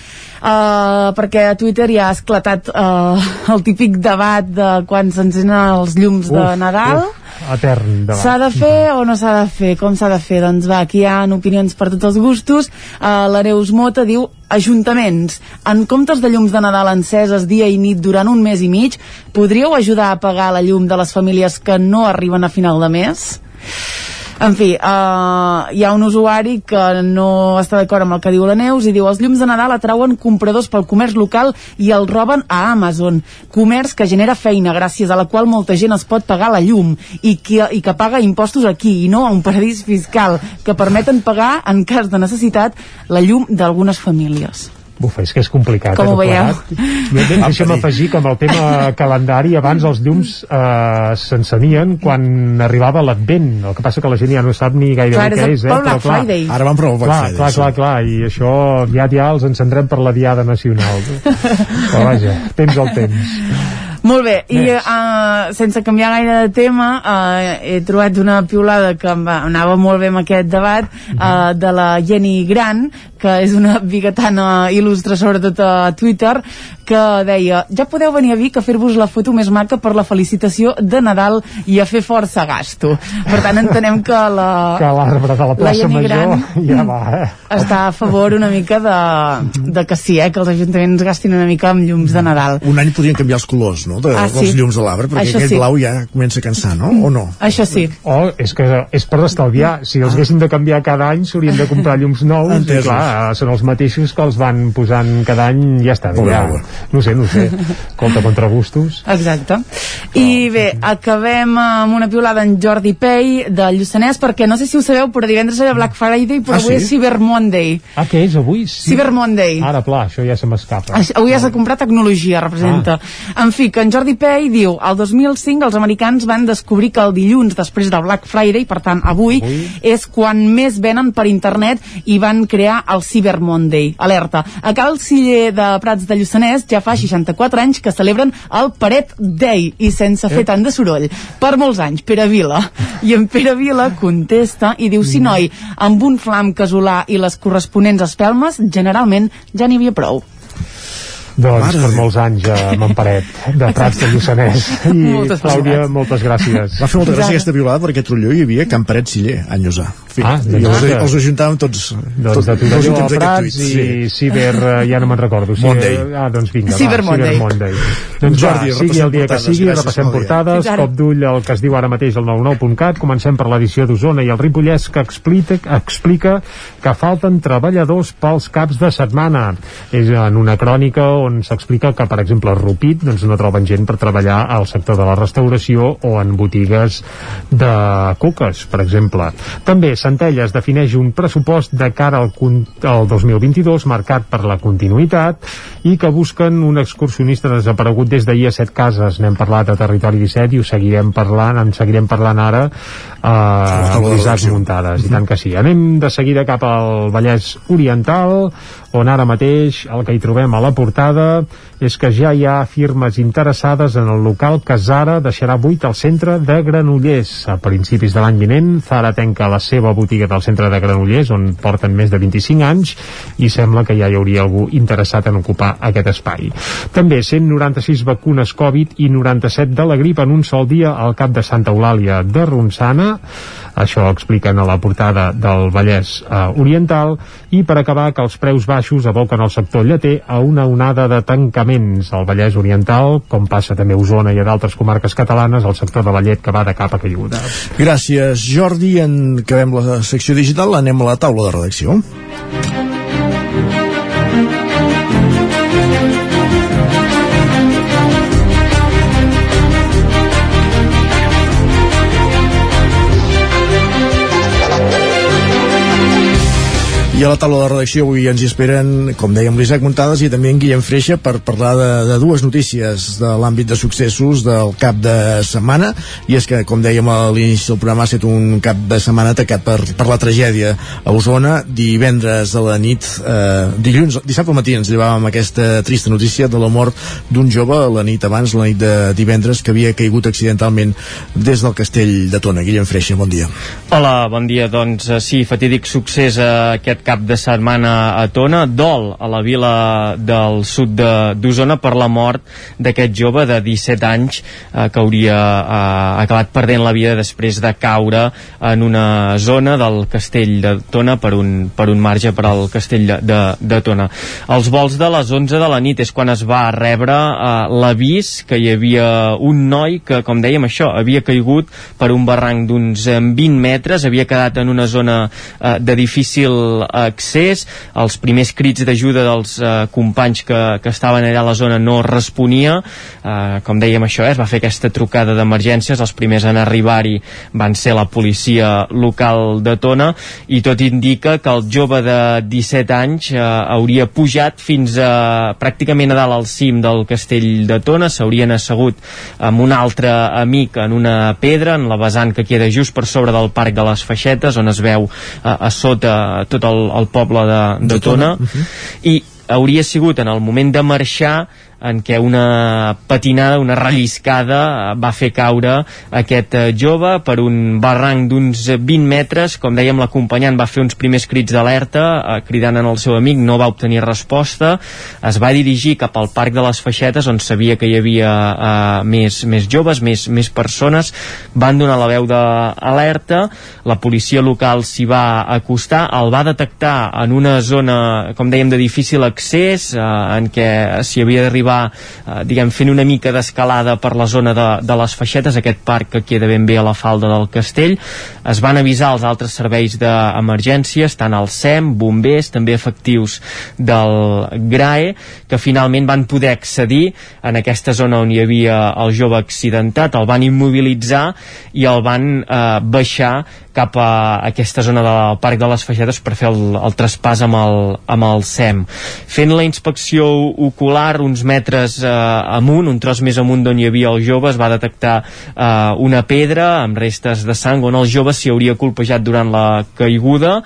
uh, perquè a Twitter ja ha esclatat uh, el típic debat de quan s'encenen els llums de Nadal. Uf, etern. S'ha de fer o no s'ha de fer? Com s'ha de fer? Doncs va, aquí hi ha opinions per tots els gustos. Uh, la Neus Mota diu Ajuntaments, en comptes de llums de Nadal enceses dia i nit durant un mes i mig, podríeu ajudar a pagar la llum de les famílies que no arriben a final de mes? En fi, uh, hi ha un usuari que no està d'acord amb el que diu la Neus i diu els llums de Nadal atrauen compradors pel comerç local i el roben a Amazon. Comerç que genera feina gràcies a la qual molta gent es pot pagar la llum i que, i que paga impostos aquí i no a un paradís fiscal que permeten pagar en cas de necessitat la llum d'algunes famílies. Buf, és que és complicat. Com eh, ho veieu? plegat. Jo de- deixa'm afegir que amb el tema calendari abans els llums eh, s'encenien quan arribava l'Advent. El que passa que la gent ja no sap ni gaire Clar, el és eh? Black Friday. Ara van Black clar, Friday, Clar, sí. clar, clar, i això aviat ja els encendrem per la Diada Nacional. [laughs] Però vaja, temps al temps. Molt bé, i uh, sense canviar gaire de tema, uh, he trobat una piulada que em va, anava molt bé amb aquest debat, uh, de la Jenny Gran, que és una biguetana il·lustre sobretot a Twitter, que deia, ja podeu venir a Vic a fer-vos la foto més maca per la felicitació de Nadal i a fer força gasto. Per tant, entenem que la, Que l'arbre de la la plaça Major Gran [laughs] ja va, eh? està a favor una mica de, de que sí, eh, que els ajuntaments gastin una mica amb llums de Nadal. Un any podrien canviar els colors, no?, de, Ah, sí. dels llums de l'arbre, perquè Això aquest sí. blau ja comença a cansar, no? O no? Això sí. O és que és per estalviar. Si els haguessin de canviar cada any, s'haurien de comprar llums nous. I Entesos. clar, són els mateixos que els van posant cada any, ja està. Bé, Ja. bé. No sé, no sé compte contra gustos Exacte. I bé, acabem amb una piulada en Jordi Pei de Lluçanès, perquè no sé si ho sabeu, però divendres era Black Friday, però Ah, avui sí? és Cyber Monday. ah, què és avui? Sí. Cyber Monday. ara, pla, això ja se m'escapa Avui has de comprar tecnologia, representa. Ah. En fi, que en Jordi Pei diu el 2005 els americans van descobrir que el dilluns després del Black Friday, per tant avui, avui, és quan més venen per internet i van crear el Cyber Monday. Alerta. A Cal Siller de Prats de Lluçanès ja fa 64 anys que celebren el Paret Day i sense fer tant de soroll. Per molts anys, Pere Vila. I en Pere Vila contesta i diu, sí noi, amb un flam casolà i les corresponents espelmes, generalment ja n'hi havia prou. Doncs Mare per de- molts anys a Mamparet, de Prats de Lluçanès. [laughs] I Moltes Clàudia, felicitats. moltes gràcies. Va fer molta gràcia aquesta violada perquè a Trolló hi havia Can Paret Siller, a fi, Ah, i els, doncs- els ajuntàvem tots. Doncs tots de tots a aquest Prats tuit, i Ciber, eh, ja no me'n recordo. Ciber, Monday. Ah, doncs vinga, Cyber va, Monday. Cyber Monday. [laughs] Doncs Jordi, va, sigui el dia que repassem sigui, repassem Gràcies, Clàudia. portades, cop d'ull al que es diu ara mateix al 99.cat, comencem per l'edició d'Osona i el Ripollès que explica, explica que falten treballadors pels caps de setmana. És en una crònica on s'explica que, per exemple, a Rupit doncs, no troben gent per treballar al sector de la restauració o en botigues de coques, per exemple. També Centelles defineix un pressupost de cara al, al 2022 marcat per la continuïtat i que busquen un excursionista desaparegut des d'ahir a set cases. N'hem parlat a Territori 17 i ho seguirem parlant, en seguirem parlant ara eh, amb Isaac Muntades, i tant que sí. Anem de seguida cap al Vallès Oriental, on ara mateix el que hi trobem a la portada és que ja hi ha firmes interessades en el local que Zara deixarà buit al centre de Granollers. A principis de l'any vinent, Zara tanca la seva botiga del centre de Granollers, on porten més de 25 anys, i sembla que ja hi hauria algú interessat en ocupar aquest espai. També 196 vacunes Covid i 97 de la grip en un sol dia al cap de Santa Eulàlia de Ronçana. Això ho expliquen a la portada del Vallès eh, Oriental. I per acabar, que els preus baixos aboquen el sector lleter a una onada de tancaments al Vallès Oriental, com passa també a Osona i a d'altres comarques catalanes, el sector de la llet que va de capa caiguda. Gràcies, Jordi. En acabem la secció digital, anem a la taula de redacció. I a la taula de redacció avui ens hi esperen, com dèiem, l'Isaac Muntades i també en Guillem Freixa per parlar de, de dues notícies de l'àmbit de successos del cap de setmana i és que, com dèiem a l'inici del programa, ha estat un cap de setmana atacat per, per la tragèdia a Osona. Divendres a la nit, eh, dilluns, dissabte al matí ens llevàvem aquesta trista notícia de la mort d'un jove la nit abans, la nit de divendres, que havia caigut accidentalment des del castell de Tona. Guillem Freixa, bon dia. Hola, bon dia. Doncs eh, sí, fatídic succés eh, aquest cap de setmana a Tona. Dol a la vila del sud de- d'Osona per la mort d'aquest jove de 17 anys eh, que hauria eh, acabat perdent la vida després de caure en una zona del castell de Tona per un, per un marge per al castell de, de, de Tona. Els vols de les 11 de la nit és quan es va rebre eh, l'avís que hi havia un noi que, com dèiem això, havia caigut per un barranc d'uns eh, 20 metres, havia quedat en una zona eh, de difícil accés, els primers crits d'ajuda dels eh, companys que, que estaven allà a la zona no responia, eh, com dèiem això, eh, es va fer aquesta trucada d'emergències, els primers en arribar-hi van ser la policia local de Tona, i tot indica que el jove de 17 anys eh, hauria pujat fins a pràcticament a dalt al cim del castell de Tona, s'haurien assegut amb un altre amic en una pedra, en la vessant que queda just per sobre del Parc de les Feixetes, on es veu eh, a sota tot el, el poble de, de Tona, i hauria sigut en el moment de marxar en què una patinada, una relliscada eh, va fer caure aquest eh, jove per un barranc d'uns 20 metres, com dèiem l'acompanyant va fer uns primers crits d'alerta eh, cridant en el seu amic, no va obtenir resposta. Es va dirigir cap al Parc de les Feixetes on sabia que hi havia eh, més, més joves, més, més persones. Van donar la veu d'alerta. La policia local s'hi va acostar, el va detectar en una zona, com dèiem, de difícil accés eh, en què s'hi havia d'arribar arribar eh, diguem, fent una mica d'escalada per la zona de, de les Feixetes, aquest parc que queda ben bé a la falda del castell. Es van avisar els altres serveis d'emergències, tant el SEM, bombers, també efectius del GRAE, que finalment van poder accedir en aquesta zona on hi havia el jove accidentat, el van immobilitzar i el van eh, baixar cap a aquesta zona del Parc de les Feixetes per fer el, el traspàs amb el, amb el SEM. Fent la inspecció ocular uns metres eh, amunt, un tros més amunt d'on hi havia el jove, es va detectar eh, una pedra amb restes de sang on el jove s'hi hauria colpejat durant la caiguda.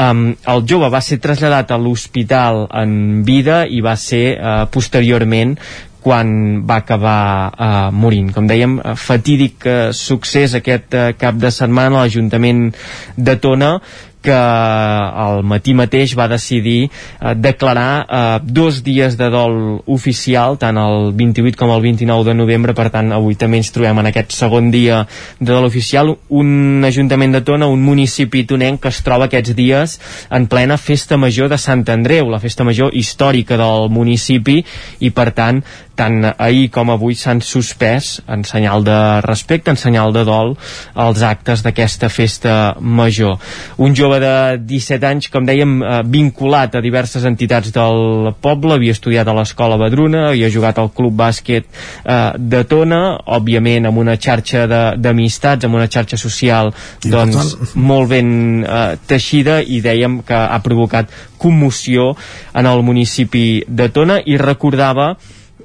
Um, el jove va ser traslladat a l'hospital en vida i va ser eh, posteriorment quan va acabar eh, morint. Com dèiem, eh, fatídic eh, succés aquest eh, cap de setmana a l'Ajuntament de Tona que al matí mateix va decidir eh, declarar eh, dos dies de dol oficial, tant el 28 com el 29 de novembre, per tant avui també ens trobem en aquest segon dia de dol oficial, un Ajuntament de Tona, un municipi tonenc que es troba aquests dies en plena festa major de Sant Andreu, la festa major històrica del municipi i per tant tant ahir com avui s'han suspès en senyal de respecte, en senyal de dol els actes d'aquesta festa major. Un jove de 17 anys, com dèiem, eh, vinculat a diverses entitats del poble, havia estudiat a l'escola Badruna, havia jugat al club bàsquet eh, de Tona, òbviament amb una xarxa d'amistats, amb una xarxa social doncs, [laughs] molt ben eh, teixida i dèiem que ha provocat commoció en el municipi de Tona i recordava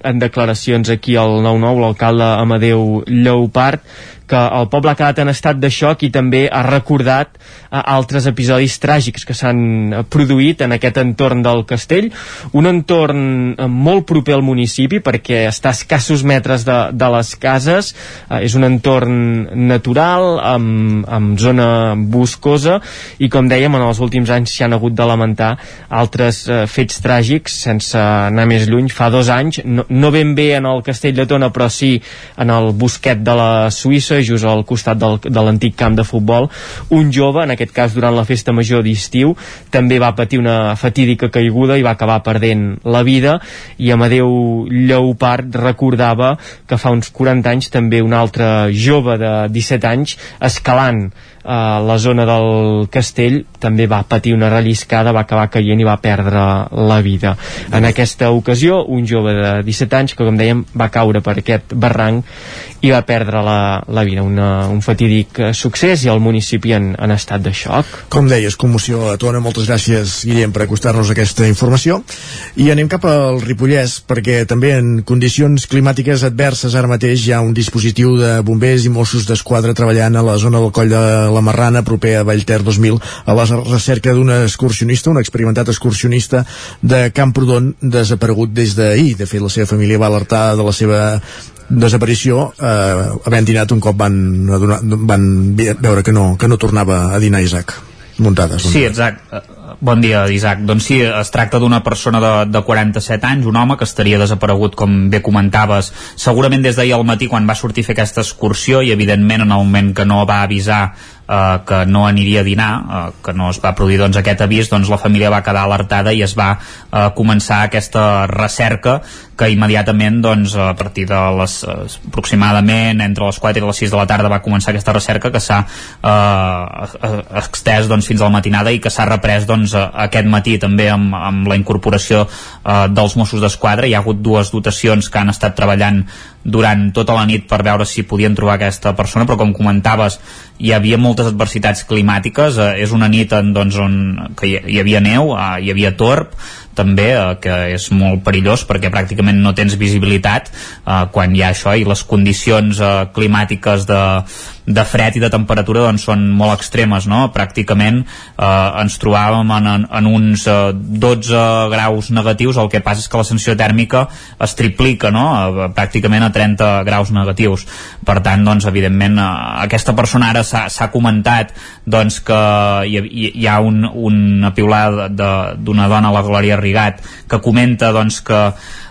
en declaracions aquí al 9-9 l'alcalde Amadeu Lleupart que el poble ha quedat en estat de xoc i també ha recordat uh, altres episodis tràgics que s'han uh, produït en aquest entorn del castell. Un entorn uh, molt proper al municipi perquè està a escassos metres de, de les cases. Uh, és un entorn natural amb, amb zona boscosa i com dèiem en els últims anys s'hi han hagut de lamentar altres uh, fets tràgics sense anar més lluny. Fa dos anys, no, no ben bé en el castell de Tona però sí en el bosquet de la Suïssa Mollerussa, just al costat del, de l'antic camp de futbol. Un jove, en aquest cas durant la festa major d'estiu, també va patir una fatídica caiguda i va acabar perdent la vida i Amadeu Lleupart recordava que fa uns 40 anys també un altre jove de 17 anys escalant a la zona del castell també va patir una relliscada, va acabar caient i va perdre la vida. En aquesta ocasió, un jove de 17 anys que, com dèiem, va caure per aquest barranc i va perdre la, la vida. Una, un fatídic succés i el municipi en, en estat de xoc. Com deies, commoció a Tona. Moltes gràcies, Guillem, per acostar-nos aquesta informació. I anem cap al Ripollès, perquè també en condicions climàtiques adverses ara mateix hi ha un dispositiu de bombers i Mossos d'Esquadra treballant a la zona del coll de la Marrana, proper a Vallter 2000, a la recerca d'un excursionista, un experimentat excursionista de Camprodon, desaparegut des d'ahir. De fet, la seva família va alertar de la seva desaparició eh, havent dinat un cop van, adonar, van veure que no, que no tornava a dinar Isaac muntades. Sí, exacte. Bon dia, Isaac. Doncs sí, es tracta d'una persona de, de 47 anys, un home que estaria desaparegut, com bé comentaves, segurament des d'ahir al matí quan va sortir a fer aquesta excursió i, evidentment, en el moment que no va avisar eh, que no aniria a dinar, eh, que no es va produir doncs, aquest avís, doncs la família va quedar alertada i es va eh, començar aquesta recerca que immediatament doncs, a partir de les eh, aproximadament entre les 4 i les 6 de la tarda va començar aquesta recerca que s'ha eh, extès doncs, fins a la matinada i que s'ha reprès doncs, aquest matí també amb, amb la incorporació eh, dels Mossos d'Esquadra. Hi ha hagut dues dotacions que han estat treballant durant tota la nit per veure si podien trobar aquesta persona, però com comentaves hi havia moltes adversitats climàtiques eh, és una nit en, doncs, on, que hi, hi havia neu, eh, hi havia torb també, eh, que és molt perillós perquè pràcticament no tens visibilitat eh, quan hi ha això i les condicions eh, climàtiques de, de fred i de temperatura doncs, són molt extremes no? pràcticament eh, ens trobàvem en, en, en uns eh, 12 graus negatius el que passa és que la sensació tèrmica es triplica no? eh, pràcticament a 30 graus negatius per tant doncs evidentment eh, aquesta persona ara s'ha comentat doncs que hi, hi ha un, una piulada d'una dona la Glòria Rigat que comenta doncs que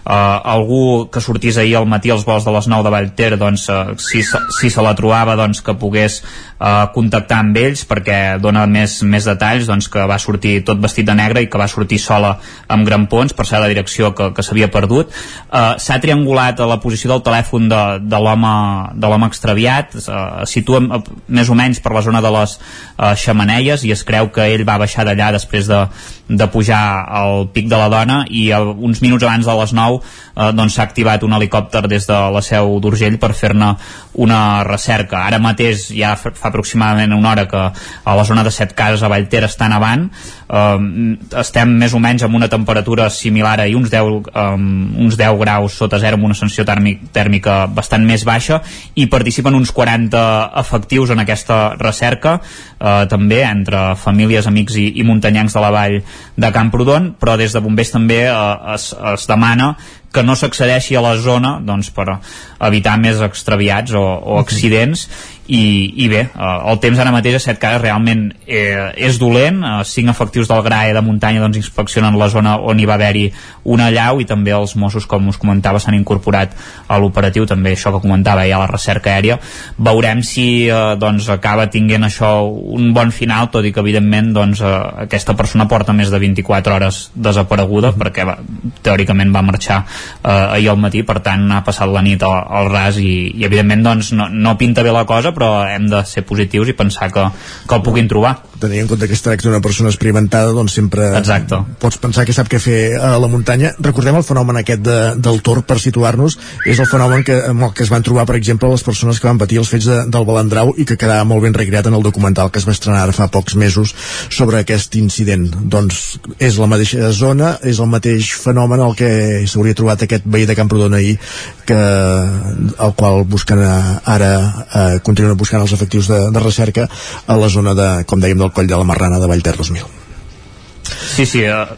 algú que sortís ahir al matí als vols de les 9 de Vallter doncs uh, si, si se la trobava doncs que pogués uh, contactar amb ells perquè dona més, més detalls doncs que va sortir tot vestit de negre i que va sortir sola amb grampons per ser la direcció que, que s'havia perdut uh, s'ha triangulat a la posició del telèfon de, de l'home extraviat uh, situa uh, més o menys per la zona de les uh, xamaneies i es creu que ell va baixar d'allà després de, de pujar al pic de la dona i uh, uns minuts abans de les 9 uh, doncs s'ha activat un helicòpter des de la seu d'Urgell per fer-ne una recerca. Ara mateix ja fa aproximadament una hora que a la zona de Set Cases a Vallter està nevant um, estem més o menys amb una temperatura similar a uns 10, um, uns 10 graus sota zero amb una sensació tèrmic, tèrmica bastant més baixa i participen uns 40 efectius en aquesta recerca uh, també entre famílies, amics i, i muntanyencs de la vall de Camprodon però des de bombers també uh, es, es demana que no s'accedeixi a la zona doncs, per evitar més extraviats o, o accidents i, i bé, eh, el temps ara mateix a set cases realment eh, és dolent eh, cinc efectius del GRAE de muntanya doncs inspeccionen la zona on hi va haver-hi una llau i també els Mossos com us comentava s'han incorporat a l'operatiu també això que comentava ja la recerca aèria veurem si eh, doncs acaba tinguent això un bon final tot i que evidentment doncs, eh, aquesta persona porta més de 24 hores desapareguda mm -hmm. perquè va, teòricament va marxar eh, ahir al matí per tant ha passat la nit al, al ras i, i evidentment doncs, no, no pinta bé la cosa però hem de ser positius i pensar que, que el puguin trobar. Tenir en compte que es tracta d'una persona experimentada doncs sempre Exacte. pots pensar que sap què fer a la muntanya. Recordem el fenomen aquest de, del tor per situar-nos és el fenomen que, amb el que es van trobar per exemple les persones que van patir els fets de, del Balandrau i que quedava molt ben recreat en el documental que es va estrenar ara fa pocs mesos sobre aquest incident. Doncs és la mateixa zona és el mateix fenomen el que s'hauria trobat aquest veí de Camprodon ahir que, el qual busquen ara eh, continuen buscant els efectius de, de recerca a la zona de, com dèiem, del coll de la Marrana de Vallter 2000. Sí, sí, uh...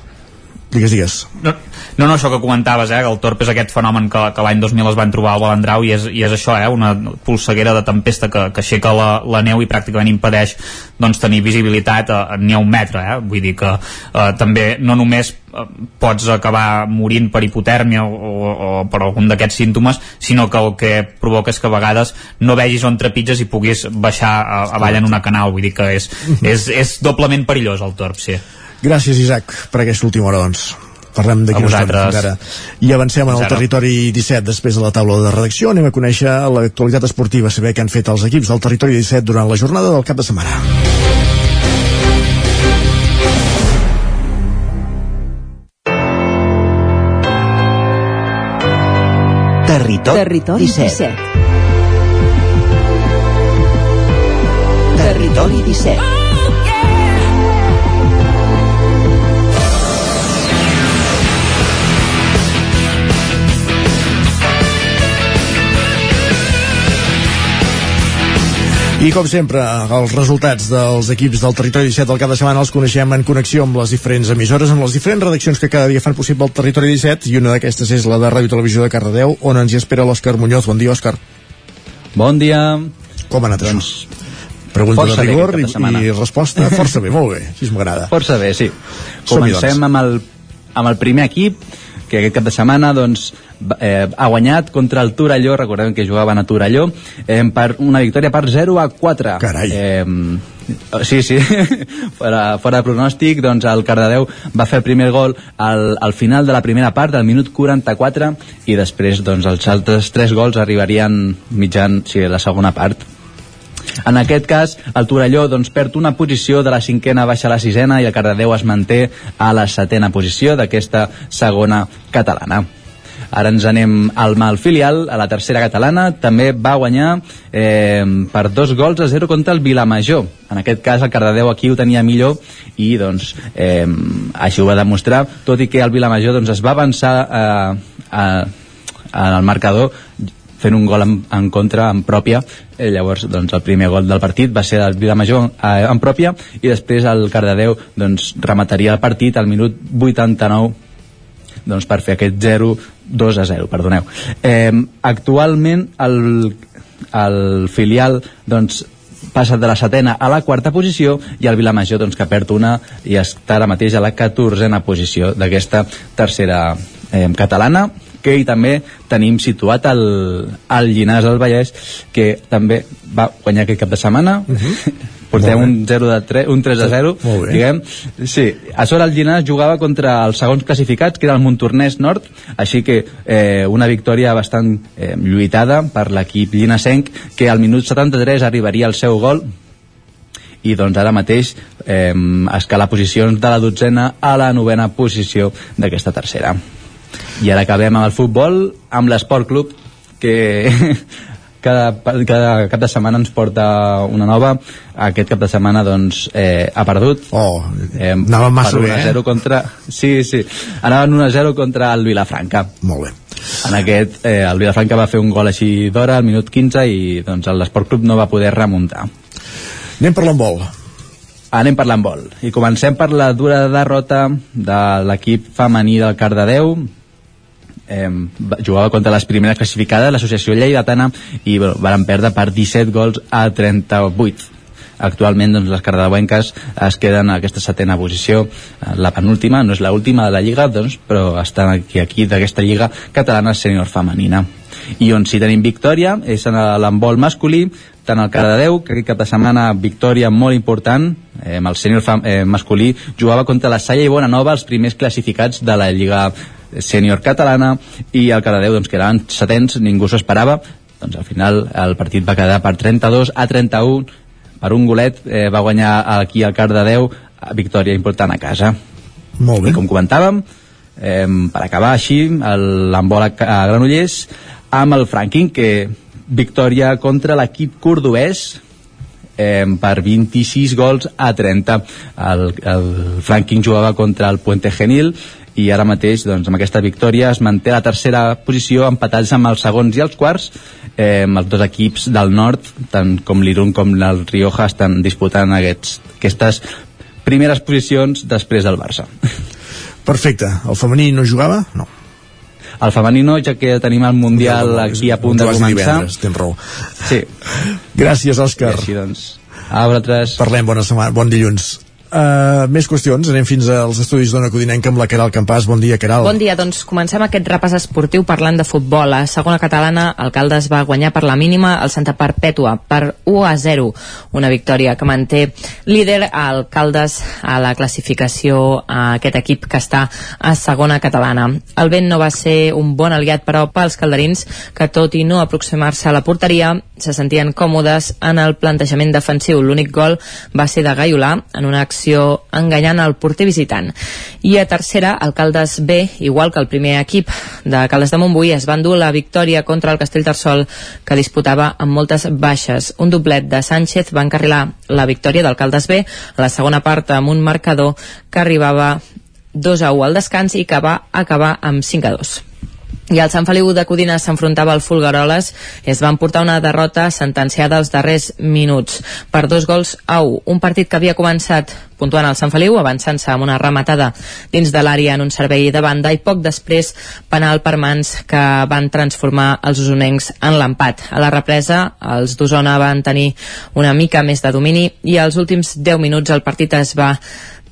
Digues, digues. No, no, no, això que comentaves, eh, que el torp és aquest fenomen que, que l'any 2000 es van trobar al Balandrau i és, i és això, eh, una polseguera de tempesta que, que aixeca la, la neu i pràcticament impedeix doncs, tenir visibilitat a, a, ni a un metre, eh? vull dir que eh, també no només eh, pots acabar morint per hipotèrmia o, o, o per algun d'aquests símptomes, sinó que el que provoca és que a vegades no vegis on trepitges i puguis baixar a, avall en una canal, vull dir que és, és, és doblement perillós el torp, sí. Gràcies, Isaac, per aquesta última hora, doncs. Parlem d'aquí una estona I avancem en el territori 17 després de la taula de redacció. Anem a conèixer l'actualitat esportiva, saber què han fet els equips del territori 17 durant la jornada del cap de setmana. Territori, Territori 17. 17. Territori 17. I com sempre, els resultats dels equips del territori 17 del cap de setmana els coneixem en connexió amb les diferents emissores, amb les diferents redaccions que cada dia fan possible el territori 17 i una d'aquestes és la de Ràdio Televisió de Cardedeu, on ens hi espera l'Òscar Muñoz. Bon dia, Òscar. Bon dia. Com ha anat doncs, això? Pregunta de rigor i, i resposta [laughs] força bé, molt bé, així m'agrada. Força bé, sí. Comencem doncs. amb el, amb el primer equip, que aquest cap de setmana doncs, eh, ha guanyat contra el Torelló, recordem que jugaven a Torelló, eh, per una victòria per 0 a 4. Carai. Eh, Sí, sí, [laughs] fora, fora de pronòstic, doncs el Cardedeu va fer el primer gol al, al final de la primera part, al minut 44, i després doncs, els altres tres gols arribarien mitjan sí, la segona part. En aquest cas, el Torelló doncs, perd una posició de la cinquena baixa a la sisena i el Cardedeu es manté a la setena posició d'aquesta segona catalana. Ara ens anem al mal filial, a la tercera catalana, també va guanyar eh, per dos gols a zero contra el Vilamajor. En aquest cas el Cardedeu aquí ho tenia millor i doncs eh, així ho va demostrar, tot i que el Vilamajor doncs, es va avançar eh, a, al marcador fent un gol en, en contra, en pròpia. Eh, llavors doncs, el primer gol del partit va ser del Vilamajor eh, en pròpia i després el Cardedeu doncs, remataria el partit al minut 89 doncs, per fer aquest 0 2 a 0, perdoneu. Eh, actualment el, el filial doncs, passa de la setena a la quarta posició i el Vilamajor doncs, que perd una i està ara mateix a la catorzena posició d'aquesta tercera eh, catalana hoquei també tenim situat el, el Llinars del Vallès, que també va guanyar aquest cap de setmana. Uh [laughs] -huh. Portem un 0 de 3, un 3 de 0, Molt bé. diguem. Sí, a sobre el Llinars jugava contra els segons classificats, que era el Montornès Nord, així que eh, una victòria bastant eh, lluitada per l'equip llinasenc, que al minut 73 arribaria el seu gol, i doncs ara mateix eh, escala posicions de la dotzena a la novena posició d'aquesta tercera. I ara acabem amb el futbol, amb l'Esport Club, que [laughs] cada, cada cap de setmana ens porta una nova. Aquest cap de setmana, doncs, eh, ha perdut. Oh, eh, anava massa bé, 1-0 eh? contra... Sí, sí, anaven 1-0 contra el Vilafranca. Molt bé. En aquest, eh, el Vilafranca va fer un gol així d'hora, al minut 15, i doncs l'Esport Club no va poder remuntar. Anem per l'embol. Anem per l'embol. I comencem per la dura derrota de l'equip femení del Cardedeu. Eh, va- jugava contra les primeres classificades, l'associació Lleidatana, i bueno, van perdre per 17 gols a 38. Actualment doncs, les cardedeuenques es queden a aquesta setena posició, eh, la penúltima, no és l'última de la Lliga, doncs, però estan aquí, aquí d'aquesta Lliga catalana sènior femenina. I on sí tenim victòria és en l'embol masculí, tant el Cardedeu, que aquest cap de setmana victòria molt important, eh, el sènior eh, masculí, jugava contra la Salle i Bonanova, els primers classificats de la Lliga sènior catalana, i el Cardedeu, doncs, que eren setens, ningú s'ho esperava, doncs al final el partit va quedar per 32 a 31, per un golet eh, va guanyar aquí el Cardedeu, eh, victòria important a casa. Molt bé. I com comentàvem, eh, per acabar així, el- l'embol a, a Granollers, amb el Franking, que victòria contra l'equip cordobès, eh, per 26 gols a 30 el, el Franking jugava contra el Puente Genil i ara mateix doncs, amb aquesta victòria es manté la tercera posició empatats amb els segons i els quarts eh, amb els dos equips del nord tant com l'Irun com el Rioja estan disputant aquests, aquestes primeres posicions després del Barça Perfecte. El femení no jugava? No. el femení no, ja que tenim el Mundial aquí a punt de començar divendres, tens raó. sí. Gràcies, Òscar. I així, doncs, a vosaltres. Parlem, bona setmana, bon dilluns. Uh, més qüestions, anem fins als estudis d'Ona Codinenca amb la Caral Campàs. Bon dia, Caral. Bon dia, doncs comencem aquest repàs esportiu parlant de futbol. A segona catalana, Alcaldes va guanyar per la mínima el Santa Perpètua per 1 a 0. Una victòria que manté líder a Alcaldes a la classificació a aquest equip que està a segona catalana. El vent no va ser un bon aliat, però pels calderins, que tot i no aproximar-se a la porteria, se sentien còmodes en el plantejament defensiu. L'únic gol va ser de Gaiolà en una acció enganyant el porter visitant. I a tercera, el Caldes B, igual que el primer equip de Caldes de Montbui, es van dur la victòria contra el Castellterçol, que disputava amb moltes baixes. Un doblet de Sánchez va encarrilar la victòria del Caldes B a la segona part amb un marcador que arribava 2 a 1 al descans i que va acabar amb 5 a 2. I el Sant Feliu de Codina s'enfrontava al Fulgaroles i es van portar una derrota sentenciada als darrers minuts per dos gols a un. Un partit que havia començat puntuant el Sant Feliu, avançant-se amb una rematada dins de l'àrea en un servei de banda i poc després penal per mans que van transformar els usonencs en l'empat. A la represa, els d'Osona van tenir una mica més de domini i als últims 10 minuts el partit es va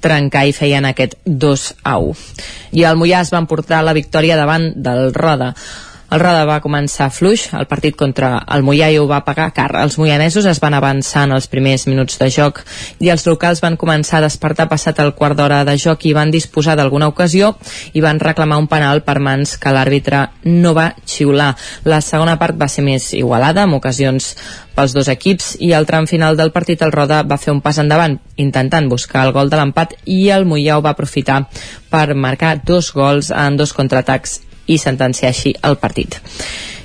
trencar i feien aquest 2 a 1. I el Mollà es van portar la victòria davant del Roda. El Roda va començar fluix, el partit contra el Mollà ho va pagar car. Els moianesos es van avançar en els primers minuts de joc i els locals van començar a despertar passat el quart d'hora de joc i van disposar d'alguna ocasió i van reclamar un penal per mans que l'àrbitre no va xiular. La segona part va ser més igualada, amb ocasions pels dos equips i al tram final del partit el Roda va fer un pas endavant intentant buscar el gol de l'empat i el Mollà ho va aprofitar per marcar dos gols en dos contraatacs i sentenciar així el partit.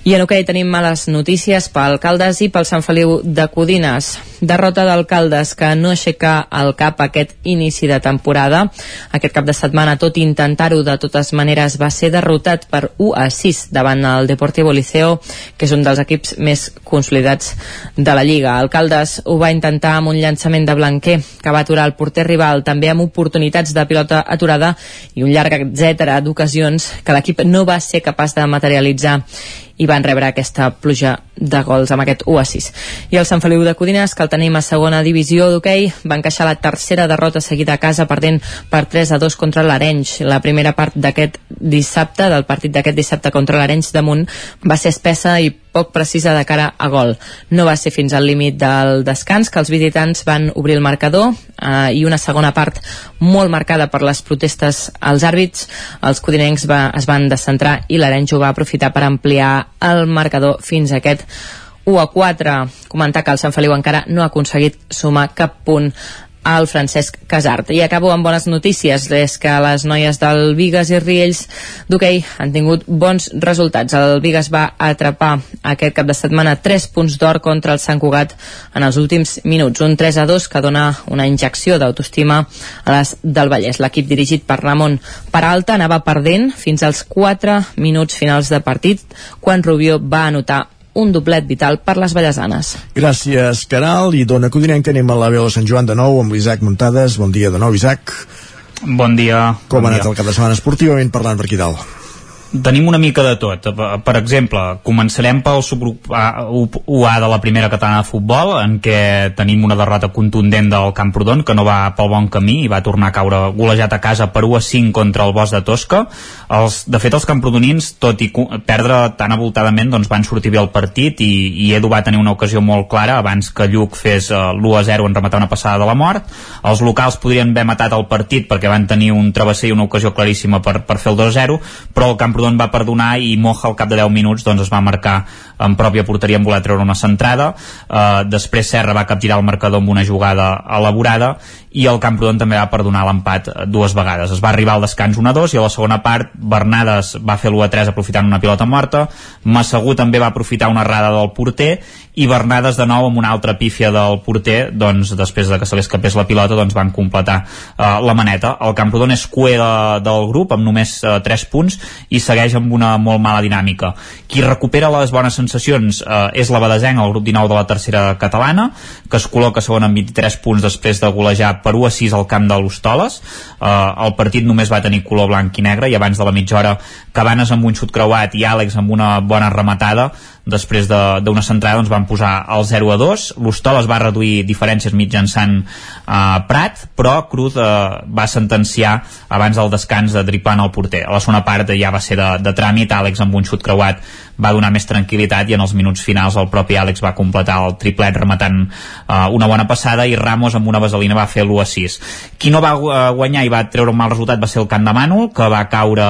I en hoquei tenim males notícies pel Caldes i pel Sant Feliu de Codines. Derrota del Caldes que no aixeca el cap aquest inici de temporada. Aquest cap de setmana, tot intentar-ho de totes maneres, va ser derrotat per 1 a 6 davant el Deportivo Liceo, que és un dels equips més consolidats de la Lliga. El Caldes ho va intentar amb un llançament de Blanquer, que va aturar el porter rival, també amb oportunitats de pilota aturada i un llarg etcètera d'ocasions que l'equip no va ser capaç de materialitzar i van rebre aquesta pluja de gols amb aquest 1 a 6. I el Sant Feliu de Codines, que el tenim a segona divisió d'hoquei, va encaixar la tercera derrota seguida a casa perdent per 3 a 2 contra l'Arenys. La primera part d'aquest dissabte, del partit d'aquest dissabte contra l'Arenys damunt, va ser espessa i poc precisa de cara a gol. No va ser fins al límit del descans que els visitants van obrir el marcador eh, i una segona part molt marcada per les protestes als àrbits. Els codinencs va, es van descentrar i l'Arenys va aprofitar per ampliar el marcador fins a aquest 1 a 4. Comentar que el Sant Feliu encara no ha aconseguit sumar cap punt al Francesc Casart. I acabo amb bones notícies, és que les noies del Vigues i Riells d'hoquei han tingut bons resultats. El Vigues va atrapar aquest cap de setmana 3 punts d'or contra el Sant Cugat en els últims minuts, un 3 a 2 que dona una injecció d'autoestima a les del Vallès. L'equip dirigit per Ramon Peralta anava perdent fins als 4 minuts finals de partit quan Rubió va anotar un doblet vital per les Vallesanes. Gràcies, Caral, i dona que anem a la veu de Sant Joan de nou amb l'Isaac Muntades. Bon dia de nou, Isaac. Bon dia. Com bon ha anat dia. el cap de setmana esportivament parlant per aquí dalt? Tenim una mica de tot. Per exemple, començarem pel subgrup A, UA de la primera catalana de futbol, en què tenim una derrota contundent del Camprodon, que no va pel bon camí i va tornar a caure golejat a casa per 1 a 5 contra el Bosch de Tosca. Els, de fet, els camprodonins, tot i perdre tan avoltadament, doncs van sortir bé el partit i, i Edu va tenir una ocasió molt clara abans que Lluc fes uh, l'1 a 0 en rematar una passada de la mort. Els locals podrien haver matat el partit perquè van tenir un travesser i una ocasió claríssima per, per fer el 2 a 0, però el Camprodon Camprodon va perdonar i Moja al cap de 10 minuts doncs, es va marcar en pròpia porteria en voler treure una centrada uh, després Serra va capgirar el marcador amb una jugada elaborada i el Camprodon també va perdonar l'empat dues vegades. Es va arribar al descans 1-2 i a la segona part Bernades va fer l'1-3 aprofitant una pilota morta, Massagú també va aprofitar una errada del porter i Bernades de nou amb una altra pífia del porter, doncs després de que se li escapés la pilota doncs van completar uh, la maneta. El Camprodon és cué de, del grup amb només uh, 3 punts i segueix amb una molt mala dinàmica. Qui recupera les bones sensacions uh, és la Badesenc, el grup 19 de la tercera catalana, que es col·loca segon amb 23 punts després de golejar per 1 a 6 al camp de l'Hostoles. Uh, el partit només va tenir color blanc i negre i abans de la mitja hora Cabanes amb un xut creuat i Àlex amb una bona rematada després d'una centrada doncs van posar el 0 a 2 l'Hostoles va reduir diferències mitjançant uh, Prat però Cruz uh, va sentenciar abans del descans de dripant el porter. A la segona part ja va ser de, de tràmit Àlex amb un xut creuat va donar més tranquil·litat i en els minuts finals el propi Àlex va completar el triplet rematant uh, una bona passada i Ramos amb una vaselina va fer l'1 a 6 qui no va guanyar i va treure un mal resultat va ser el Camp de Mànol que va caure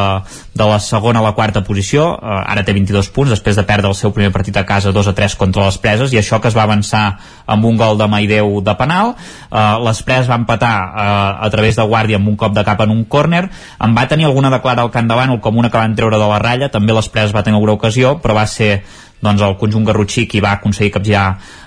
de la segona a la quarta posició uh, ara té 22 punts després de perdre el seu primer partit a casa 2 a 3 contra les preses i això que es va avançar amb un gol de Maideu de penal. Uh, les preses va empatar uh, a través de Guàrdia amb un cop de cap en un córner. En va tenir alguna de clara al Camp de Mànol com una que van treure de la ratlla. També les preses va tenir alguna ocasió però va ser doncs, el conjunt garrotxí qui va aconseguir capgirar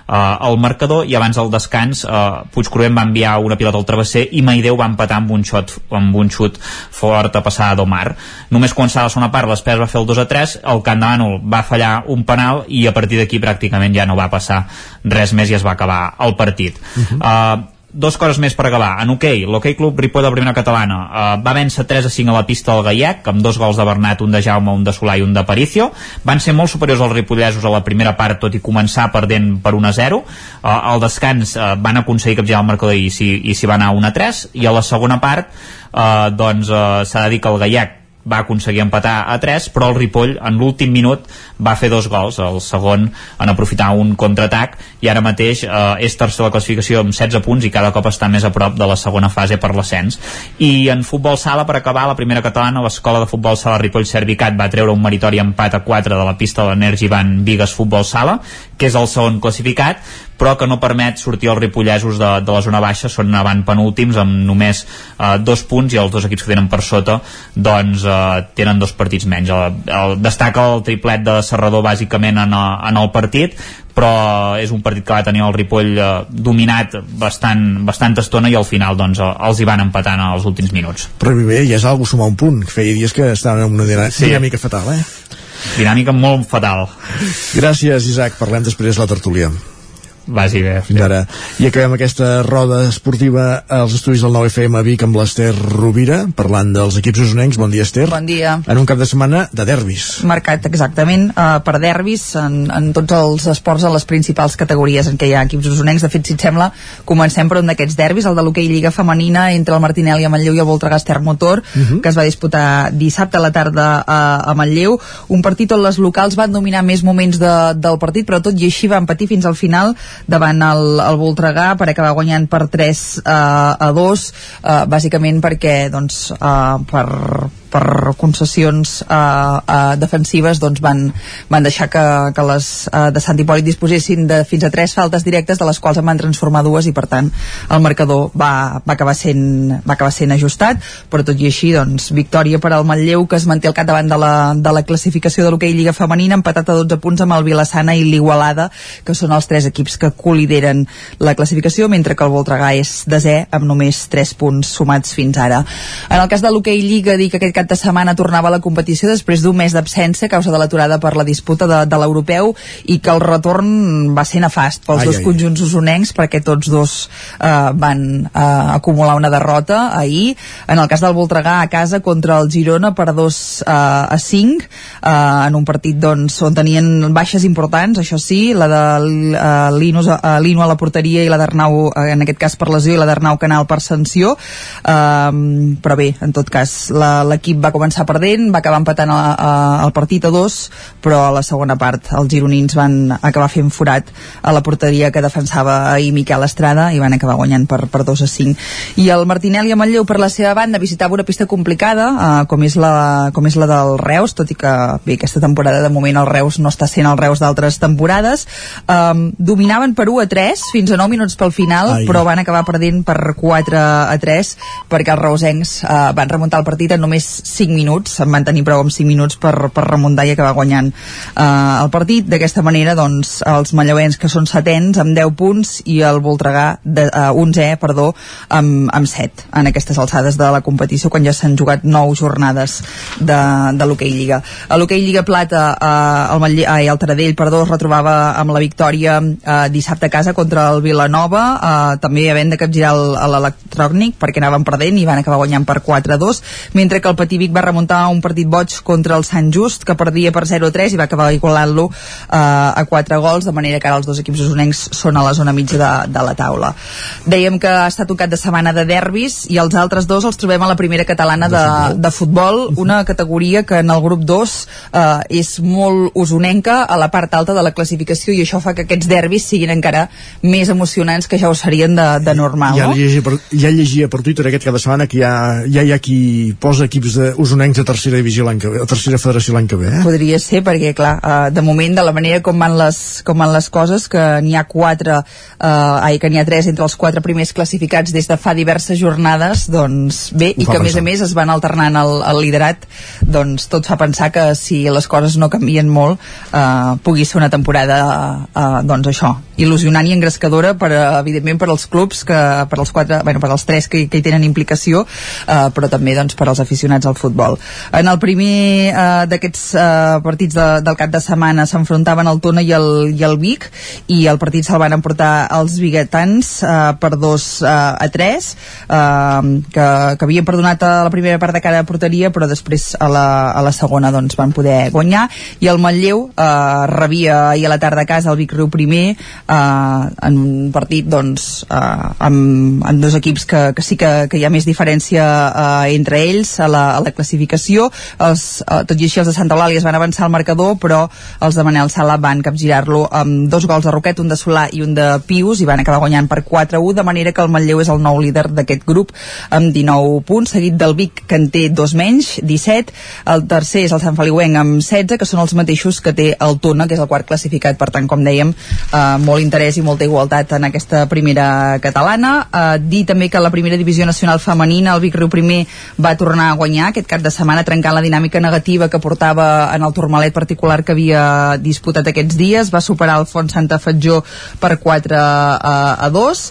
eh, el marcador. I abans del descans eh, Puigcorrent va enviar una pilota al travesser i Maideu va empatar amb un xot amb un xut fort a passar d'Omar. Només començar la segona part l'Espès va fer el 2 a 3 el Camp de va fallar un penal i a partir d'aquí pràcticament ja no va passar res més i es va acabar el partit. Uh -huh. uh, dos coses més per acabar. En hoquei, okay, l'Hockey Club Ripoll de primera catalana uh, va vèncer 3 a 5 a la pista del Gaiac, amb dos gols de Bernat, un de Jaume, un de Solà i un de Paricio. Van ser molt superiors als ripollesos a la primera part, tot i començar perdent per 1 a 0. Uh, al descans uh, van aconseguir capgirar el marcador i s'hi va anar 1 a 3, i a la segona part uh, doncs uh, s'ha de dir que el Gaiac va aconseguir empatar a 3 però el Ripoll en l'últim minut va fer dos gols, el segon en aprofitar un contraatac i ara mateix eh, és tercer la classificació amb 16 punts i cada cop està més a prop de la segona fase per l'ascens. I en futbol sala per acabar la primera catalana l'escola de futbol sala Ripoll Servicat va treure un meritori empat a 4 de la pista de l'Energi Van Vigues Futbol Sala que és el segon classificat però que no permet sortir els ripollesos de, de la zona baixa, són avant penúltims amb només eh, dos punts i els dos equips que tenen per sota doncs eh, tenen dos partits menys el, el, destaca el triplet de Serrador bàsicament en, el, en el partit però és un partit que va tenir el Ripoll eh, dominat bastant, bastant estona i al final doncs, eh, els hi van empatant als últims minuts. Però bé, ja és algo sumar un punt, feia dies que estaven en una dinàmica sí. fatal, eh? Dinàmica molt fatal. Gràcies, Isaac. Parlem després de la tertúlia. Vagi bé. Fins ara. I acabem aquesta roda esportiva als estudis del 9FM a Vic amb l'Ester Rovira, parlant dels equips usonencs. Bon dia, Ester. Bon dia. En un cap de setmana de derbis. Marcat exactament uh, per derbis en, en tots els esports en les principals categories en què hi ha equips usonencs. De fet, si et sembla, comencem per un d'aquests derbis, el de l'hoquei Lliga Femenina entre el Martinelli a Manlleu i el Voltregà Motor, uh -huh. que es va disputar dissabte a la tarda a, a Manlleu. Un partit on les locals van dominar més moments de, del partit, però tot i així van patir fins al final davant el, el Voltregà per acabar guanyant per 3 uh, a 2 uh, bàsicament perquè doncs, uh, per, per concessions eh, uh, defensives doncs van, van deixar que, que les uh, de Sant Hipòlit disposessin de fins a tres faltes directes de les quals en van transformar dues i per tant el marcador va, va, acabar, sent, va acabar sent ajustat. Però tot i així doncs victòria per al Manlleu que es manté al capdavant de la, de la classificació de l'hoquei Lliga Femenina empatat a 12 punts amb el Vilassana i l'Igualada que són els tres equips que colideren la classificació mentre que el Voltregà és desè amb només 3 punts sumats fins ara. En el cas de l'hoquei Lliga dir que aquest cap de setmana tornava a la competició després d'un mes d'absència a causa de l'aturada per la disputa de, de l'europeu i que el retorn va ser nefast pels ai, dos ai. conjunts usonencs perquè tots dos eh, van eh, acumular una derrota ahir en el cas del Voltregà a casa contra el Girona per 2 eh, a 5 eh, en un partit doncs, on tenien baixes importants això sí, la de uh, Lino, uh, Lino a la porteria i la d'Arnau uh, en aquest cas per lesió i la d'Arnau Canal per sanció uh, però bé, en tot cas l'equip l'equip va començar perdent, va acabar empatant a, a, el partit a dos, però a la segona part els gironins van acabar fent forat a la porteria que defensava ahir Miquel Estrada i van acabar guanyant per, per 2 a 5. I el Martinelli a Manlleu per la seva banda visitava una pista complicada, eh, com, és la, com és la del Reus, tot i que bé, aquesta temporada de moment el Reus no està sent el Reus d'altres temporades. Eh, dominaven per 1 a 3 fins a 9 minuts pel final, Ai. però van acabar perdent per 4 a 3 perquè els reusencs eh, van remuntar el partit en només 5 minuts, en van tenir prou amb 5 minuts per, per remuntar i acabar guanyant eh, el partit. D'aquesta manera, doncs, els malleuens que són setens amb 10 punts i el Voltregà de, uh, 11, perdó, amb, amb 7 en aquestes alçades de la competició quan ja s'han jugat 9 jornades de, de l'hoquei Lliga. A l'hoquei Lliga Plata eh, el, Matlle eh, el Taradell perdó, es retrobava amb la victòria eh, dissabte a casa contra el Vilanova eh, també havent de capgirar l'electrònic perquè anaven perdent i van acabar guanyant per 4-2 mentre que el Patí Vic va remuntar un partit boig contra el Sant Just, que perdia per 0-3 i va acabar igualant-lo eh, a 4 gols, de manera que ara els dos equips usonencs són a la zona mitja de, de la taula. Dèiem que ha estat un cap de setmana de derbis i els altres dos els trobem a la primera catalana de, de, futbol, una categoria que en el grup 2 eh, és molt usonenca a la part alta de la classificació i això fa que aquests derbis siguin encara més emocionants que ja ho serien de, de normal. Ja, no? llegia per, ja llegia per Twitter aquest cap de setmana que ja, ja hi ha qui posa equips equips usonencs a tercera divisió l'any que ve, a tercera federació l'any que ve, eh? Podria ser, perquè, clar, uh, de moment, de la manera com van les, com van les coses, que n'hi ha quatre, uh, ai, que n'hi ha tres entre els quatre primers classificats des de fa diverses jornades, doncs bé, Ho i que a més a més es van alternant el, el liderat, doncs tot fa pensar que si les coses no canvien molt, uh, pugui ser una temporada, uh, doncs això, il·lusionant i engrescadora per, evidentment, per als clubs, que, per als quatre, bueno, per als tres que, que hi tenen implicació, uh, però també doncs, per als aficionats aficionats al futbol. En el primer eh, d'aquests eh, partits de, del cap de setmana s'enfrontaven el Tona i el, i el Vic i el partit se'l van emportar els biguetans eh, per 2 eh, a 3 eh, que, que havien perdonat a la primera part de cada porteria però després a la, a la segona doncs, van poder guanyar i el Manlleu eh, rebia ahir a la tarda a casa el Vic Riu primer eh, en un partit doncs, eh, amb, amb dos equips que, que sí que, que hi ha més diferència eh, entre ells a la, a la classificació. Els, eh, tot i així els de Santa Eulàlia es van avançar al marcador però els de Manel Sala van capgirar-lo amb dos gols de Roquet, un de Solà i un de Pius i van acabar guanyant per 4-1 de manera que el Manlleu és el nou líder d'aquest grup amb 19 punts, seguit del Vic que en té dos menys, 17 el tercer és el Sant Feliuenc amb 16 que són els mateixos que té el Tona que és el quart classificat, per tant com dèiem eh, molt interès i molta igualtat en aquesta primera catalana. Eh, dir també que la primera divisió nacional femenina el Vic Riu primer va tornar a guanyar aquest cap de setmana trencant la dinàmica negativa que portava en el Turmalet particular que havia disputat aquests dies. Va superar el Font Santa Fatjó per 4 a, a 2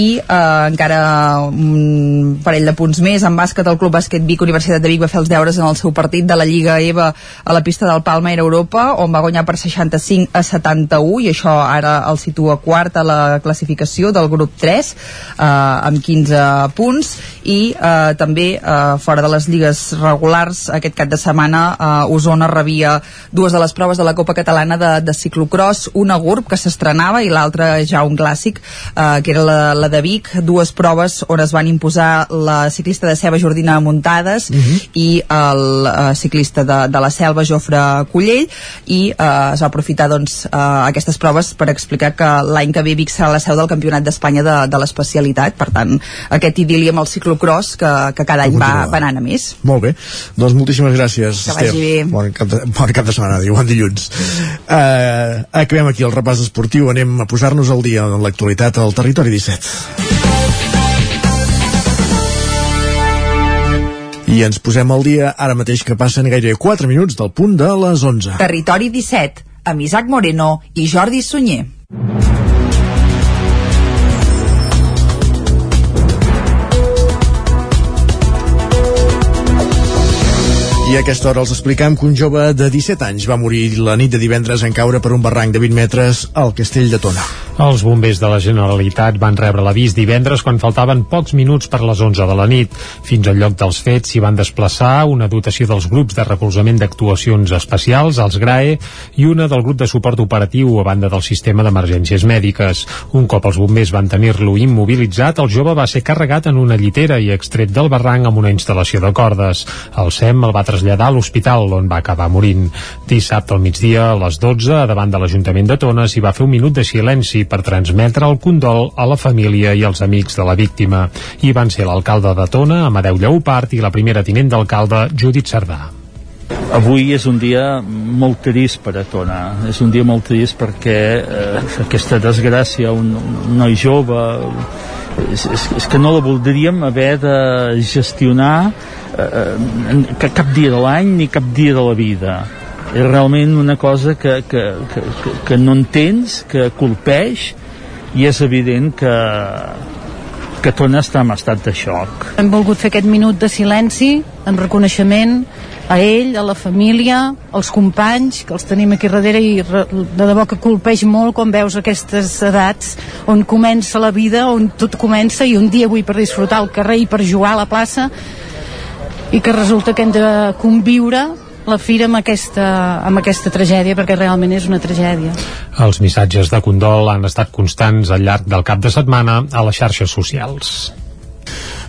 i eh, encara un parell de punts més. En bàsquet el Club Bàsquet Vic Universitat de Vic va fer els deures en el seu partit de la Lliga EVA a la pista del Palma Era Europa on va guanyar per 65 a 71 i això ara els situa quart a la classificació del grup 3 eh, amb 15 punts i eh, també eh, fora de les lligues regulars aquest cap de setmana eh, Osona rebia dues de les proves de la Copa Catalana de, de ciclocross, una GURB que s'estrenava i l'altra ja un clàssic eh, que era la, la de Vic, dues proves on es van imposar la ciclista de Ceba Jordina Muntades uh Mhm. -huh. i el eh, ciclista de, de la Selva Jofre Cullell i eh, es va aprofitar doncs, eh, aquestes proves per explicar que l'any que ve Vic serà la seu del Campionat d'Espanya de, de l'especialitat, per tant aquest idili amb el ciclocross que, que cada any va, va anant a més. Molt bé, doncs moltíssimes gràcies, Que vagi Esther. bé. Bon cap de, bon cap de setmana, diu, bon dilluns. Uh, acabem aquí el repàs esportiu, anem a posar-nos al dia en l'actualitat al Territori 17. I ens posem al dia ara mateix que passen gairebé 4 minuts del punt de les 11. Territori 17, amb Isaac Moreno i Jordi Sunyer. I a aquesta hora els explicam que un jove de 17 anys va morir la nit de divendres en caure per un barranc de 20 metres al castell de Tona. Els bombers de la Generalitat van rebre l'avís divendres quan faltaven pocs minuts per les 11 de la nit. Fins al lloc dels fets s'hi van desplaçar una dotació dels grups de recolzament d'actuacions especials, els GRAE, i una del grup de suport operatiu a banda del sistema d'emergències mèdiques. Un cop els bombers van tenir-lo immobilitzat, el jove va ser carregat en una llitera i extret del barranc amb una instal·lació de cordes. El SEM el va traslladar a l'hospital on va acabar morint. Dissabte al migdia, a les 12, davant de l'Ajuntament de Tona, s'hi va fer un minut de silenci per transmetre el condol a la família i als amics de la víctima. Hi van ser l'alcalde de Tona, Amadeu Lleupart, i la primera tinent d'alcalde, Judit Cerdà. Avui és un dia molt trist per a Tona. És un dia molt trist perquè eh, aquesta desgràcia, un, un noi jove, és, és, és que no la voldríem haver de gestionar eh, que cap dia de l'any ni cap dia de la vida. És realment una cosa que, que, que, que, que no entens, que colpeix, i és evident que, que Tona està en estat de xoc. Hem volgut fer aquest minut de silenci en reconeixement a ell, a la família, als companys, que els tenim aquí darrere i de debò que colpeix molt quan veus aquestes edats on comença la vida, on tot comença i un dia avui per disfrutar al carrer i per jugar a la plaça i que resulta que hem de conviure la fira amb aquesta, amb aquesta tragèdia perquè realment és una tragèdia. Els missatges de condol han estat constants al llarg del cap de setmana a les xarxes socials.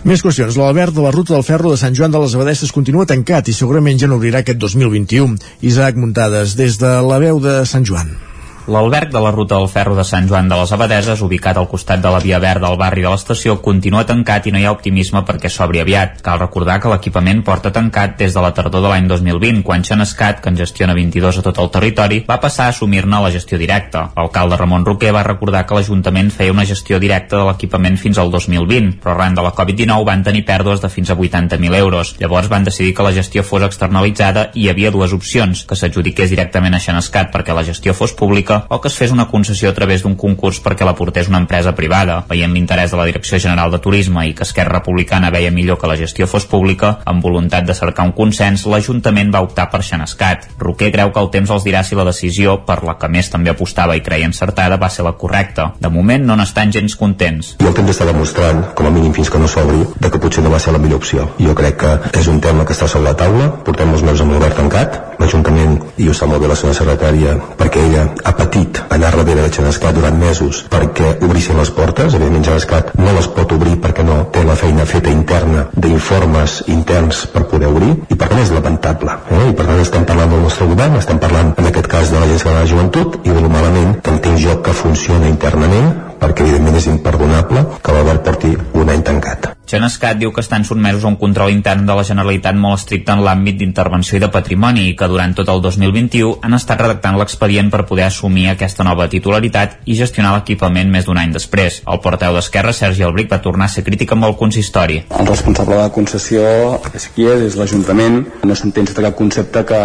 Més qüestions. L'Albert de la ruta del ferro de Sant Joan de les Abadesses continua tancat i segurament ja no obrirà aquest 2021. Isaac Muntades, des de la veu de Sant Joan. L'alberg de la ruta del ferro de Sant Joan de les Abadeses, ubicat al costat de la via verda al barri de l'estació, continua tancat i no hi ha optimisme perquè s'obri aviat. Cal recordar que l'equipament porta tancat des de la tardor de l'any 2020, quan Xenescat, que en gestiona 22 a tot el territori, va passar a assumir-ne la gestió directa. L'alcalde Ramon Roquer va recordar que l'Ajuntament feia una gestió directa de l'equipament fins al 2020, però arran de la Covid-19 van tenir pèrdues de fins a 80.000 euros. Llavors van decidir que la gestió fos externalitzada i hi havia dues opcions, que s'adjudiqués directament a Xenescat perquè la gestió fos pública o que es fes una concessió a través d'un concurs perquè la portés una empresa privada. Veient l'interès de la Direcció General de Turisme i que Esquerra Republicana veia millor que la gestió fos pública, amb voluntat de cercar un consens, l'Ajuntament va optar per Xenescat. Roquer creu que el temps els dirà si la decisió, per la que més també apostava i creia encertada, va ser la correcta. De moment no n'estan gens contents. I el temps està demostrant, com a mínim fins que no s'obri, de que potser no va ser la millor opció. Jo crec que és un tema que està sobre la taula, portem molts mesos amb l'obert tancat, l'Ajuntament, i ho sap molt bé la seva secretària, perquè ella ha patit anar darrere de Xenescat durant mesos perquè obrissin les portes, evidentment Xenescat no les pot obrir perquè no té la feina feta interna d'informes interns per poder obrir i per tant és lamentable eh? i per tant estem parlant del nostre govern estem parlant en aquest cas de l'Agència de la Joventut i de lo malament que entenc jo que funciona internament perquè evidentment és imperdonable que l'Albert porti un any tancat. Xenescat diu que estan sotmesos a un control intern de la Generalitat molt estricte en l'àmbit d'intervenció i de patrimoni i que durant tot el 2021 han estat redactant l'expedient per poder assumir aquesta nova titularitat i gestionar l'equipament més d'un any després. El porteu d'Esquerra, Sergi Albric, va tornar a ser crític amb el consistori. El responsable de la concessió és qui és, és l'Ajuntament. No s'entén sota cap concepte que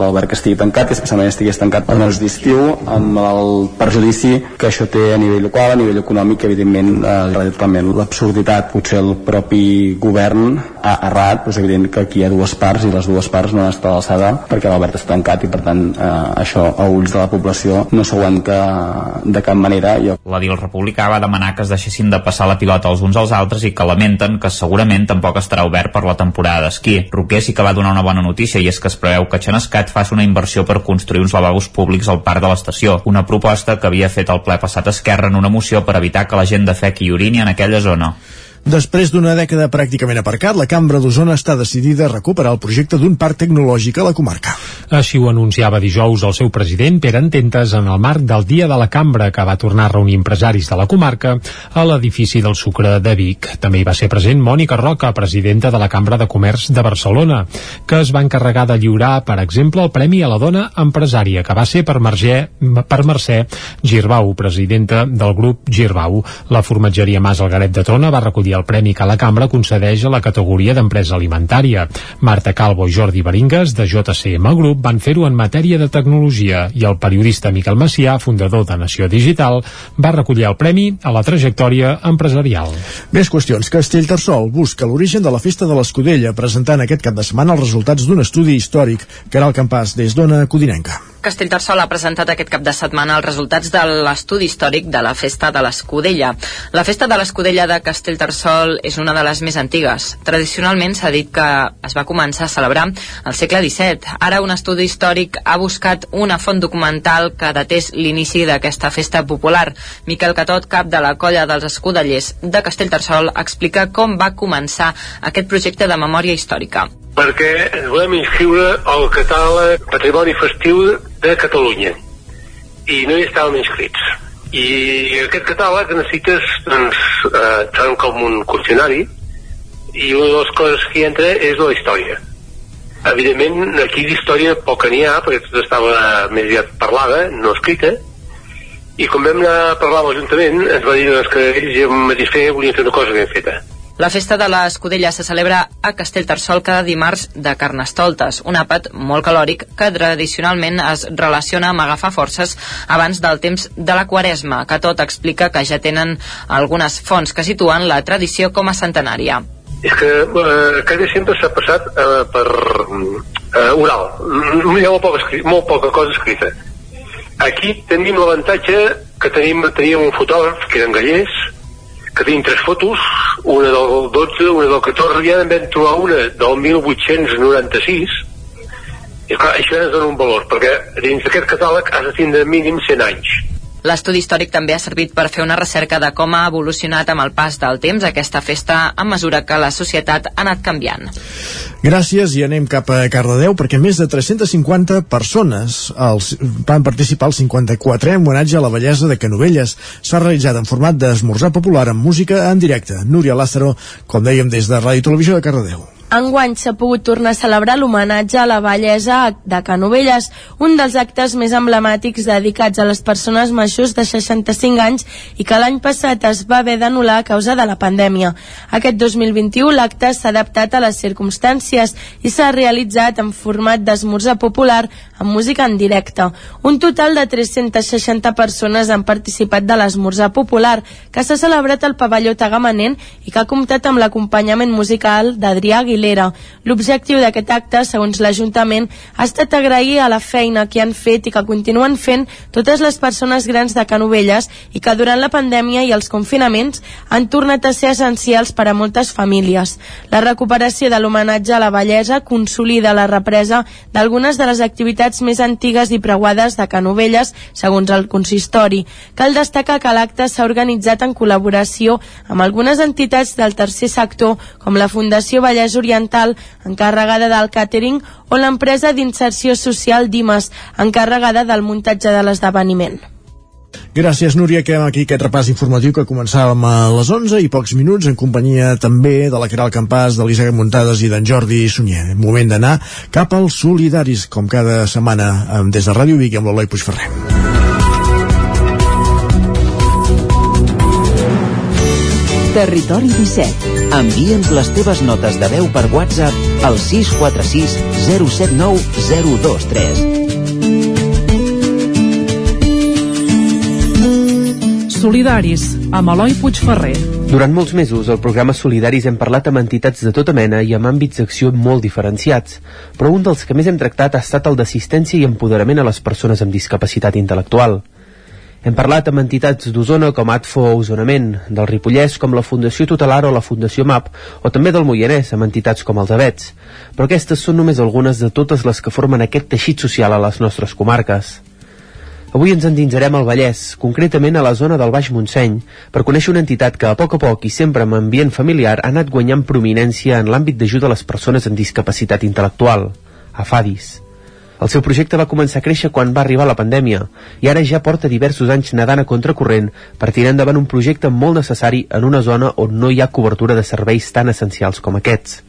l'alberg estigui tancat, que especialment estigués tancat per mesos d'estiu, amb el perjudici que això té a nivell local, a nivell econòmic, evidentment, eh, l'absurditat, potser el propi govern ha errat, però és evident que aquí hi ha dues parts i les dues parts no han estat a l'alçada perquè l'Albert està tancat i per tant eh, això a ulls de la població no s'aguanta de cap manera. Jo... L'edil republicà va demanar que es deixessin de passar la pilota els uns als altres i que lamenten que segurament tampoc estarà obert per la temporada d'esquí. Roquer sí que va donar una bona notícia i és que es preveu que Xenescat faci una inversió per construir uns lavabos públics al parc de l'estació, una proposta que havia fet el ple passat Esquerra en una moció per evitar que la gent de i urini en aquella zona. Després d'una dècada pràcticament aparcat, la Cambra d'Osona està decidida a recuperar el projecte d'un parc tecnològic a la comarca. Així ho anunciava dijous el seu president, Pere Ententes, en el marc del Dia de la Cambra, que va tornar a reunir empresaris de la comarca a l'edifici del Sucre de Vic. També hi va ser present Mònica Roca, presidenta de la Cambra de Comerç de Barcelona, que es va encarregar de lliurar, per exemple, el Premi a la Dona Empresària, que va ser per, Mercè, per Mercè Girbau, presidenta del grup Girbau. La formatgeria Mas Algaret de Tona va recollir el premi que la cambra concedeix a la categoria d'empresa alimentària. Marta Calvo i Jordi Baringas, de JCM Group, van fer-ho en matèria de tecnologia i el periodista Miquel Macià, fundador de Nació Digital, va recollir el premi a la trajectòria empresarial. Més qüestions. Castellterçol busca l'origen de la festa de l'Escudella, presentant aquest cap de setmana els resultats d'un estudi històric. Caral Campàs, des d'Ona Codinenca. Castellterçol ha presentat aquest cap de setmana els resultats de l'estudi històric de la Festa de l'Escudella. La Festa de l'Escudella de Castellterçol és una de les més antigues. Tradicionalment s'ha dit que es va començar a celebrar al segle XVII. Ara un estudi històric ha buscat una font documental que datés l'inici d'aquesta festa popular. Miquel Catot, cap de la colla dels escudellers de Castellterçol, explica com va començar aquest projecte de memòria històrica perquè ens volem inscriure al catàleg Patrimoni Festiu de Catalunya. I no hi estàvem inscrits. I aquest catàleg necessites doncs, eh, com un qüestionari i una de les coses que hi entra és la història. Evidentment aquí d'història poca n'hi ha perquè tot estava més aviat parlada no escrita. I quan vam anar a parlar amb l'Ajuntament ens va dir doncs, que ells ja mateix feia volien fer una cosa ben feta la festa de l'Escudella se celebra a Castellterçol cada dimarts de Carnestoltes, un àpat molt calòric que tradicionalment es relaciona amb agafar forces abans del temps de la Quaresma, que tot explica que ja tenen algunes fonts que situen la tradició com a centenària. És que eh, sempre s'ha passat eh, per eh, oral. Hi ha molt poca, molt poca cosa escrita. Aquí tenim l'avantatge que tenim, teníem un fotògraf, que eren gallers, que tenim tres fotos, una del 12, una del 14, i ara en vam trobar una del 1896, i clar, això ens dona un valor, perquè dins d'aquest catàleg has de tindre mínim 100 anys. L'estudi històric també ha servit per fer una recerca de com ha evolucionat amb el pas del temps aquesta festa a mesura que la societat ha anat canviant. Gràcies i anem cap a Cardedeu perquè més de 350 persones els, van participar al 54è homenatge a la bellesa de Canovelles. S'ha realitzat en format d'esmorzar popular amb música en directe. Núria Lázaro, com dèiem des de Ràdio Televisió de Cardedeu. Enguany s'ha pogut tornar a celebrar l'homenatge a la bellesa de Canovelles, un dels actes més emblemàtics dedicats a les persones majors de 65 anys i que l'any passat es va haver d'anul·lar a causa de la pandèmia. Aquest 2021 l'acte s'ha adaptat a les circumstàncies i s'ha realitzat en format d'esmorzar popular amb música en directe. Un total de 360 persones han participat de l'esmorzar popular que s'ha celebrat al pavelló Tagamanent i que ha comptat amb l'acompanyament musical d'Adrià Aguilar Aguilera. L'objectiu d'aquest acte, segons l'Ajuntament, ha estat agrair a la feina que han fet i que continuen fent totes les persones grans de Canovelles i que durant la pandèmia i els confinaments han tornat a ser essencials per a moltes famílies. La recuperació de l'homenatge a la bellesa consolida la represa d'algunes de les activitats més antigues i preuades de Canovelles, segons el consistori. Cal destacar que l'acte s'ha organitzat en col·laboració amb algunes entitats del tercer sector, com la Fundació Vallès Oriental Oriental, encarregada del càtering, o l'empresa d'inserció social Dimas, encarregada del muntatge de l'esdeveniment. Gràcies, Núria. Quedem aquí aquest repàs informatiu que començàvem a les 11 i pocs minuts en companyia també de la Caral Campàs, de l'Isaac Muntades i d'en Jordi Sunyer. Moment d'anar cap als solidaris, com cada setmana des de Ràdio Vic amb l'Eloi Puigferrer. Territori 17 Envia'ns les teves notes de veu per WhatsApp al 646 079 023. Solidaris, amb Eloi Puigferrer. Durant molts mesos, al programa Solidaris hem parlat amb entitats de tota mena i amb àmbits d'acció molt diferenciats, però un dels que més hem tractat ha estat el d'assistència i empoderament a les persones amb discapacitat intel·lectual. Hem parlat amb entitats d'Osona com ATFO Osonament, del Ripollès com la Fundació Tutelar o la Fundació MAP, o també del Moianès amb entitats com els Avets. Però aquestes són només algunes de totes les que formen aquest teixit social a les nostres comarques. Avui ens endinsarem al Vallès, concretament a la zona del Baix Montseny, per conèixer una entitat que a poc a poc i sempre amb ambient familiar ha anat guanyant prominència en l'àmbit d'ajuda a les persones amb discapacitat intel·lectual, AFADIS. El seu projecte va començar a créixer quan va arribar la pandèmia i ara ja porta diversos anys nedant a contracorrent per tirar endavant un projecte molt necessari en una zona on no hi ha cobertura de serveis tan essencials com aquests.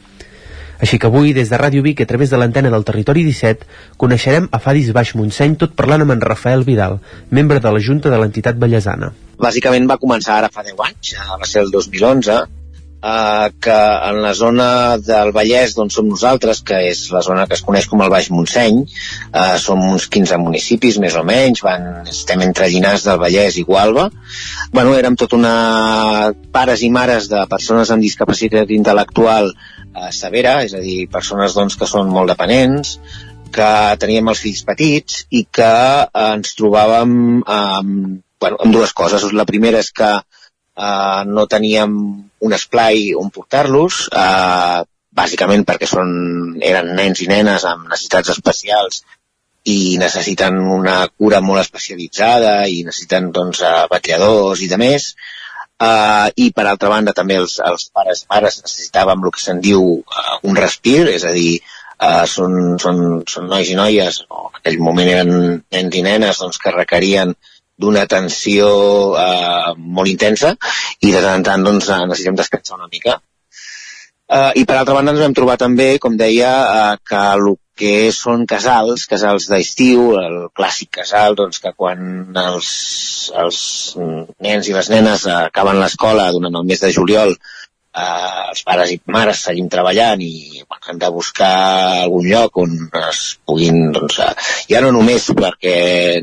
Així que avui, des de Ràdio Vic, a través de l'antena del Territori 17, coneixerem a Fadis Baix Montseny tot parlant amb en Rafael Vidal, membre de la Junta de l'entitat ballesana. Bàsicament va començar ara fa 10 anys, va ser el 2011, eh, que en la zona del Vallès d'on som nosaltres, que és la zona que es coneix com el Baix Montseny, eh, som uns 15 municipis més o menys, van, estem entre Llinars del Vallès i Gualba. Bueno, érem tot una pares i mares de persones amb discapacitat intel·lectual eh, severa, és a dir, persones doncs, que són molt dependents, que teníem els fills petits i que ens trobàvem amb, bueno, amb dues coses. La primera és que eh, no teníem un esplai on portar-los, eh, bàsicament perquè són, eren nens i nenes amb necessitats especials i necessiten una cura molt especialitzada i necessiten doncs, vetlladors i de més. Uh, I per altra banda també els, els pares i mares necessitàvem el que se'n diu uh, un respir, és a dir, uh, són, són, són nois i noies, o en aquell moment eren nens i nenes doncs, que requerien d'una atenció uh, molt intensa i de tant en tant doncs, necessitem descansar una mica. Uh, I per altra banda ens vam trobar també, com deia, uh, que el que són casals, casals d'estiu, el clàssic casal, doncs que quan els, els nens i les nenes acaben l'escola durant el mes de juliol, eh, els pares i mares seguim treballant i bueno, hem de buscar algun lloc on es puguin, doncs, eh, ja no només perquè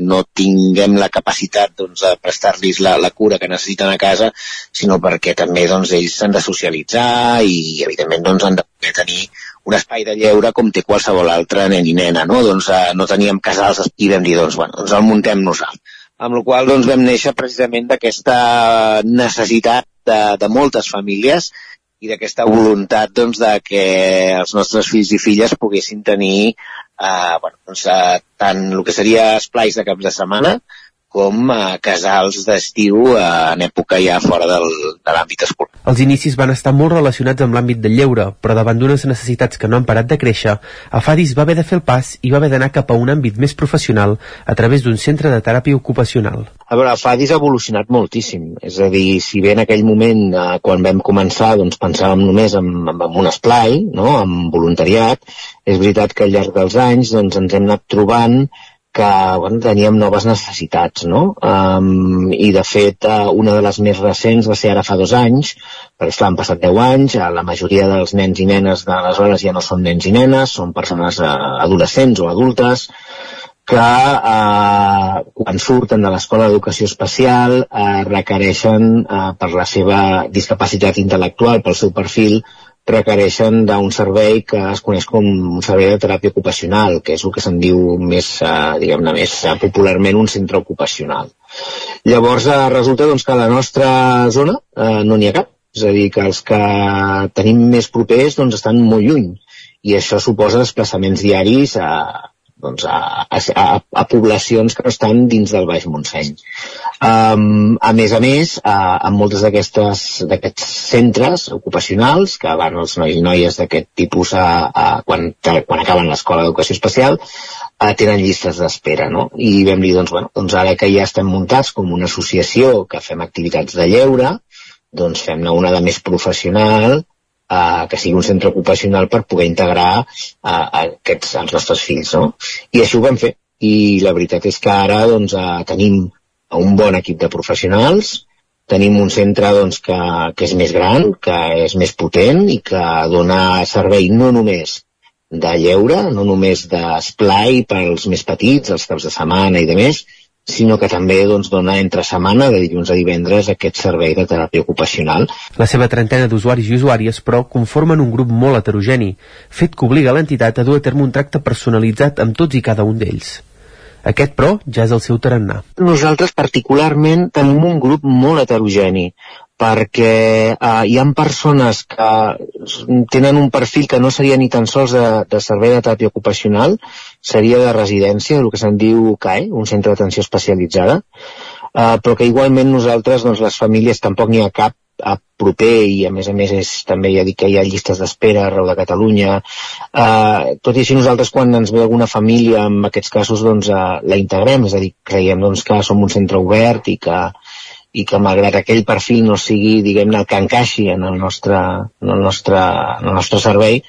no tinguem la capacitat doncs, de prestar-los la, la cura que necessiten a casa, sinó perquè també doncs, ells s'han de socialitzar i evidentment doncs, han de poder tenir un espai de lleure com té qualsevol altre nen i nena, no? Doncs eh, no teníem casals i vam dir, doncs, bueno, doncs el muntem nosaltres. Amb la qual doncs, vam néixer precisament d'aquesta necessitat de, de moltes famílies i d'aquesta voluntat doncs, de que els nostres fills i filles poguessin tenir eh, bueno, doncs, eh, tant el que seria esplais de caps de setmana com a casals d'estiu en època ja fora del, de l'àmbit escolar. Els inicis van estar molt relacionats amb l'àmbit del lleure, però davant d'unes necessitats que no han parat de créixer, Afadis va haver de fer el pas i va haver d'anar cap a un àmbit més professional a través d'un centre de teràpia ocupacional. A veure, Afadis ha evolucionat moltíssim. És a dir, si bé en aquell moment, eh, quan vam començar, doncs pensàvem només en, en, en un esplai, no? en voluntariat, és veritat que al llarg dels anys doncs, ens hem anat trobant que bueno, teníem noves necessitats, no? Um, I, de fet, uh, una de les més recents va ser ara fa dos anys, perquè, esclar, han passat 10 anys, uh, la majoria dels nens i nenes d'aleshores ja no són nens i nenes, són persones uh, adolescents o adultes, que eh, quan surten de l'escola d'educació especial eh, requereixen eh, per la seva discapacitat intel·lectual, pel seu perfil, requereixen d'un servei que es coneix com un servei de teràpia ocupacional, que és el que se'n diu més, eh, diguem-ne, més eh, popularment un centre ocupacional. Llavors eh, resulta doncs, que a la nostra zona eh, no n'hi ha cap, és a dir, que els que tenim més propers doncs, estan molt lluny i això suposa desplaçaments diaris a, doncs, a, a, a poblacions que no estan dins del Baix Montseny. Um, a més a més, uh, en moltes d'aquests centres ocupacionals que van els nois i noies d'aquest tipus a, a, quan, quan acaben l'escola d'educació especial, uh, tenen llistes d'espera, no? I vam dir, doncs, bueno, doncs ara que ja estem muntats com una associació que fem activitats de lleure, doncs fem-ne una de més professional, eh, que sigui un centre ocupacional per poder integrar eh, aquests, els nostres fills. No? I això ho vam fer. I la veritat és que ara doncs, eh, tenim un bon equip de professionals, tenim un centre doncs, que, que és més gran, que és més potent i que dona servei no només de lleure, no només d'esplai pels més petits, els caps de setmana i de més, sinó que també doncs, dona entre setmana, de dilluns a divendres, aquest servei de teràpia ocupacional. La seva trentena d'usuaris i usuàries, però, conformen un grup molt heterogeni, fet que obliga l'entitat a dur a terme un tracte personalitzat amb tots i cada un d'ells. Aquest, però, ja és el seu tarannà. Nosaltres particularment tenim un grup molt heterogeni perquè eh, hi ha persones que tenen un perfil que no seria ni tan sols de, de servei de teràpia ocupacional, seria de residència, el que se'n diu CAE, un centre d'atenció especialitzada, eh, però que igualment nosaltres, doncs, les famílies, tampoc n'hi ha cap a proper i a més a més és, també ja dic que hi ha llistes d'espera arreu de Catalunya eh, tot i així nosaltres quan ens ve alguna família en aquests casos doncs eh, la integrem, és a dir, creiem doncs, que som un centre obert i que, i que malgrat aquell perfil no sigui, diguem-ne, el que encaixi en el nostre, en el nostre, en el nostre servei,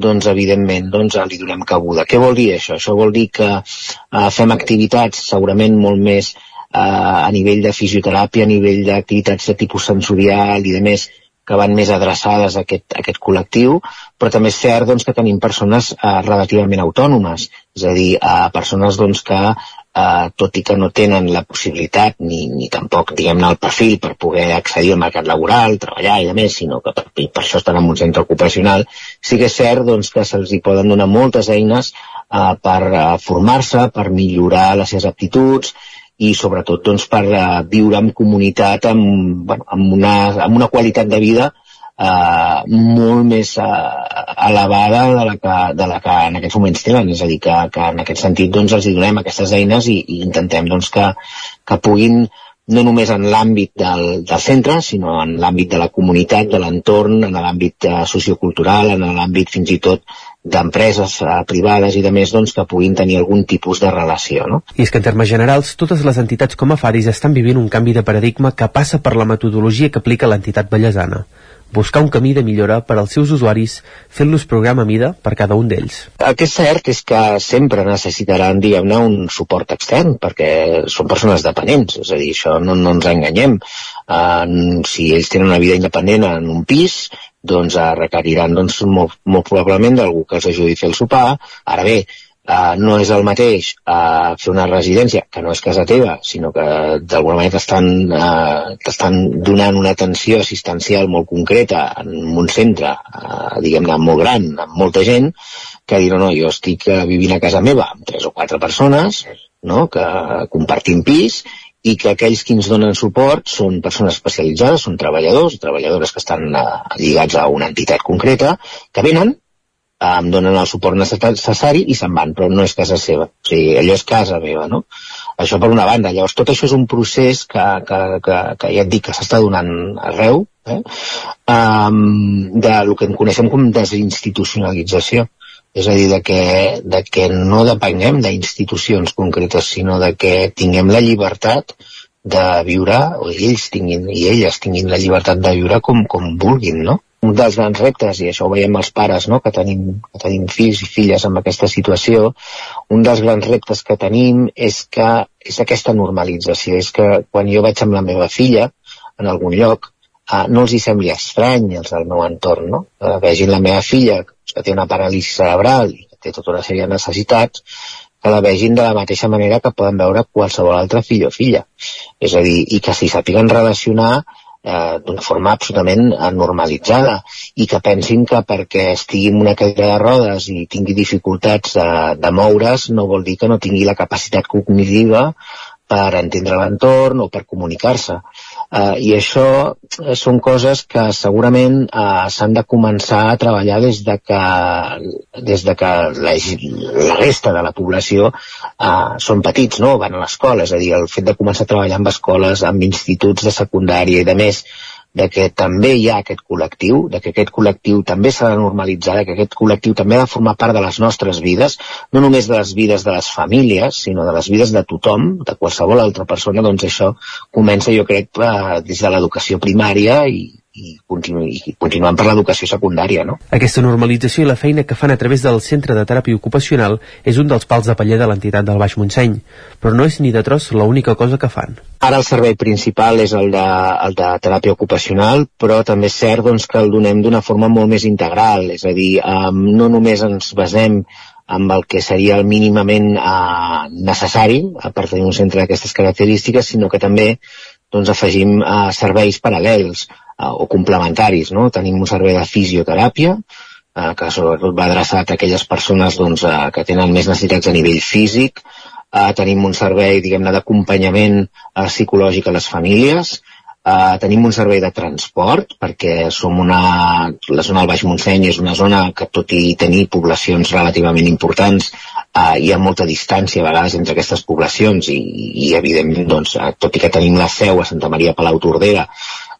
doncs evidentment doncs, li donem cabuda. Què vol dir això? Això vol dir que eh, fem activitats segurament molt més a nivell de fisioteràpia, a nivell d'activitats de tipus sensorial i de més que van més adreçades a aquest, a aquest col·lectiu, però també és cert doncs, que tenim persones eh, relativament autònomes, és a dir, eh, persones doncs, que eh, tot i que no tenen la possibilitat ni, ni tampoc diguem-ne el perfil per poder accedir al mercat laboral, treballar i de més, sinó que per, per això estan en un centre ocupacional, sí que és cert doncs, que se'ls poden donar moltes eines eh, per eh, formar-se, per millorar les seves aptituds i sobretot doncs, per eh, viure en comunitat amb, bueno, amb, una, amb una qualitat de vida eh, molt més eh, elevada de la, que, de la que en aquests moments tenen, és a dir, que, que en aquest sentit doncs, els donem aquestes eines i, i intentem doncs, que, que puguin no només en l'àmbit del, del centre, sinó en l'àmbit de la comunitat, de l'entorn, en l'àmbit eh, sociocultural, en l'àmbit fins i tot d'empreses eh, privades i de més doncs, que puguin tenir algun tipus de relació. No? I és que en termes generals, totes les entitats com a Faris estan vivint un canvi de paradigma que passa per la metodologia que aplica l'entitat ballesana buscar un camí de millora per als seus usuaris fent-los programa mida per cada un d'ells. El que és cert és que sempre necessitaran, diguem-ne, un suport extern, perquè són persones dependents, és a dir, això no, no ens enganyem. Uh, si ells tenen una vida independent en un pis, doncs uh, requeriran doncs, molt, molt probablement d'algú que els ajudi a fer el sopar. Ara bé, Uh, no és el mateix uh, fer una residència, que no és casa teva, sinó que d'alguna manera t'estan uh, donant una atenció assistencial molt concreta en un centre, uh, diguem-ne, molt gran, amb molta gent, que dir, no, no, jo estic vivint a casa meva amb tres o quatre persones, no?, que compartim pis, i que aquells que ens donen suport són persones especialitzades, són treballadors, treballadores que estan uh, lligats a una entitat concreta, que venen, em donen el suport necessari i se'n van, però no és casa seva. O sigui, allò és casa meva, no? Això per una banda. Llavors, tot això és un procés que, que, que, que ja et dic que s'està donant arreu, eh? um, de lo que en coneixem com desinstitucionalització. És a dir, de que, de que no depenguem d'institucions concretes, sinó de que tinguem la llibertat de viure, o ells tinguin, i elles tinguin la llibertat de viure com, com vulguin, no? un dels grans reptes, i això ho veiem els pares, no? que, tenim, que tenim fills i filles amb aquesta situació, un dels grans reptes que tenim és que és aquesta normalització, és que quan jo vaig amb la meva filla en algun lloc, eh, no els hi sembli estrany els del meu entorn, no? Eh, vegin la meva filla que té una paràlisi cerebral i que té tota una sèrie de necessitats, que la vegin de la mateixa manera que poden veure qualsevol altre fill o filla. És a dir, i que s'hi sàpiguen relacionar eh, d'una forma absolutament normalitzada i que pensin que perquè estigui en una cadira de rodes i tingui dificultats de, de moure's no vol dir que no tingui la capacitat cognitiva per entendre l'entorn o per comunicar-se. Uh, I això eh, són coses que segurament uh, s'han de començar a treballar des de que, des de que la, la resta de la població uh, són petits, no? van a l'escola, és a dir, el fet de començar a treballar amb escoles, amb instituts de secundària i de més, de que també hi ha aquest col·lectiu, de que aquest col·lectiu també s'ha de normalitzar, de que aquest col·lectiu també ha de formar part de les nostres vides, no només de les vides de les famílies, sinó de les vides de tothom, de qualsevol altra persona, doncs això comença, jo crec, eh, des de l'educació primària i, i, continu i continuant per l'educació secundària. No? Aquesta normalització i la feina que fan a través del Centre de Teràpia Ocupacional és un dels pals de paller de l'entitat del Baix Montseny, però no és ni de tros l'única cosa que fan. Ara el servei principal és el de, el de teràpia ocupacional, però també és cert doncs, que el donem d'una forma molt més integral, és a dir, um, no només ens basem amb el que seria el mínimament eh, necessari eh, per tenir un centre d'aquestes característiques, sinó que també doncs, afegim eh, serveis paral·lels eh, o complementaris. No? Tenim un servei de fisioteràpia, eh, que sobretot va adreçat a aquelles persones doncs, eh, que tenen més necessitats a nivell físic, eh, tenim un servei diguem-ne d'acompanyament eh, psicològic a les famílies, Uh, tenim un servei de transport perquè som una... la zona del Baix Montseny és una zona que tot i tenir poblacions relativament importants uh, hi ha molta distància a vegades entre aquestes poblacions i, i evidentment doncs, uh, tot i que tenim la seu a Santa Maria Palau Tordera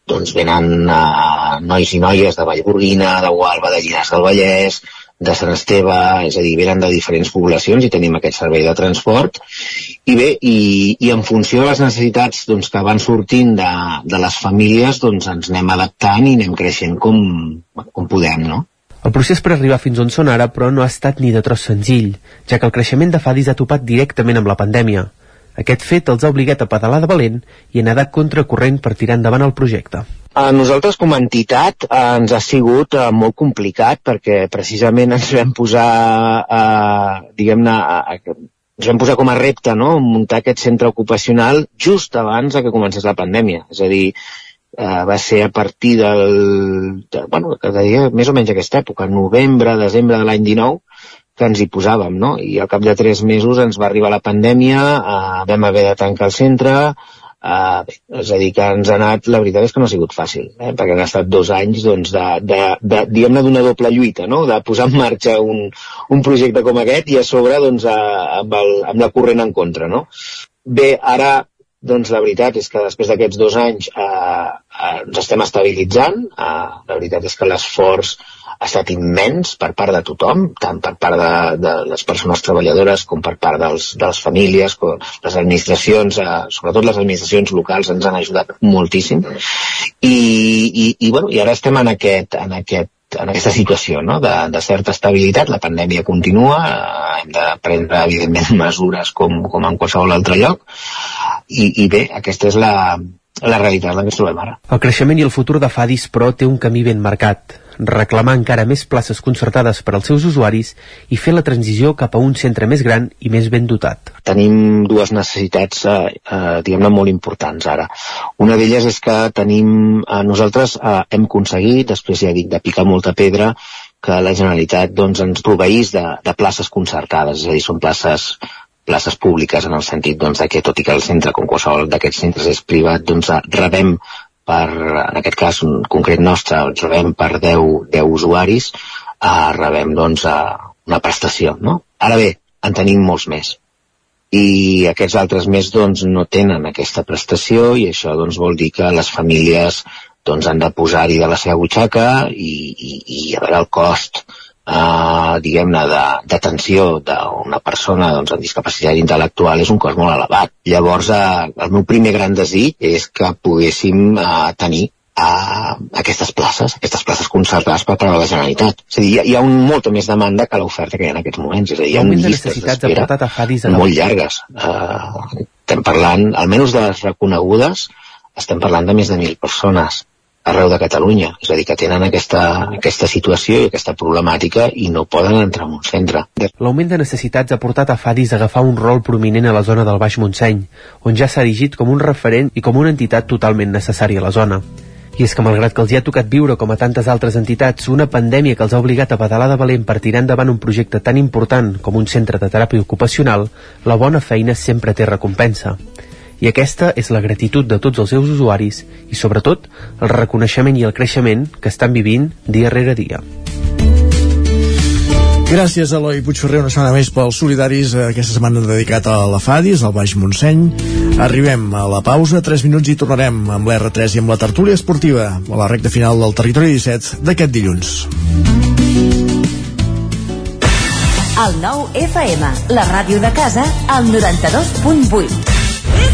doncs venen uh, nois i noies de Vallgorguina, de Gualba, de Llinars del Vallès, de Sant Esteve, és a dir, venen de diferents poblacions i tenim aquest servei de transport. I bé, i, i en funció de les necessitats doncs, que van sortint de, de les famílies, doncs ens anem adaptant i anem creixent com, com podem, no? El procés per arribar fins on són ara, però, no ha estat ni de tros senzill, ja que el creixement de Fadis ha topat directament amb la pandèmia. Aquest fet els ha obligat a pedalar de valent i a nedar contracorrent per tirar endavant el projecte. A nosaltres com a entitat eh, ens ha sigut eh, molt complicat perquè precisament ens vam posar, eh, diguem-ne, ens vam posar com a repte no? muntar aquest centre ocupacional just abans de que comencés la pandèmia. És a dir, eh, va ser a partir del... De, bueno, deia més o menys aquesta època, novembre, desembre de l'any 19, que ens hi posàvem, no? I al cap de tres mesos ens va arribar la pandèmia, eh, vam haver de tancar el centre, Uh, bé, és a dir, que ens ha anat, la veritat és que no ha sigut fàcil, eh? perquè han estat dos anys doncs, de, de, de, diguem-ne d'una doble lluita, no? de posar en marxa un, un projecte com aquest i a sobre doncs, a, amb, el, amb la corrent en contra. No? Bé, ara doncs la veritat és que després d'aquests dos anys eh, eh, ens estem estabilitzant. Eh, la veritat és que l'esforç ha estat immens per part de tothom, tant per part de, de les persones treballadores com per part dels, de les famílies, les administracions, eh, sobretot les administracions locals ens han ajudat moltíssim. I, i, i, bueno, i ara estem en aquest, en aquest en aquesta situació no? de, de certa estabilitat, la pandèmia continua, eh, hem de prendre evidentment [laughs] mesures com, com en qualsevol altre lloc i, i bé, aquesta és la, la realitat en la que ens trobem ara. El creixement i el futur de Fadis, però, té un camí ben marcat reclamar encara més places concertades per als seus usuaris i fer la transició cap a un centre més gran i més ben dotat. Tenim dues necessitats, eh, eh, diguem-ne, molt importants ara. Una d'elles és que tenim, eh, nosaltres eh, hem aconseguit, després ja dic, de picar molta pedra, que la Generalitat doncs, ens proveís de, de places concertades, és a dir, són places places públiques en el sentit doncs, de que tot i que el centre, com qualsevol d'aquests centres és privat, doncs rebem per, en aquest cas un concret nostre, els rebem per 10, 10 usuaris, eh, rebem doncs una prestació, no? Ara bé, en tenim molts més. I aquests altres més doncs no tenen aquesta prestació i això doncs vol dir que les famílies doncs han de posar-hi de la seva butxaca i, i, i a veure el cost eh, diguem-ne, d'atenció d'una persona doncs, amb discapacitat intel·lectual és un cost molt elevat. Llavors, eh, el meu primer gran desig és que poguéssim eh, tenir a aquestes places, aquestes places concertades per part de la Generalitat. És a dir, hi ha, hi ha un, molta més demanda que l'oferta que hi ha en aquests moments. És a dir, hi ha llistes d'espera de molt llargues. Uh, estem parlant, almenys de les reconegudes, estem parlant de més de mil persones arreu de Catalunya, és a dir, que tenen aquesta, aquesta situació i aquesta problemàtica i no poden entrar en un centre. L'augment de necessitats ha portat a Fadis a agafar un rol prominent a la zona del Baix Montseny, on ja s'ha erigit com un referent i com una entitat totalment necessària a la zona. I és que malgrat que els hi ha tocat viure com a tantes altres entitats una pandèmia que els ha obligat a pedalar de valent per tirar endavant un projecte tan important com un centre de teràpia ocupacional, la bona feina sempre té recompensa i aquesta és la gratitud de tots els seus usuaris i, sobretot, el reconeixement i el creixement que estan vivint dia rere dia. Gràcies, Eloi Puigferrer, una setmana més pels solidaris eh, aquesta setmana dedicat a la FADIS, al Baix Montseny. Arribem a la pausa, 3 minuts i tornarem amb l'R3 i amb la tertúlia esportiva a la recta final del Territori 17 d'aquest dilluns. El nou FM, la ràdio de casa, al 92.8.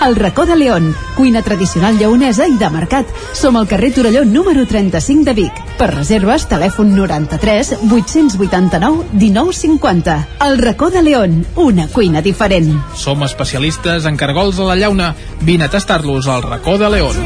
El racó de León, cuina tradicional lleonesa i de mercat. Som al carrer Torelló número 35 de Vic. Per reserves, telèfon 93 889 1950. El racó de León, una cuina diferent. Som especialistes en cargols a la llauna. Vine a tastar-los al racó de León.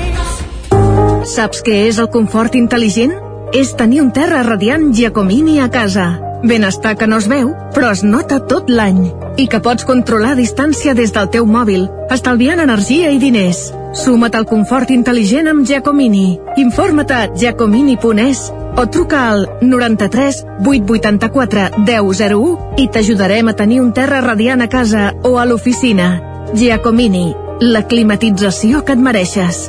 Saps què és el confort intel·ligent? És tenir un terra radiant Giacomini a casa. Benestar que no es veu, però es nota tot l'any. I que pots controlar a distància des del teu mòbil, estalviant energia i diners. Suma't al confort intel·ligent amb Giacomini. Informa't a giacomini.es o truca al 93 884 1001 i t'ajudarem a tenir un terra radiant a casa o a l'oficina. Giacomini, la climatització que et mereixes.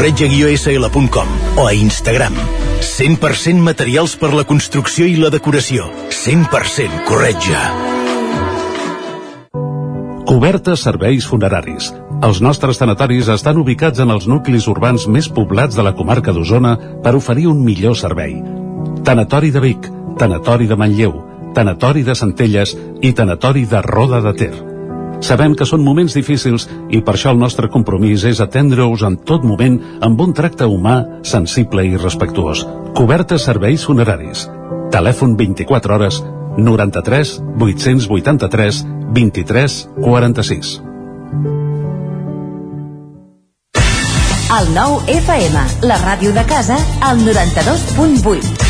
corretja-sl.com o a Instagram. 100% materials per la construcció i la decoració. 100% corretja. Cobertes serveis funeraris. Els nostres tanatoris estan ubicats en els nuclis urbans més poblats de la comarca d'Osona per oferir un millor servei. Tanatori de Vic, Tanatori de Manlleu, Tanatori de Centelles i Tanatori de Roda de Ter. Sabem que són moments difícils i per això el nostre compromís és atendre-us en tot moment amb un tracte humà, sensible i respectuós. Cobertes serveis funeraris. Telèfon 24 hores 93 883 23 46. El nou FM, la ràdio de casa, al 92.8.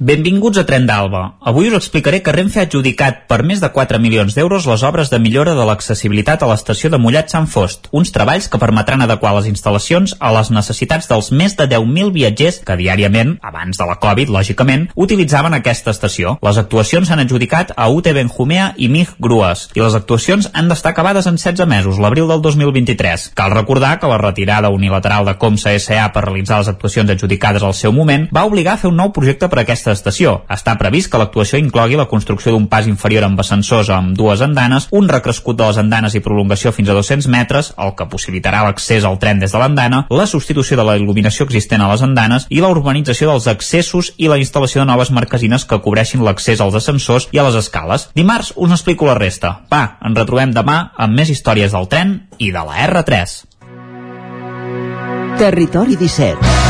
Benvinguts a Tren d'Alba. Avui us explicaré que Renfe ha adjudicat per més de 4 milions d'euros les obres de millora de l'accessibilitat a l'estació de Mollet Sant Fost, uns treballs que permetran adequar les instal·lacions a les necessitats dels més de 10.000 viatgers que diàriament, abans de la Covid, lògicament, utilitzaven aquesta estació. Les actuacions s'han adjudicat a UT Benjumea i MIG Grues, i les actuacions han d'estar acabades en 16 mesos, l'abril del 2023. Cal recordar que la retirada unilateral de Comsa S.A. per realitzar les actuacions adjudicades al seu moment va obligar a fer un nou projecte per a aquesta estació. Està previst que l'actuació inclogui la construcció d'un pas inferior amb ascensors amb dues andanes, un recrescut de les andanes i prolongació fins a 200 metres, el que possibilitarà l'accés al tren des de l'andana, la substitució de la il·luminació existent a les andanes i la urbanització dels accessos i la instal·lació de noves marquesines que cobreixin l'accés als ascensors i a les escales. Dimarts us n'explico la resta. Va, ens retrobem demà amb més històries del tren i de la R3. Territori 17.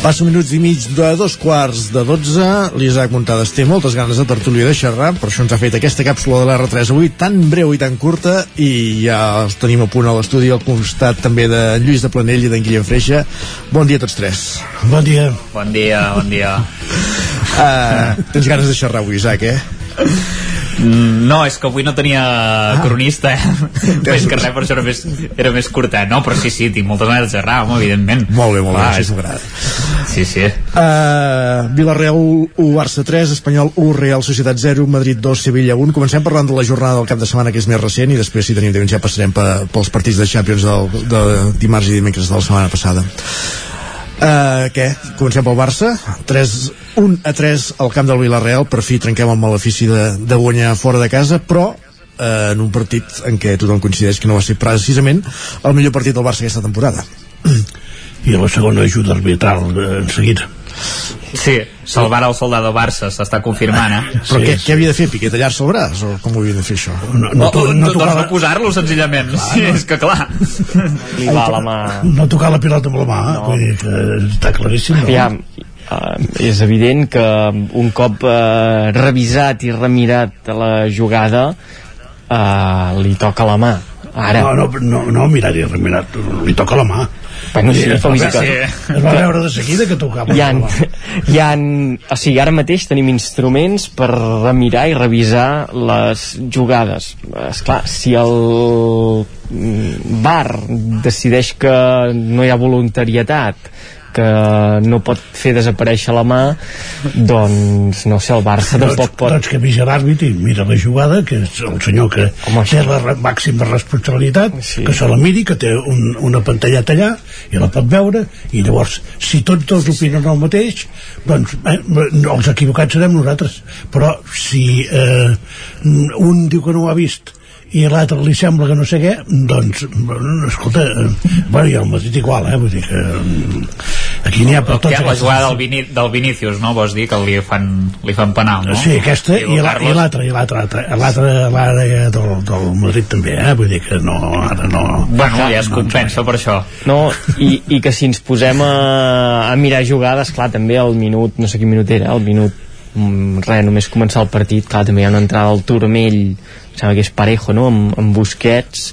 Passa minuts i mig de dos quarts de 12. L'Isaac Montades té moltes ganes de tertúlia de xerrar, per això ens ha fet aquesta càpsula de l'R3 avui tan breu i tan curta i ja els tenim a punt a l'estudi al costat també de Lluís de Planell i d'en Guillem Freixa. Bon dia a tots tres. Bon dia. Bon dia, bon dia. Uh, [laughs] tens ganes de xerrar avui, Isaac, eh? No, és que avui no tenia cronista, eh? [laughs] Més que res, per això era més, era més curtet. No, però sí, sí, tinc moltes ganes de xerrar, home, evidentment. Molt bé, molt Clar, bé, així s'agrada. Sí, sí. Uh, Villarreal 1, Barça 3, Espanyol 1, Real Societat 0, Madrid 2, Sevilla 1. Comencem parlant de la jornada del cap de setmana que és més recent i després si tenim temps ja passarem pe, pels partits de Champions del, de dimarts i dimecres de la setmana passada. Uh, què? Comencem pel Barça. 3, 1 a 3 al camp del Villarreal. Per fi trenquem el malefici de, de guanyar fora de casa però eh, en un partit en què tothom coincideix que no va ser precisament el millor partit del Barça aquesta temporada. I la segona ajuda arbitral eh, en seguida Sí, salvar el soldado Barça s'està confirmant, eh? però sí, què, què havia de fer, Piqué, tallar-se el braç o com ho havia de fer això? no, no, no, no, doncs no posar-lo senzillament clar, sí, no. és que clar li va la mà no tocar la pilota amb la mà no. vull dir que està claríssim no? Aviam, uh, és evident que un cop uh, revisat i remirat la jugada uh, li toca la mà ara. No, no, no, no mirar i remirat li toca la mà. Bueno, sí, es, va veure, es va veure de seguida que tocava hi ha, hi ha, o sigui, ara mateix tenim instruments per remirar i revisar les jugades. És clar, si el bar decideix que no hi ha voluntarietat que no pot fer desaparèixer la mà doncs no sé, el Barça doncs, tampoc pot. doncs que vigi l'àrbit i mira la jugada que és el senyor que Home, té la màxima responsabilitat sí. que se la miri, que té un, una pantalleta allà i la pot veure i llavors si tots dos opinen el mateix doncs eh, els equivocats serem nosaltres. Però si eh, un diu que no ho ha vist i l'altre li sembla que no sé què doncs, escolta bueno, i el Madrid igual, eh, vull dir que mm, aquí n'hi ha per tots la jugada del, Vini, del Vinícius, no? Vols dir que li fan, li fan penal, no? Sí, aquesta i, i l'altra i l'altra l'altra l'àrea del, del Madrid també, eh? vull dir que no, ara no bueno, ja es compensa per això no, i, i que si ens posem a, a mirar jugades, clar, també el minut no sé quin minut era, el minut mm, res, només començar el partit, clar, també hi ha una entrada al turmell sembla que és Parejo no? amb, amb Busquets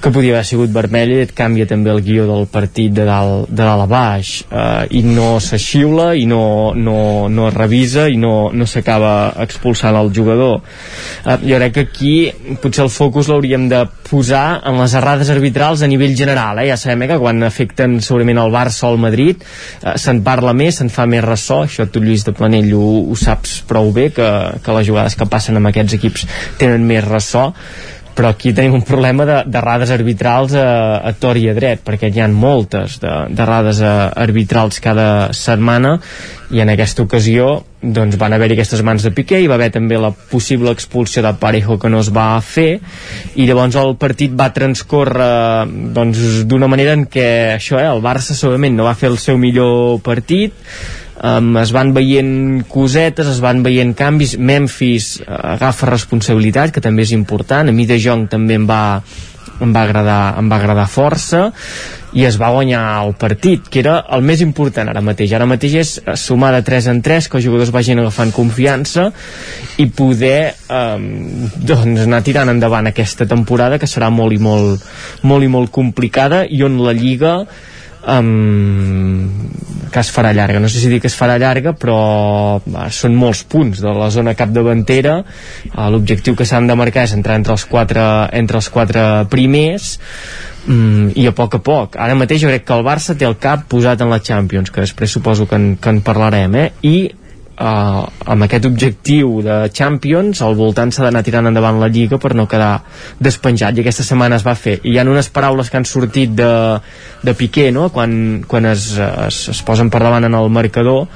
que podia haver sigut vermell i et canvia també el guió del partit de dalt, de dalt a baix eh, i no se xiula i no, no, no es revisa i no, no s'acaba expulsant el jugador eh, jo crec que aquí potser el focus l'hauríem de posar en les errades arbitrals a nivell general eh? ja sabem eh, que quan afecten segurament el Barça o el Madrid eh, se'n parla més, se'n fa més ressò això tu Lluís de Planell ho, ho saps prou bé que, que les jugades que passen amb aquests equips tenen més ressò però aquí tenim un problema d'errades arbitrals a, a tor i a dret perquè hi ha moltes d'errades arbitrals cada setmana i en aquesta ocasió doncs van haver-hi aquestes mans de Piqué i va haver també la possible expulsió de Parejo que no es va fer i llavors el partit va transcórrer doncs d'una manera en què això, eh, el Barça segurament no va fer el seu millor partit um, es van veient cosetes, es van veient canvis. Memphis uh, agafa responsabilitat que també és important, a mi de Jong també em va, em va agradar, em va agradar força. I es va guanyar el partit, que era el més important ara mateix. Ara mateix és sumar de 3 en 3, que els jugadors vagin agafant confiança i poder eh, doncs anar tirant endavant aquesta temporada que serà molt i molt, molt i molt complicada i on la Lliga um, que es farà llarga. No sé si dir que es farà llarga però uh, són molts punts de la zona capdavantera. Uh, l'objectiu que s'han de marcar és entrar entre els quatre, entre els quatre primers um, i a poc a poc. Ara mateix jo crec que el Barça té el cap posat en la Champions que després suposo que en, que en parlarem eh? i uh, amb aquest objectiu de Champions al voltant s'ha d'anar tirant endavant la Lliga per no quedar despenjat. I aquesta setmana es va fer. I hi ha unes paraules que han sortit de, de Piqué no? quan, quan es, es, es posen per davant en el marcador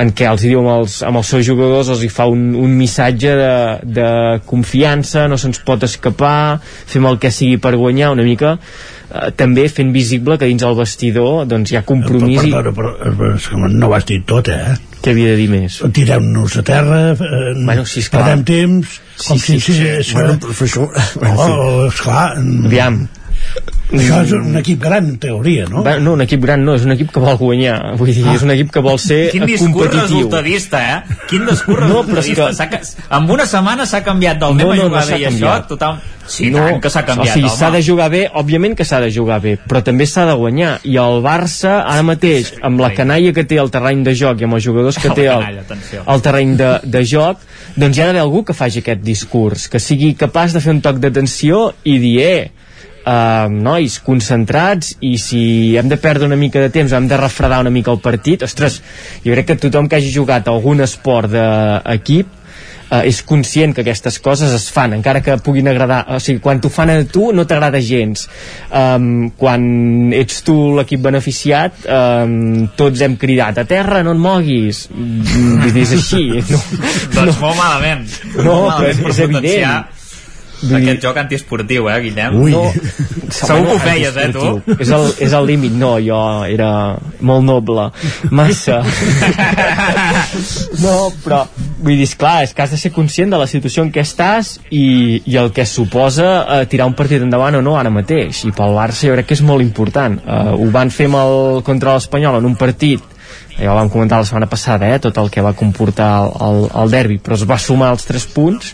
en què els diu amb els, amb els seus jugadors els hi fa un, un missatge de, de confiança, no se'ns pot escapar fem el que sigui per guanyar una mica eh, també fent visible que dins el vestidor doncs, hi ha compromís però, però, però, però, no ho has dit tot eh què havia de dir més? Tirem-nos a terra, eh, bueno, sí, perdem temps, com sí, si... Sí, sí, bueno, però això... Bueno, oh, esclar... Aviam, això és un equip gran, en teoria, no? Va, no, un equip gran no, és un equip que vol guanyar. Vull dir, ah. és un equip que vol ser Quin discurs resultadista, eh? Quin discurs no, resultadista. Que... En una setmana s'ha canviat del no, meva no, jugada no i això, total... Sí, no, tant que s'ha canviat, o sigui, s'ha de jugar bé, òbviament que s'ha de jugar bé, però també s'ha de guanyar. I el Barça, ara mateix, amb la canalla que té el terreny de joc i amb els jugadors que [laughs] té el, el terreny de, de joc, doncs hi ha d'haver algú que faci aquest discurs, que sigui capaç de fer un toc d'atenció i dir, eh, uh, nois concentrats i si hem de perdre una mica de temps hem de refredar una mica el partit ostres, jo crec que tothom que hagi jugat algun esport d'equip uh, és conscient que aquestes coses es fan, encara que puguin agradar o sigui, quan t'ho fan a tu no t'agrada gens. Um, quan ets tu l'equip beneficiat um, tots hem cridat a terra no et moguis! Mm, és així. [laughs] No, doncs no, molt malament. No, molt malament és, és evident Aquest joc antiesportiu, eh, Guillem? Ui. No, [laughs] segur que ho feies, eh, tu? És el, és el límit, no, jo era molt noble, massa. [laughs] no, però, vull dir, esclar, és que has de ser conscient de la situació en què estàs i, i el que suposa eh, tirar un partit endavant o no ara mateix. I pel Barça jo crec que és molt important. Eh, ho van fer amb el, contra l'Espanyol en un partit ja ho vam comentar la setmana passada, eh, tot el que va comportar el, el, el derbi, però es va sumar els 3 punts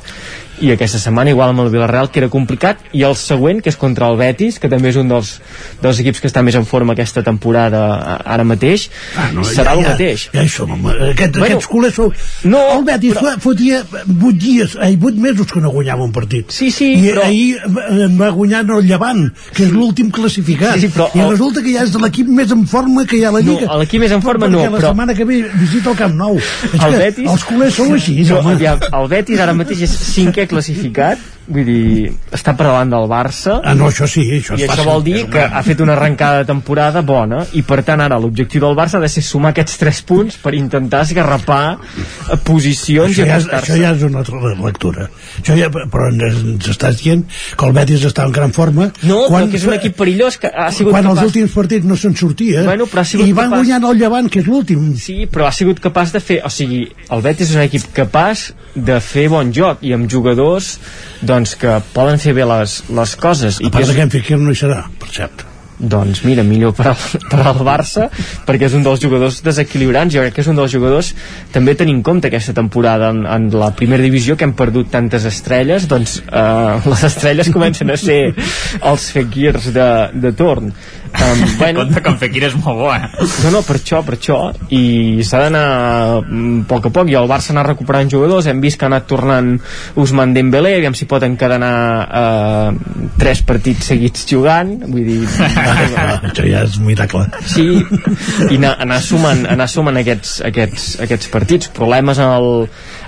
i aquesta setmana igual amb el Villarreal que era complicat i el següent que és contra el Betis que també és un dels, dels equips que està més en forma aquesta temporada ara mateix ah, no, serà ja, el mateix. ja, ja hi som, Aquest, bueno, aquests culers sou... no, el Betis però... fotia 8 dies, ai, 8 mesos que no guanyava un partit. Sí, sí, i però... ahir va guanyar el Llevant que és l'últim classificat. Sí, sí, però i el... resulta que ja és l'equip més en forma que hi ha a la Lliga. no, l'equip més en forma no, però... la setmana que ve visita el Camp Nou. El Betis... els culers sou així no, ja, el Betis ara mateix és cinquè classificat vull dir, està per davant del Barça. Ah, no, això sí, això i això fàcil, vol dir que ha fet una arrencada de temporada bona. I per tant ara l'objectiu del Barça ha de ser sumar aquests 3 punts per intentar esgarrapar posicions això i ja, és, això ja és una altra lectura. Això ja, però ens, estàs dient que el Betis està en gran forma. No, quan, que és un equip perillós que ha sigut quan capaç... els últims partits no se'n sortia bueno, però ha i van capaç... guanyant el Llevant que és l'últim. Sí, però ha sigut capaç de fer o sigui, el Betis és un equip capaç de fer bon joc i amb jugadors doncs que poden fer bé les, les coses. I que és... que en Fekir no hi serà, per cert. Doncs mira, millor per al, [laughs] per al Barça perquè és un dels jugadors desequilibrants jo crec que és un dels jugadors també tenint en compte aquesta temporada en, en la primera divisió que hem perdut tantes estrelles doncs eh, [laughs] les estrelles comencen a ser els Fekirs de, de torn um, [laughs] bueno, compte que en Fekir és molt bo eh? no, no, per això, per això. I s'ha d'anar a poc a poc. I el Barça anar recuperant jugadors. Hem vist que ha anat tornant Usman Dembélé. Aviam si pot encadenar eh, tres partits seguits jugant. Vull dir [laughs] això ja és un miracle sí, i anar, anar, sumant, anar sumant aquests, aquests, aquests partits. Problemes en el,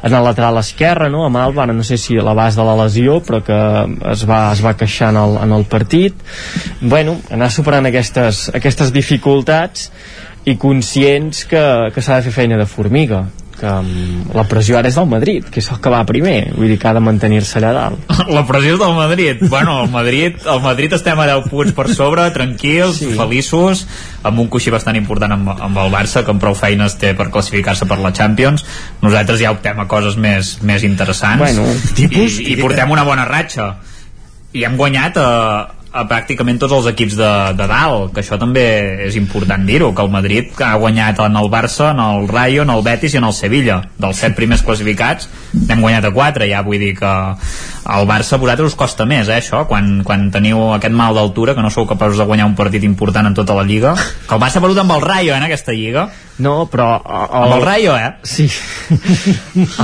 en el lateral esquerre no? amb Alba, no sé si a l'abast de la lesió però que es va, es va queixar en el, en el partit bueno, anar superant aquestes, aquestes dificultats i conscients que, que s'ha de fer feina de formiga que um, la pressió ara és del Madrid, que és el que va primer, vull dir que ha de mantenir-se allà dalt. [laughs] La pressió és del Madrid. Bueno, el Madrid, el Madrid estem a 10 punts per sobre, tranquils, sí. feliços, amb un coixí bastant important amb, amb el Barça, que amb prou feines té per classificar-se per la Champions. Nosaltres ja optem a coses més, més interessants bueno, tipus, i, i portem una bona ratxa. I hem guanyat a, a pràcticament tots els equips de, de dalt, que això també és important dir-ho, que el Madrid ha guanyat en el Barça, en el Rayo, en el Betis i en el Sevilla. Dels set primers classificats n'hem guanyat a quatre, ja vull dir que al Barça a vosaltres us costa més, eh, això, quan, quan teniu aquest mal d'altura, que no sou capaços de guanyar un partit important en tota la Lliga, que el Barça ha perdut amb el Rayo, eh, en aquesta Lliga. No, però... El, amb el Rayo, eh? Sí.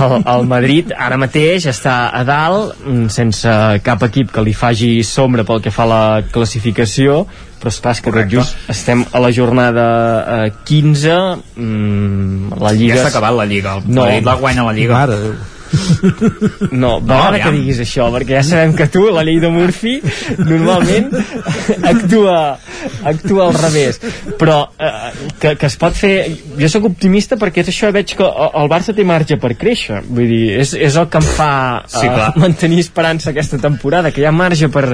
El, el Madrid ara mateix està a dalt, mm, sense cap equip que li faci sombra pel que fa a la classificació, però esclar, és que tot just estem a la jornada eh, 15 mm, la Lliga... Ja s'ha acabat la Lliga, el no, Madrid la guanya la Lliga. Mare no, no no que diguis això, perquè ja sabem que tu, la llei de Murphy, normalment [laughs] actua, actua al revés. Però eh, que, que es pot fer... Jo sóc optimista perquè és això, veig que el Barça té marge per créixer. Vull dir, és, és el que em fa eh, sí, mantenir esperança aquesta temporada, que hi ha marge per,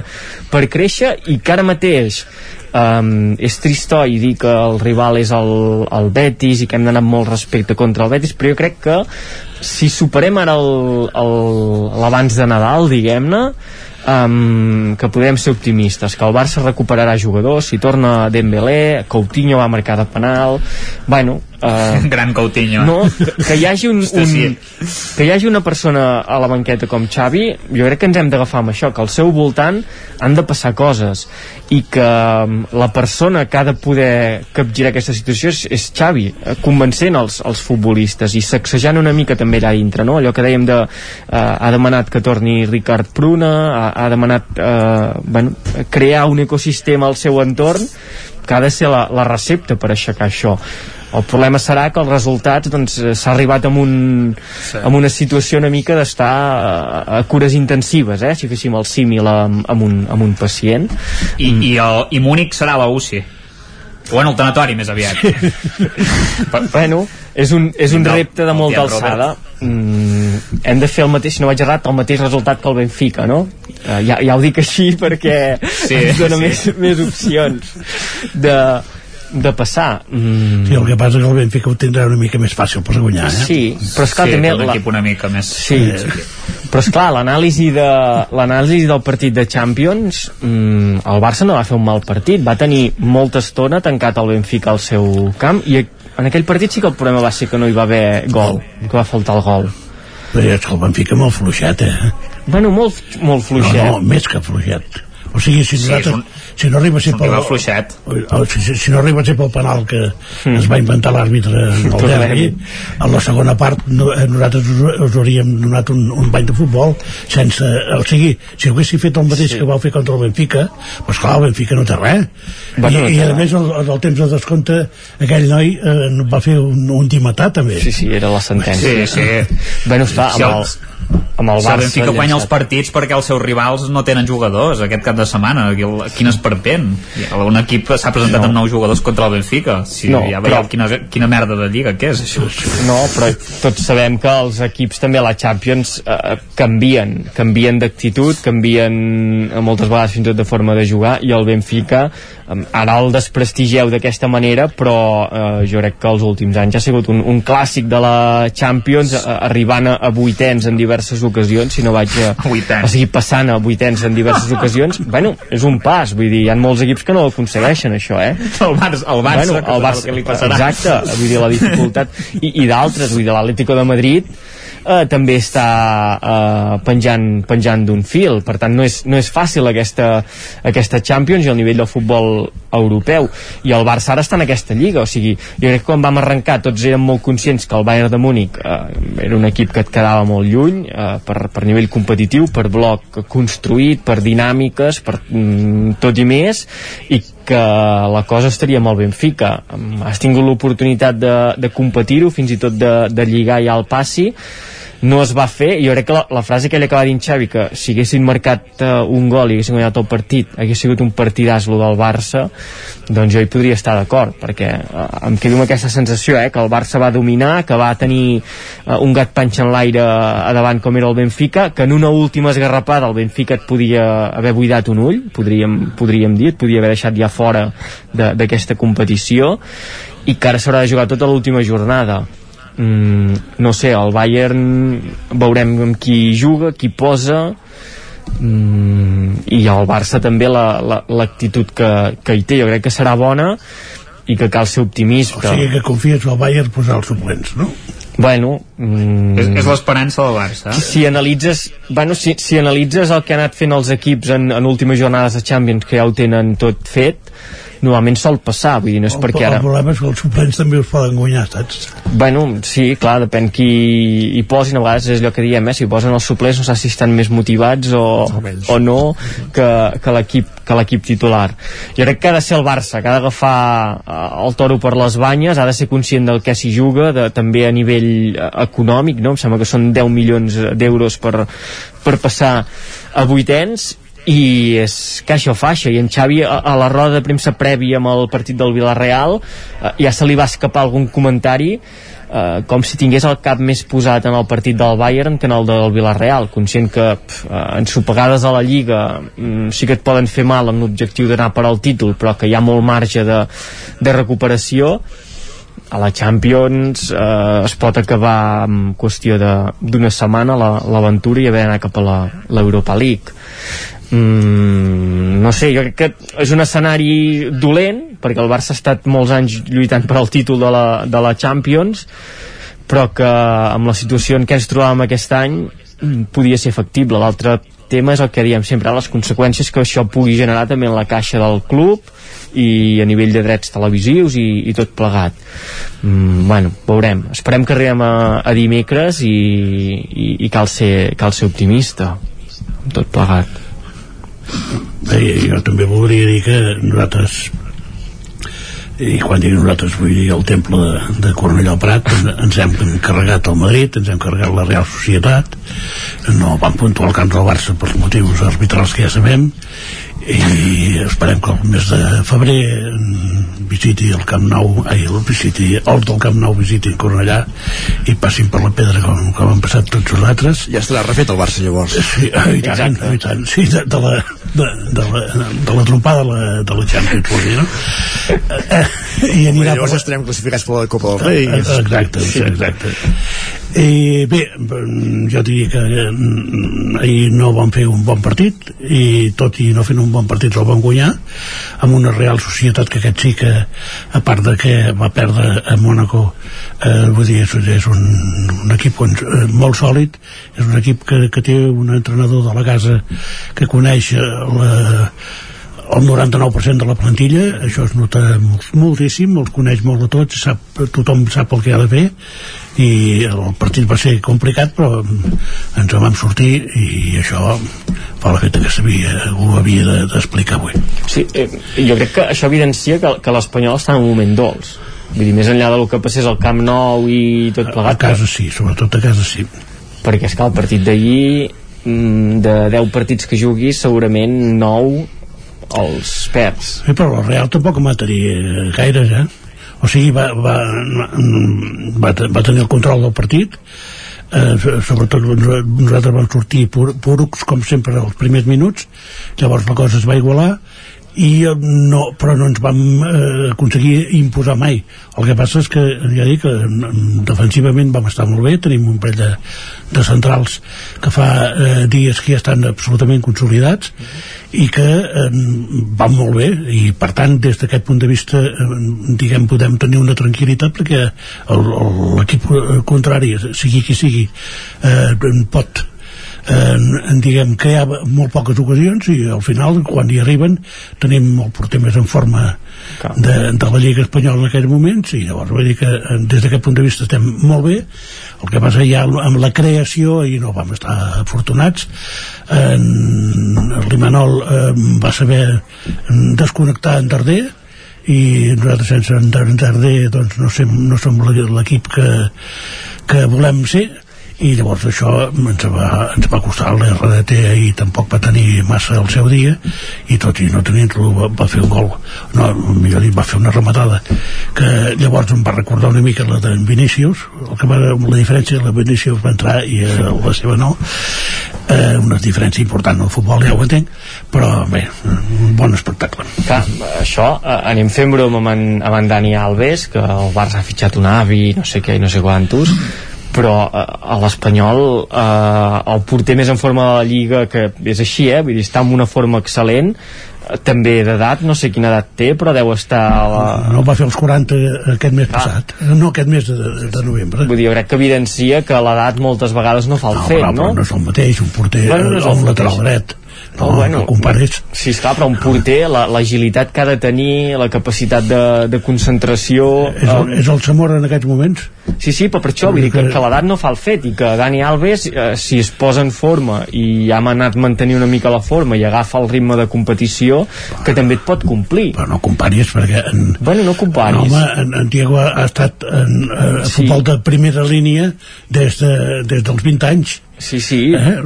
per créixer i que ara mateix um, és tristoi dir que el rival és el, el Betis i que hem d'anar amb molt respecte contra el Betis però jo crec que si superem ara l'abans de Nadal diguem-ne um, que podem ser optimistes que el Barça recuperarà jugadors si torna Dembélé, Coutinho va marcar de penal bueno, uh, gran Coutinho no, que, que, hi hagi un, [laughs] un, que hi hagi una persona a la banqueta com Xavi jo crec que ens hem d'agafar amb això que al seu voltant han de passar coses i que la persona que ha de poder capgirar aquesta situació és, és Xavi, eh, convencent els, els futbolistes i sacsejant una mica també allà dintre, no? allò que dèiem de uh, ha demanat que torni Ricard Pruna ha, ha demanat uh, bueno, crear un ecosistema al seu entorn que ha de ser la, la recepta per aixecar això el problema serà que els resultats doncs, eh, s'ha arribat amb, un, sí. amb una situació una mica d'estar a, a cures intensives eh? si féssim el símil amb, amb, un, amb un pacient i, mm. i, el, i Múnich serà la UCI bueno, el tanatori més aviat [laughs] bueno, és un, és un repte de molta alçada mm, hem de fer el mateix, si no vaig errat, el mateix resultat que el Benfica, no? Uh, ja, ja ho dic així perquè sí, [laughs] ens dona sí. més, més opcions de, de passar. Mm. Sí, el que passa és que el Benfica ho tindrà una mica més fàcil per guanyar, eh? Sí, però esclar, sí, també... l'equip una mica més... Sí, sí. però esclar, l'anàlisi de l'anàlisi del partit de Champions mm, el Barça no va fer un mal partit va tenir molta estona tancat el Benfica al seu camp i en aquell partit sí que el problema va ser que no hi va haver gol que va faltar el gol però és que el Benfica molt fluixet, eh? Bueno, molt, molt fluixet. No, no, més que fluixet. O sigui, si sí, un, si no arriba a ser pel... fluixet. Si, si, si no arriba a ser pel penal que mm. es va inventar l'àrbitre en el derbi, en la segona part no, eh, nosaltres us, us hauríem donat un, un bany de futbol sense... O sigui, si haguessi fet el mateix sí. que vau fer contra el Benfica, doncs clar, el Benfica no té res. Bueno, I, no i a més, el, el temps de descompte, aquell noi eh, va fer un, un dimatà, també. Sí, sí, era la sentència. Sí, sí. Bueno, està, amb el, amb el Barça... El Benfica guanya els partits perquè els seus rivals no tenen jugadors aquest cap de setmana. Quin esperpent. Un equip s'ha presentat no. amb nou jugadors contra el Benfica. Si no, ja veieu però... quina, quina merda de lliga que és, això. No, però tots sabem que els equips també a la Champions eh, canvien. Canvien d'actitud, canvien eh, moltes vegades fins i tot de forma de jugar i el Benfica eh, ara el desprestigeu d'aquesta manera però eh, jo crec que els últims anys ha sigut un, un clàssic de la Champions eh, arribant a, a vuitens en diverses ocasions, si no vaig a, a seguir passant a vuitens en diverses ocasions, bueno, és un pas, vull dir, hi ha molts equips que no aconsegueixen això, eh? [laughs] El Barça, el Barça, bueno, el Barça que li passarà. Exacte, vull dir, la dificultat, i, i d'altres, vull dir, l'Atlético de Madrid eh, també està eh, penjant, penjant d'un fil per tant no és, no és fàcil aquesta, aquesta Champions i el nivell del futbol europeu. I el Barça ara està en aquesta lliga o sigui, jo crec que quan vam arrencar tots érem molt conscients que el Bayern de Múnich eh, era un equip que et quedava molt lluny eh, per, per nivell competitiu, per bloc construït, per dinàmiques per mm, tot i més i que la cosa estaria molt ben fica. Has tingut l'oportunitat de, de competir-ho fins i tot de, de lligar ja al passi no es va fer i jo crec que la, la frase que ell acaba dient Xavi que si haguessin marcat uh, un gol i haguessin guanyat el partit hagués sigut un partidàs lo del Barça doncs jo hi podria estar d'acord perquè uh, em quedo amb aquesta sensació eh, que el Barça va dominar, que va tenir uh, un gat panxa en l'aire a davant com era el Benfica, que en una última esgarrapada el Benfica et podia haver buidat un ull, podríem, podríem dir et podia haver deixat ja fora d'aquesta competició i que ara s'haurà de jugar tota l'última jornada mm, no sé, el Bayern veurem amb qui juga, qui posa mm, i el Barça també l'actitud la, la, que, que hi té, jo crec que serà bona i que cal ser optimista. O sigui que confies al Bayern posar els suplents, no? Bueno, mm, és, és l'esperança del Barça. Si, si analitzes, bueno, si, si analitzes el que han anat fent els equips en, en últimes jornades de Champions, que ja ho tenen tot fet, normalment sol passar, vull dir, no és el, perquè ara... El problema és que els suplents també us poden guanyar, saps? Bueno, sí, clar, depèn qui hi posin, a vegades és allò que diem, eh? si posen els suplents no sé si estan més motivats o, o no que, que l'equip que l'equip titular. Jo crec que ha de ser el Barça, que ha d'agafar eh, el toro per les banyes, ha de ser conscient del que s'hi juga, de, també a nivell eh, econòmic, no? em sembla que són 10 milions d'euros per, per passar a vuitens i és caixa o faixa i en Xavi a, a la roda de premsa prèvia amb el partit del Villarreal eh, ja se li va escapar algun comentari eh, com si tingués el cap més posat en el partit del Bayern que en el del Villarreal conscient que pf, eh, ensopegades a la Lliga mm, sí que et poden fer mal amb l'objectiu d'anar per al títol però que hi ha molt marge de, de recuperació. A la Champions eh, es pot acabar en qüestió d'una setmana l'aventura la, i haver d'anar cap a l'Europa League mm, no sé, jo crec que és un escenari dolent perquè el Barça ha estat molts anys lluitant per al títol de la, de la Champions però que amb la situació en què ens trobàvem aquest any mm, podia ser factible. L'altre tema és el que diem sempre, les conseqüències que això pugui generar també en la caixa del club i a nivell de drets televisius i, i tot plegat. Mm, bueno, veurem. Esperem que arribem a, a dimecres i, i, i cal, ser, cal ser optimista tot plegat Bé, jo també voldria dir que nosaltres i quan dic nosaltres vull dir el temple de, de Cornellà Prat ens hem encarregat al Madrid ens hem encarregat la Real Societat no vam puntuar el camp del Barça pels motius arbitrals que ja sabem i esperem que el mes de febrer mm, visiti el Camp Nou ai, el visiti, el del Camp Nou visiti Cornellà i passin per la pedra com, com han passat tots els altres ja estarà refet el Barça llavors. Sí, i tant, i tant. Sí, de, de, la, de, de, la, de la trompada de la, de la Champions no? Eh, i anirà llavors estarem classificats per la Copa del Rei. Eh, exacte, exacte. I bé, mm, jo diria que mm, ahir no van fer un bon partit i tot i no fent un bon partit el van guanyar amb una Real Societat que aquest sí que a part de que va perdre a Mónaco eh, vull dir, és, és un, un equip eh, molt sòlid és un equip que, que té un entrenador de la casa que coneix eh, la, el 99% de la plantilla això es nota molt, moltíssim els coneix molt a tots, sap, tothom sap el que ha de fer i el partit va ser complicat però ens en vam sortir i això fa l'efecte que sabia, ho havia de- d'explicar avui Sí, eh, jo crec que això evidencia que, que l'Espanyol està en un moment dolç. Vull dir, més enllà del que passés al Camp Nou i tot plegat. a casa sí, sobretot a casa sí Perquè, és que el partit d'ahir, mm, de 10 partits que juguis, segurament 9 els perds. Sí, però el Real tampoc tenir gaires, eh? O sigui, va, va, va, va tenir el control del partit, eh, so- sobretot nosaltres vam sortir pur, purucs, com sempre, els primers minuts, llavors la cosa es va igualar, i eh, no, però no ens vam eh, aconseguir imposar mai. El que passa és que ja dic que mm, defensivament vam estar molt bé tenim un parell de, de centrals que fa eh, dies que ja estan absolutament consolidats i que eh, van molt bé. I per tant des d'aquest punt de vista eh, diguem podem tenir una tranquil·litat perquè l'equip eh, contrari sigui qui sigui eh, pot en, en diguem ha molt poques ocasions i al final quan hi arriben tenim el porter més en forma de, de la Lliga Espanyola en aquells moments i llavors vull dir que eh, des d'aquest punt de vista estem molt bé. El que passa ja amb la creació i no vam estar afortunats en, l'Imanol eh, va saber desconnectar en Darder i nosaltres sense en Darder doncs no, sem, no som l'equip que, que volem ser i llavors això ens va, ens va costar l'RDT i tampoc va tenir massa el seu dia i tot i no tenint-lo va, va fer un gol. No, millor dit, va fer una rematada que llavors em va recordar una mica la de Vinícius el que va, la diferència la Vinícius va entrar i eh, la seva no. Eh, una diferència important en el futbol ja ho entenc però bé, un bon espectacle. Clar, això, eh, anem fent broma amb en, amb en Dani Alves, que el Barça ha fitxat un avi, no sé què i no sé quantos, però eh, a l'Espanyol eh, el porter més en forma de la Lliga, que és així, eh, vull dir, està en una forma excel·lent, eh, també d'edat, no sé quina edat té, però deu estar a la... no va fer els 40 aquest mes passat no aquest mes de, de, novembre. Vull dir, jo crec que evidencia que l'edat moltes vegades no fa el no, fet, però, no? però no? és el mateix un porter Bueno, no és o el un lateral mateix. Dret no, no compares Sí, esclar, però un porter, la- l'agilitat que ha de tenir, la capacitat de, de concentració... és el, és el Zamora en aquests moments Sí, sí, però per això vull dir que, que l'edat no fa el fet i que Dani Alves, eh, si es posa en forma i ha anat mantenir una mica la forma i agafa el ritme de competició, que també et pot complir. Però no comparis perquè... En, bueno, no comparis. No, home, en, en Diego ha, estat en, eh, a Sí. futbol de primera línia des, de, des dels 20 anys. Sí, sí. Eh?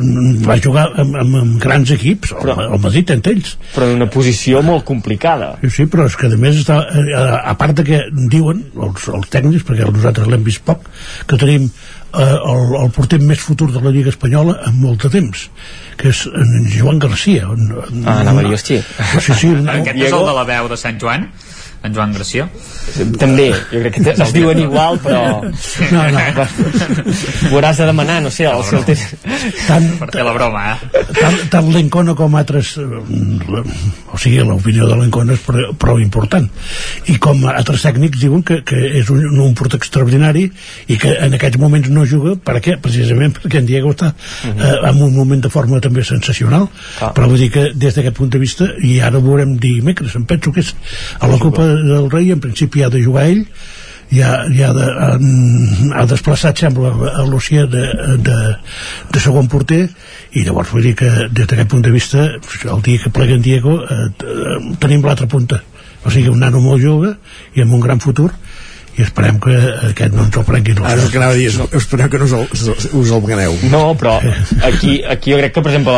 Va jugar amb, amb, amb grans equips, el, el Madrid entre ells. Però en una posició molt complicada. Sí, sí, però és que a més està, eh, a, a part de que diuen els, els tècnics, perquè nosaltres l'hem vist poc, que tenim eh, el, el porter més futur de la Lliga Espanyola en molt de temps, que és en Joan Garcia. En, en, Ah, anava a dir, hòstia. Sí, sí, un, [laughs] Aquest és el de la veu de Sant Joan? En Joan Garcia? També, jo crec que es diuen igual, però... No, no. Ho hauràs de demanar, no sé, el, si el tens... tant, Per fer la broma, eh? tant, tant l'Encona com altres eh, la- o sigui, l'opinió de l'Encona és prou, important i com altres tècnics diuen que, que és un, un porter extraordinari i que en aquests moments no juga per què? precisament perquè en Diego està eh, en un moment de forma també sensacional però vull dir que des d'aquest punt de vista i ara ho veurem dimecres em penso que és a la Copa del Rei en principi ha de jugar ell ja, ja de, han, ha desplaçat sembla a Lucia de, de, de segon porter i llavors vull dir que des d'aquest punt de vista el dia que plega en Diego eh, eh, tenim l'altra punta. O sigui un nano molt jove i amb un gran futur i esperem que aquest no ens el prenguin els Ara el que anava a dir és, esperem que no us el, us el ganeu. No, però aquí, aquí jo crec que, per exemple,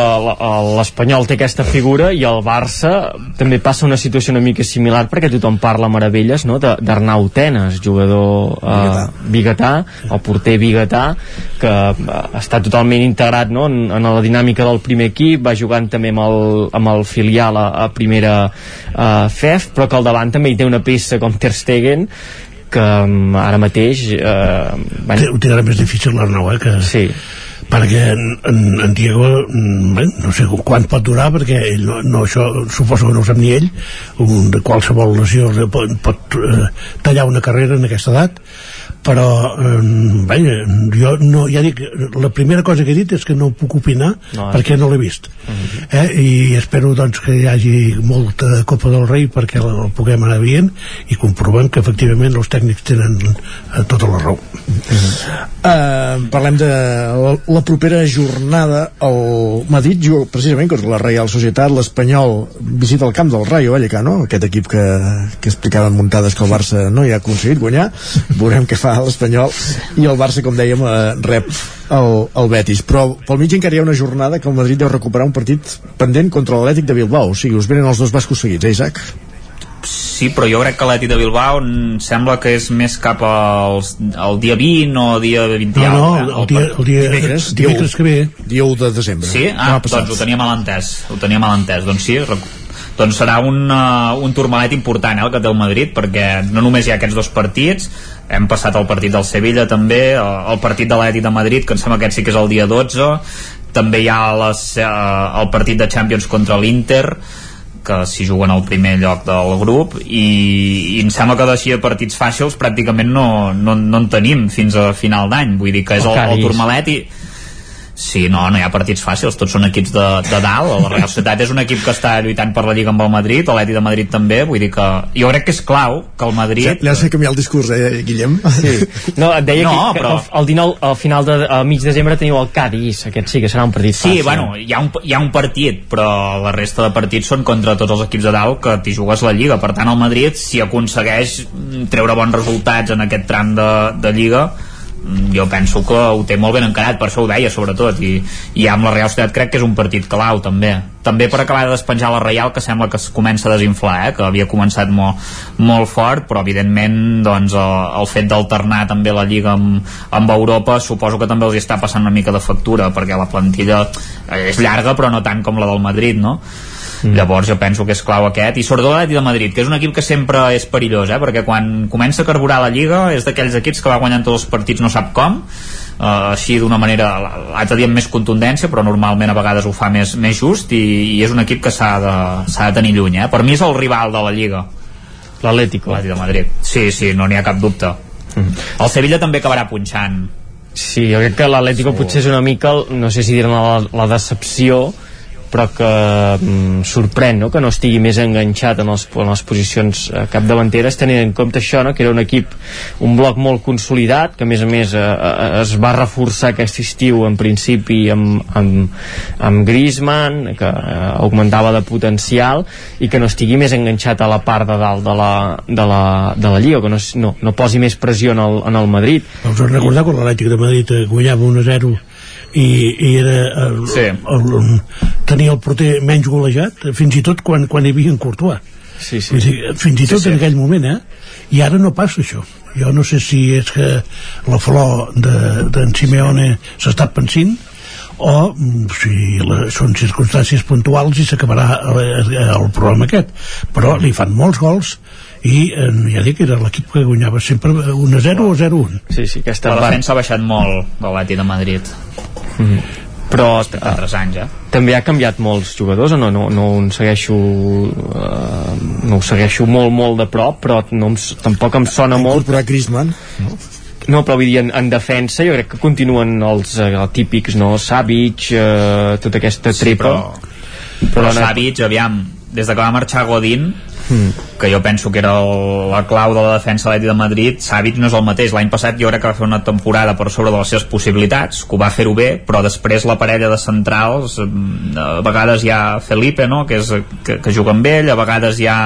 l'Espanyol té aquesta figura i el Barça també passa una situació una mica similar perquè tothom parla meravelles no? de- d'Arnau Tenes, jugador eh, biguetà, el porter biguetà, que eh, està totalment integrat no? en, en la dinàmica del primer equip, va jugant també amb el, amb el filial a, a primera eh, FEF, però que al davant també hi té una peça com Ter Stegen que mm, ara mateix eh, Té- ho tindrà més difícil l'Arnau, eh? Que... Sí. Perquè en, en, en Diego, mm, bé, no sé quan pot durar, perquè ell no, no, això suposo que no ho sap ni ell, un, de qualsevol lesió pot, pot eh, tallar una carrera en aquesta edat, però eh, bé, jo no, ja dic, la primera cosa que he dit és que no puc opinar No, perquè no l'he vist. Eh? i espero doncs que hi hagi molta Copa del Rei perquè la, la puguem anar veient i comprovem que efectivament els tècnics tenen eh, tota la raó. Uh, parlem de la, la propera jornada el Madrid juga precisament contra la Real Societat. l'Espanyol visita el camp del Rayo Vallecano aquest equip que, que explicaven muntades que el Barça no hi ha aconseguit guanyar. Veurem què fa l'Espanyol i el Barça com dèiem uh, rep el, el Betis però pel mig encara hi ha una jornada que el Madrid deu recuperar un partit pendent contra l'Atlètic de Bilbao o sigui, us venen els dos bascos seguits, eh Isaac? Sí, però jo crec que l'Eti de Bilbao em sembla que és més cap als, al dia 20 o dia 20 no, no, eh? el dia, el dia, Dimecres, dimecres que ve dia 1 de desembre Sí? Ah, passat. doncs ho tenia mal entès. Ho tenia mal entès. Doncs sí, doncs serà un, uh, un turmalet important eh, el que té el Madrid perquè no només hi ha aquests dos partits hem passat el partit del Sevilla també el, el partit de l'Eti de Madrid que em sembla que aquest sí que és el dia 12 també hi ha les, uh, el partit de Champions contra l'Inter que s'hi juguen al primer lloc del grup i, i em sembla que d'així de partits fàcils pràcticament no, no, no en tenim fins a final d'any. Vull dir que és El el, el turmalet i Sí, no, no hi ha partits fàcils, tots són equips de, de dalt, la Real Societat és un equip que està lluitant per la Lliga amb el Madrid, l'Eti de Madrid també, vull dir que jo crec que és clau que el Madrid... Sí, li has de canviar el discurs, eh, Guillem? Sí. No, et deia No, que, que però- el, el 19, al final de a mig desembre teniu el Cádiz, aquest sí que serà un partit Sí, fàcil. bueno, hi ha, un, hi ha un partit, però la resta de partits són contra tots els equips de dalt que t'hi jugues la Lliga. Per tant, el Madrid, si aconsegueix treure bons resultats en aquest tram de, de Lliga, jo penso que ho té molt ben encarat, per això ho deia sobretot i, i amb la Real Societat crec que és un partit clau també, també per acabar de despenjar la Real que sembla que es comença a desinflar eh? que havia començat molt, molt fort però evidentment doncs, el, el fet d'alternar també la Lliga amb, amb Europa suposo que també els està passant una mica de factura perquè la plantilla és llarga però no tant com la del Madrid no? Mm. Llavors jo penso que és clau aquest i sobretot l'Atleti de Madrid, que és un equip que sempre és perillós, eh? perquè quan comença a carburar la Lliga és d'aquells equips que va guanyant tots els partits no sap com uh, així d'una manera, l'altre dia amb més contundència però normalment a vegades ho fa més, més just i, i és un equip que s'ha de, de tenir lluny eh? per mi és el rival de la Lliga l'Atlético de Madrid, sí, sí, no n'hi ha cap dubte mm. el Sevilla també acabarà punxant Sí, jo crec que l'Atlético Sí. potser és una mica, no sé si dir-ne la, la decepció, però que mm, sorprèn no? que no estigui més enganxat en, els, en les posicions eh, capdavanteres tenint en compte això, no? que era un equip un bloc molt consolidat que a més a més eh, eh, es va reforçar aquest estiu en principi amb, amb, amb Griezmann que eh, augmentava de potencial i que no estigui més enganxat a la part de dalt de la, de la, de la Lliga que no, no, no posi més pressió en el, en el Madrid us recordar quan l'Atlètic de Madrid eh, guanyava 1 a 0 i, i era el, Sí. el, el, tenia el porter menys golejat eh, fins i tot quan, quan hi havia en Courtois sí, Vull dir, fins i tot Sí, sí. en aquell moment eh? i ara no passa això jo no sé si és que la flor d'en de, Simeone s'està pensint o mm, si la, són circumstàncies puntuals i s'acabarà el, el problema aquest però li fan molts gols i eh, ja dic, era l'equip que guanyava sempre 1 a 0 o 0 a 1 sí, sí, aquesta la defensa ha baixat molt de l'Atleti de Madrid. Però respecte a altres anys eh? també ha canviat molts jugadors o no, no, no un segueixo uh, no ho segueixo molt molt de prop però no em, tampoc em sona molt. incorporar Griezmann no? no, però vull dir, en, en defensa jo crec que continuen els eh, típics no? Savic, eh, tota aquesta trepa però, però no- Savic, aviam, des de que va marxar Godín Mm. que jo penso que era el, la clau de la defensa de l'Atleti de Madrid. Savic no és el mateix, l'any passat jo crec que va fer una temporada per sobre de les seves possibilitats. Que ho va fer-ho bé, però després la parella de centrals, mm, a vegades hi ha Felipe no? que, és, que, que juga amb ell, a vegades hi ha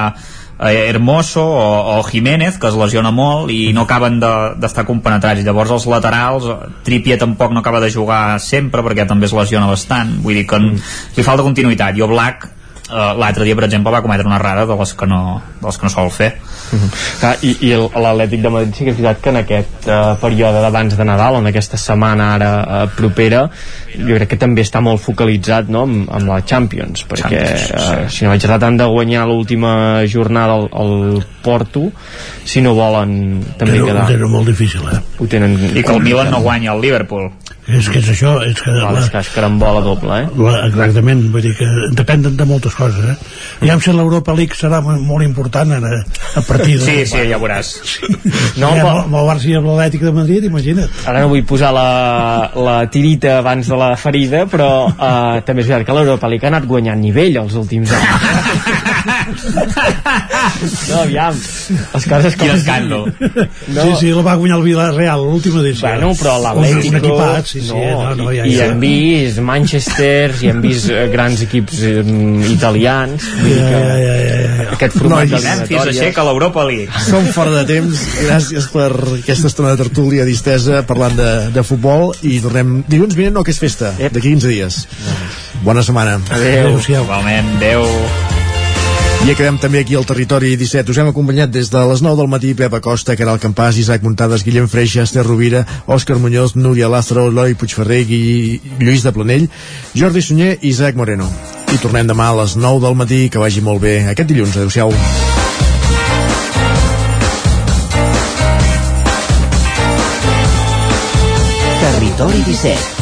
eh, Hermoso o, o Jiménez que es lesiona molt i no acaben d'estar de, compenetrats. I llavors els laterals Trippier tampoc no acaba de jugar sempre perquè també es lesiona bastant. Vull dir que mm. li falta continuïtat. I Black uh, l'altre dia per exemple va cometre una errada de les que no, de les que no sol fer Uh -huh. ah, I, i l'Atlètic de Madrid sí que és veritat que en aquest uh, període d'abans de Nadal, en aquesta setmana ara uh, propera, jo crec que també està molt focalitzat no, amb, amb la Champions, perquè Champions, sí. uh, si no vaig errat han de guanyar l'última jornada al, al Porto, si no volen també però, quedar... Però molt difícil, eh? Ho tenen... I que el Milan no guanya el Liverpool. És que és això, és que... Val, és que és carambola doble, eh? La, exactament, vull dir que depenen de moltes coses, eh? Ja si l'Europa League serà molt important ara, a partir de... Sí, sí, ja veuràs. Sí. No, ja, però... amb el Barça i amb l'Atlètic de Madrid, imagina't. Ara no vull posar la, la tirita abans de la ferida, però uh, també és veritat que l'Europa League ha anat guanyant nivell els últims anys. no, aviam, les coses com... Quin escàndol. No. Sí, sí, la va guanyar el Villarreal, l'última edició. Bueno, però l'Atlético... Sí, sí. No, no, no, ja, I, ja. hem vist Manchester, i hem vist eh, grans equips eh, italians. Ja, ja, ja, ja, ja. Aquest format no, de Memphis aixeca l'Europa League. Som fora de temps. Gràcies per aquesta estona de tertúlia distesa parlant de, de futbol i tornem dilluns vinent no que és festa, d'aquí 15 dies. Bona setmana. Adéu. Igualment, adéu. I acabem també aquí al Territori 17. Us hem acompanyat des de les 9 del matí Pep Acosta, Caral Campàs, Isaac Muntades, Guillem Freixa, Esther Rovira, Òscar Muñoz, Núria Lázaro, Eloi Puigferrer i Lluís de Planell, Jordi Sunyer i Isaac Moreno. I tornem demà a les 9 del matí, que vagi molt bé aquest dilluns. Adéu-siau. Territori 17